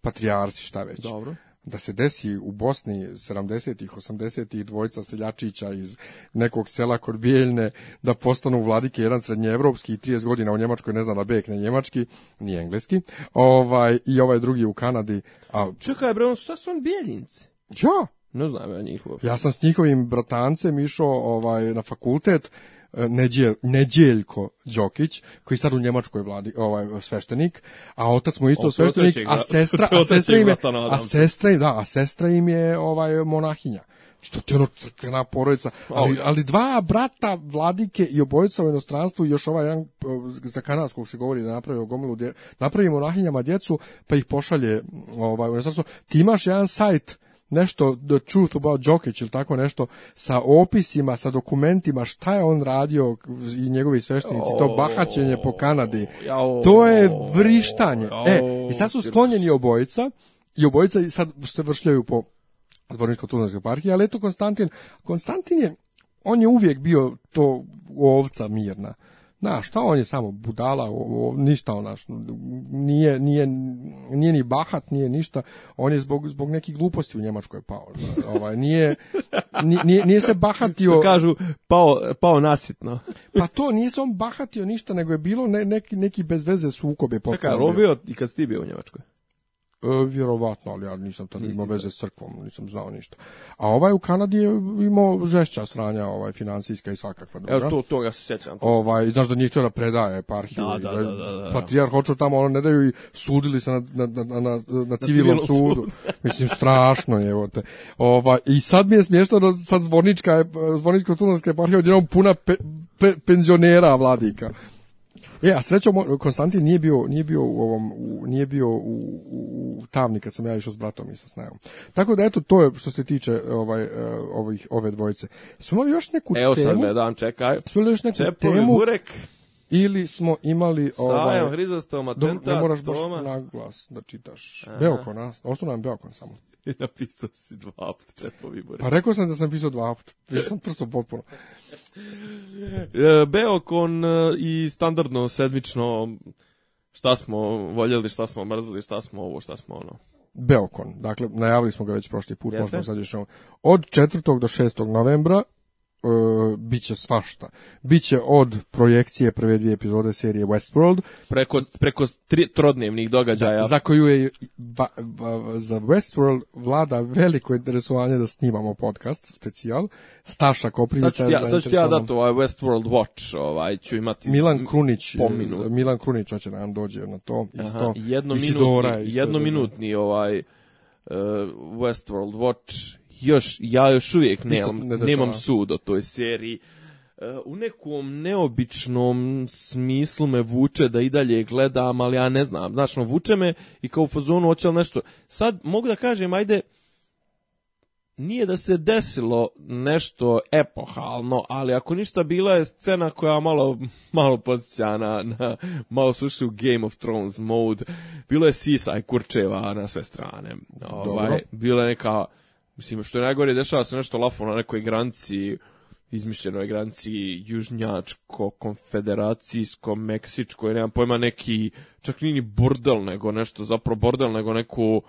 patrijarci, šta već. Dobro da se desi u Bosni 70-ih, 80-ih dvojca seljačića iz nekog sela kod da postanu vladike jedan srednjeevropski i 30 godina u Njemačkoj, ne znam da bek na njemački, ni engleski, ovaj, i ovaj drugi u Kanadi. A... Čekaj bre, on, šta su on Bijeljinci? Ja, ne znam ja njih uopšte. Ja sam s njihovim bratancem išao ovaj, na fakultet Neđel, Neđeljko Đokić, koji sad u Njemačkoj vladi, ovaj, sveštenik, a otac mu isto sveštenik, a da. sestra, a [LAUGHS] sestra im je, a sestra im, da, a sestra im je ovaj, monahinja što ti ono crkvena porodica, ali, ali dva brata vladike i obojica u inostranstvu još ovaj jedan za kanadskog se govori da napravio gomilu, dje, napravi monahinjama djecu pa ih pošalje ovaj, u inostranstvo. Ti imaš jedan sajt nešto the truth about Jokić ili tako nešto sa opisima, sa dokumentima šta je on radio i njegovi sveštenici, to bahaćenje po Kanadi. To je vrištanje. E, i sad su sklonjeni obojica i obojica sad se vršljaju po dvorničko tunarskoj parhiji, ali eto Konstantin, Konstantin je, on je uvijek bio to ovca mirna. Na, šta on je samo budala, o, o, ništa onaš, nije, nije, nije ni bahat, nije ništa, on je zbog, zbog nekih gluposti u Njemačkoj pao. Ovaj, nije, nije, nije se bahatio... Što kažu, pao, pao nasitno. pa to, nije se on bahatio ništa, nego je bilo ne, neki, neki bezveze sukobe. Čekaj, on bio i kad si ti bio u Njemačkoj? E, vjerovatno, ali ja nisam tad imao veze s crkvom, nisam znao ništa. A ovaj u Kanadi je imao žešća sranja, ovaj financijska i svakakva druga. Evo to to toga se sećam. Ovaj znaš da nije htio da predaje eparhiju. Da da, da, da, da, da, Patrijarh hoću tamo, ono ne daju i sudili se na, na, na, na, na, civilnom sudu. [LAUGHS] Mislim strašno je, evo te. Ovaj i sad mi je smiješno da sad zvornička zvorničko tunelska eparhija odjednom puna penzionera vladika. E, a srećom, Konstantin nije bio, nije bio u ovom, u, nije bio u, u, u tamni kad sam ja išao s bratom i sa snajom. Tako da, eto, to je što se tiče ovaj, e, ovih, ove dvojice. Smo imali još neku Evo temu? Evo sad gledam, čekaj. Smo imali još neku Čepovi, temu? Burek. Ili smo imali... Ovaj, Sajo, Hrizostom, Atenta, Toma. Ne moraš baš na glas da čitaš. Aha. Beokon, a? Osto nam Beokon samo. [LAUGHS] I napisao si dva apt čepovi Bore. Pa rekao sam da sam pisao dva apt. Više sam prso potpuno. E, Beokon e, i standardno sedmično šta smo voljeli, šta smo mrzeli, šta smo ovo, šta smo ono. Beokon, dakle najavili smo ga već prošli put, Jeste? možemo sad još Od 4. do 6. novembra uh, biće svašta. Biće od projekcije prve dvije epizode serije Westworld preko preko tri, trodnevnih događaja da, za koju je ba, ba, za Westworld vlada veliko interesovanje da snimamo podcast specijal Staša Koprivica sad ću ja, sad ću ja dati ovaj Westworld Watch ovaj ću imati Milan Krunić e, pominu. Milan Krunić hoće da nam dođe na to isto Aha, da. jednominutni, Isidora, isto minutni ovaj uh, Westworld Watch još, ja još uvijek nemam, nemam sud o toj seriji. E, u nekom neobičnom smislu me vuče da i dalje gledam, ali ja ne znam. Znaš, no, vuče me i kao u fazonu hoće nešto. Sad mogu da kažem, ajde, nije da se desilo nešto epohalno, ali ako ništa bila je scena koja malo, malo podsjeća na, na malo sluši u Game of Thrones mode. Bilo je sisaj kurčeva na sve strane. Ovaj, bila je neka Mislim, što je najgore, dešava se nešto lafo na nekoj granci, izmišljenoj granci južnjačko-konfederacijsko-meksičkoj, nemam pojma, neki, čak nini bordel, nego nešto, zapravo bordel, nego neku,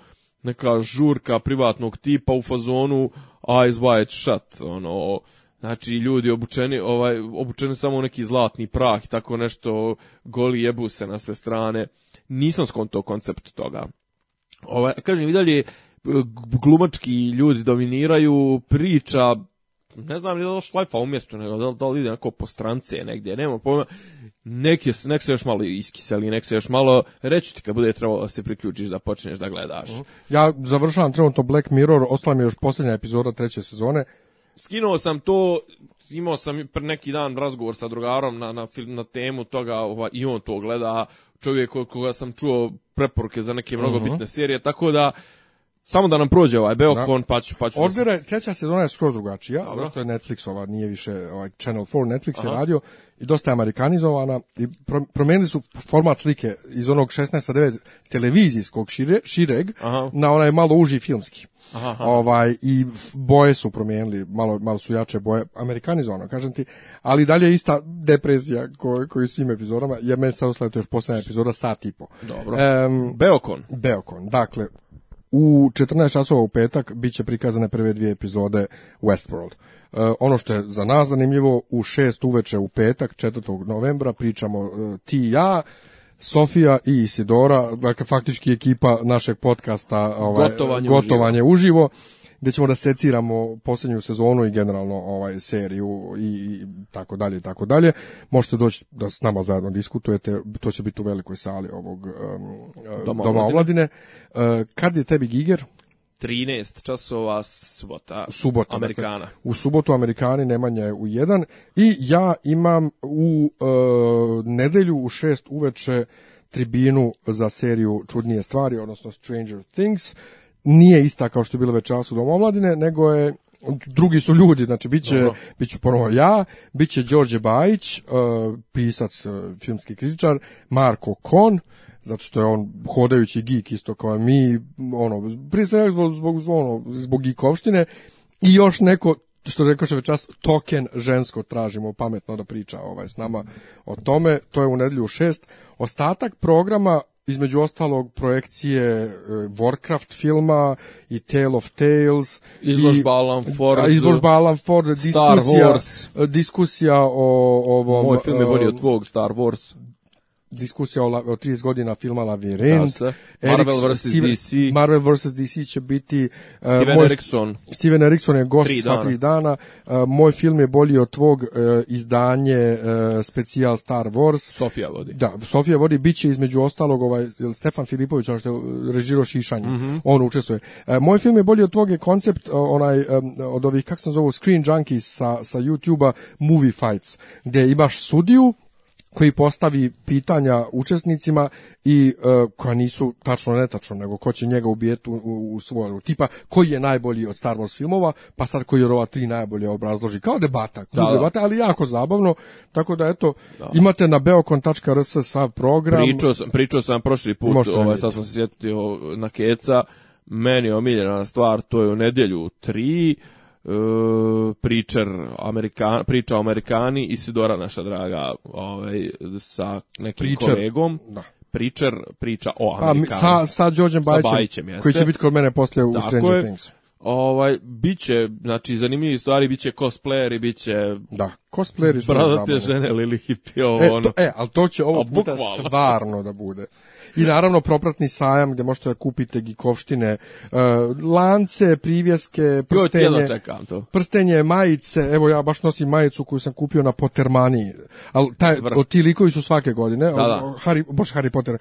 neka žurka privatnog tipa u fazonu eyes wide shut, ono, znači ljudi obučeni, ovaj, obučeni samo u neki zlatni prah i tako nešto, goli jebu se na sve strane, nisam skonto koncept toga. Ovaj, kažem i dalje, glumački ljudi dominiraju, priča ne znam li da li šlajfa umjesto, nego da, da li ide neko po strance negdje, nema pojma. Nek, je, nek se još malo iskiseli, nek se još malo, reći ti kad bude trebalo da se priključiš, da počneš da gledaš. Ja završavam trenutno Black Mirror, ostala mi je još posljednja epizoda treće sezone. Skinuo sam to, imao sam pre neki dan razgovor sa drugarom na, na, film, na temu toga ova, i on to gleda, čovjek koga sam čuo preporuke za neke mnogo bitne serije, tako da Samo da nam prođe ovaj Beokon, da. pa ću... Pa ću Order, da se... treća sezona je skroz drugačija, Dobro. zato što je Netflix ova, nije više ovaj, Channel 4, Netflix Aha. je radio i dosta je amerikanizovana i promenili su format slike iz onog 16.9 televizijskog šire, šireg aha. na onaj malo uži filmski. Aha, Ovaj, I boje su promijenili, malo, malo su jače boje, amerikanizovano, kažem ti, ali dalje je ista depresija ko, koju svim epizodama, jer meni sad usledite još posljedna epizoda sat i po. Dobro. Um, Beokon. Beokon, dakle, U 14 časova u petak biće prikazane prve dvije epizode Westworld. E, ono što je za nas zanimljivo, u 6 uveče u petak, 4. novembra, pričamo e, ti i ja, Sofija i Isidora, dakle faktički ekipa našeg podcasta ovaj, Gotovanje, gotovanje uživo. uživo gde ćemo da seciramo poslednju sezonu i generalno ovaj seriju i i tako dalje i tako dalje. Možete doći da s nama zajedno diskutujete, to će biti u velikoj sali ovog um, Doma, Doma omladine. Uh, kad je tebi Giger? 13 časova subota, subota dakle, Amerikana. Dakle, u subotu Amerikani Nemanja je u 1 i ja imam u uh, nedelju u 6 uveče tribinu za seriju Čudnije stvari, odnosno Stranger Things. Uh, nije ista kao što je bilo večeras u Domu omladine, nego je drugi su ljudi, znači biće Dobro. biću prvo ja, biće Đorđe Bajić, uh, pisac, uh, filmski kritičar, Marko Kon, zato što je on hodajući geek isto kao mi, ono, pristajem zbog, zbog, ono, zbog geekovštine i još neko što rekoše večeras, token žensko tražimo pametno da priča ovaj, s nama o tome, to je u nedelju u šest. Ostatak programa između ostalog projekcije e, Warcraft filma i Tale of Tales izložba i, Alan Ford izložba Alan Ford diskusija, Star Wars. diskusija o ovom moj film je bolji od e, tvog Star Wars diskusija o, o 30 godina filma La Marvel vs. DC. Marvel vs. DC će biti... Uh, Steven moj, Erickson. Steven Erickson je gost tri sva tri dana. Uh, moj film je bolji od tvog uh, izdanje uh, specijal Star Wars. Sofia vodi. Da, Sofia vodi. Biće između ostalog ovaj, Stefan Filipović, on što je režiro Šišanje. Mm -hmm. On učestvuje. Uh, moj film je bolji od tvog je koncept uh, onaj, um, od ovih, kako se zove, Screen Junkies sa, sa YouTube-a Movie Fights, gdje imaš sudiju koji postavi pitanja učesnicima i uh, koja nisu tačno netačno, nego ko će njega ubijeti u, u, u svoju. Tipa, koji je najbolji od Star Wars filmova, pa sad koji je ova tri najbolje obrazloži. Kao debata, da, da. debata, ali jako zabavno. Tako da, eto, da. imate na beokon.rs sav program. Pričao sam, pričao sam prošli put, ovaj, sad sam se sjetio na Keca, meni je omiljena stvar, to je u nedjelju 3 E, pričar Amerikan, priča o Amerikani Sidora naša draga ovaj, sa nekim Preacher, kolegom da. Pričar priča o pa, Amerikani A, sa, sa Đorđem Bajićem, sa Bajićem koji će biti kod mene posle u Tako Stranger Things Ovaj biće, znači zanimljivih stvari biće cosplayeri, biće da, cosplayeri su bradate žene Lili Hipi e, ovo e, ono. e, al to će ovo puta stvarno da bude. I naravno propratni sajam gdje možete da kupite gikovštine, e, lance, privjeske, prstenje, prstenje, majice, evo ja baš nosim majicu koju sam kupio na Potermani, ali taj, ti likovi su svake godine, da, da. Harry, boš Harry Potter, e,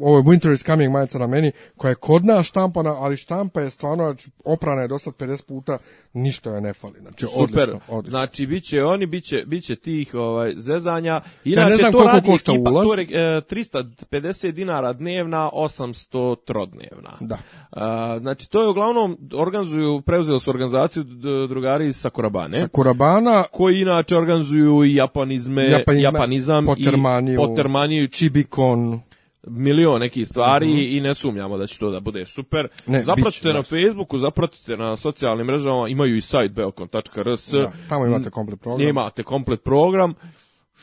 ovo je Winter is Coming majica na meni, koja je kod nas štampana, ali štampa je stvarno, znači, oprana je dosta 50 puta, ništa je ne fali, znači Super. odlično, odlično. Znači, bit će oni, bit će, bit će tih ovaj, zezanja, inače ja ne znam to radi košta ekipa, ulaz. To, e, 350 dinara dinara dnevna, 800 trodnevna. Da. A, znači, to je uglavnom, organizuju, preuzeli su organizaciju drugari sa Korabane. Sa Korabana. Koji inače organizuju i japanizme, japanizme japanizam potermaniju, i potermaniju. Čibikon milion nekih stvari mm -hmm. i ne sumnjamo da će to da bude super. Ne, zapratite bić, na Facebooku, zapratite na socijalnim mrežama, imaju i sajt beokon.rs. Da, tamo imate komplet program. Imate komplet program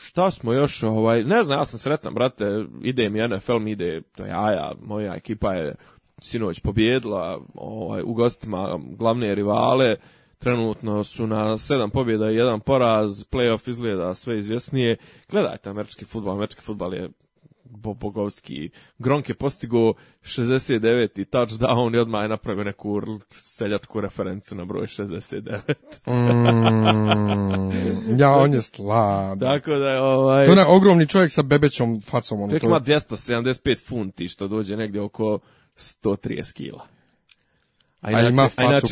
Šta smo još, ovaj, ne znam, ja sam sretan, brate, ide mi NFL, mi ide do jaja, moja ekipa je sinoć pobjedila ovaj, u gostima glavne rivale, trenutno su na sedam pobjeda i jedan poraz, playoff izgleda sve izvjesnije. Gledajte američki futbal, američki futbal je Bogovski. Gronk je postigo 69. touchdown i odmah je napravio neku seljačku referencu na broj 69. mm, ja, on je slab. Tako da je ovaj... To je ogromni čovjek sa bebećom facom. Ono, Tek to... ima 275 funti što dođe negdje oko 130 kila. A, a ima facu inače, ko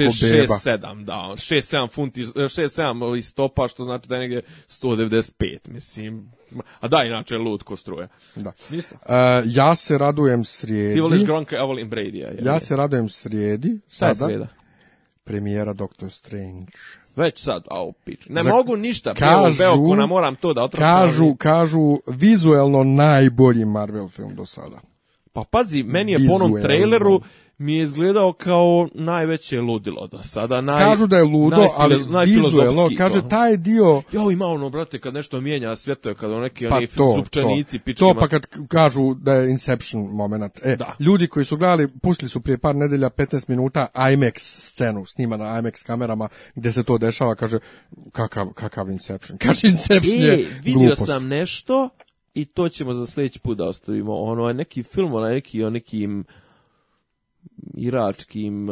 6-7, da, 6-7 funti, 6-7 iz e, topa, što znači da je negdje 195, mislim. A da, inače, lud ko struje. Da. Ništa. E, ja se radujem srijedi. Ti voliš Gronka, ja volim Brady. Ja, ja se radujem srijedi. Sada. Sada Premijera Doctor Strange. Već sad, au, pič. Ne Zak, mogu ništa, kažu, Beokuna, moram to da otračam. Kažu, kažu, vizuelno najbolji Marvel film do sada. Pa pazi, meni je po onom traileru mi je izgledao kao najveće ludilo do sada. Naj, Kažu da je ludo, najfile, ali vizuelno, kaže taj dio... Jo, ima ono, brate, kad nešto mijenja svjetove, kad ono neki pa oni to, supčanici, to, pičkima. To pa kad kažu da je Inception moment. E, da. ljudi koji su gledali, pustili su prije par nedelja 15 minuta IMAX scenu, snima na IMAX kamerama, gdje se to dešava, kaže, kakav, kakav Inception? [LAUGHS] Kaže, Inception e, vidio glupost. sam nešto, i to ćemo za sledeći put da ostavimo. Ono, je neki film, onaj neki o nekim iračkim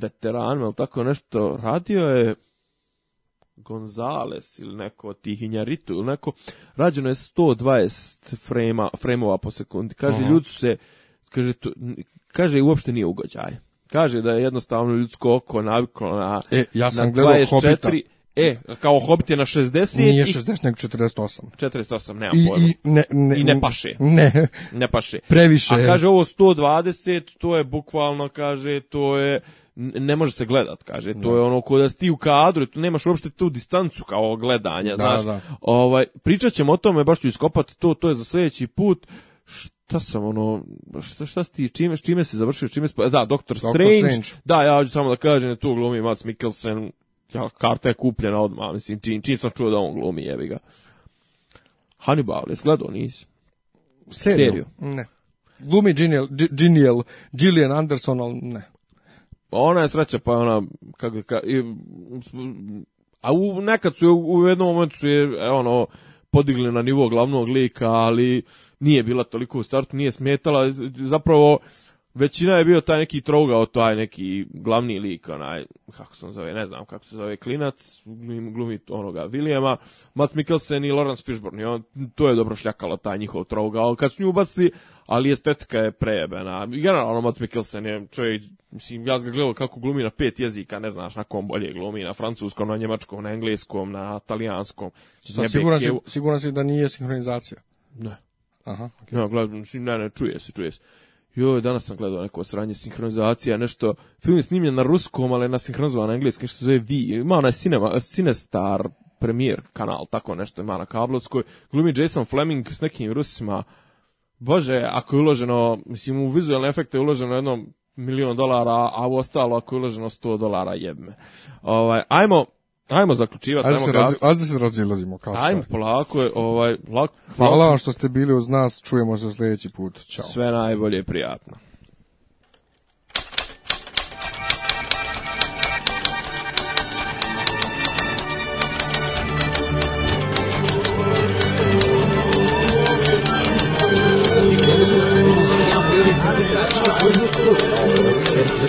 veteranima, ili tako nešto, radio je Gonzales ili neko od tih Injaritu ili neko, rađeno je 120 frema, fremova po sekundi. Kaže, Aha. ljudi su se, kaže, to, kaže, uopšte nije ugođaj. Kaže da je jednostavno ljudsko oko naviklo na, e, ja sam na 24, E, kao Hobbit je na 60. Nije 60, nego 48. 48, nema pojma. I ne, ne, I ne paše. Ne. Ne paše. Previše. A kaže ovo 120, to je bukvalno, kaže, to je ne može se gledat, kaže. To da. je ono ko da si ti u kadru, tu nemaš uopšte tu distancu kao gledanja, da, znaš. Da. Ovaj pričat ćemo o tome, baš ću iskopati to, to je za sledeći put. Šta sam ono, šta, šta si ti, čime, čime se završio, čime se, pa, da, Doktor Strange, Strange, da, ja hoću samo da kažem, da tu glumi Mads Mikkelsen, ja, karta je kupljena odmah, mislim, čim, čim sam čuo da on glumi, jebi ga. Hannibal, jes gledao, nisi? Seriju? Seriju? Ne. Glumi Genial, Genial, Gillian Anderson, ali ne. Ona je sreća, pa ona, kako, ka, i, a u, nekad su, u jednom momentu su je, e, ono, podigli na nivo glavnog lika, ali nije bila toliko u startu, nije smetala, zapravo većina je bio taj neki trougao, taj neki glavni lik, onaj, kako se on zove, ne znam kako se zove, klinac, glumi onoga Vilijema, Matt Mikkelsen i Lawrence Fishburne, i on, to je dobro šljakalo taj njihov trougao, kad su nju ubaci, ali estetika je prejebena. Generalno, Matt Mikkelsen je čovjek, mislim, ja ga kako glumi na pet jezika, ne znaš na kom bolje glumi, na francuskom, na njemačkom, na engleskom, na talijanskom. Sa, siguran, si, siguran si da nije sinhronizacija? Ne. Aha, okay. ne, gledam, ne, ne, čuje se, čuje se joj, danas sam gledao neko sranje sinhronizacija, nešto, film je snimljen na ruskom, ali je na sinhronizovan na engleskom, što se zove Vi, ima onaj cinema, Cinestar premier kanal, tako nešto ima na kablovskoj, glumi Jason Fleming s nekim Rusima, bože, ako je uloženo, mislim, u vizualne efekte je uloženo jedno milion dolara, a u ostalo ako je uloženo 100 dolara, jebme. Ovaj, ajmo, Ajmo zaključivati, ajde ajmo raz, Ajde se razilazimo kao Ajmo polako, ovaj, lako. Hvala vam što ste bili uz nas, čujemo se sljedeći put. Ćao. Sve najbolje prijatno. Oh,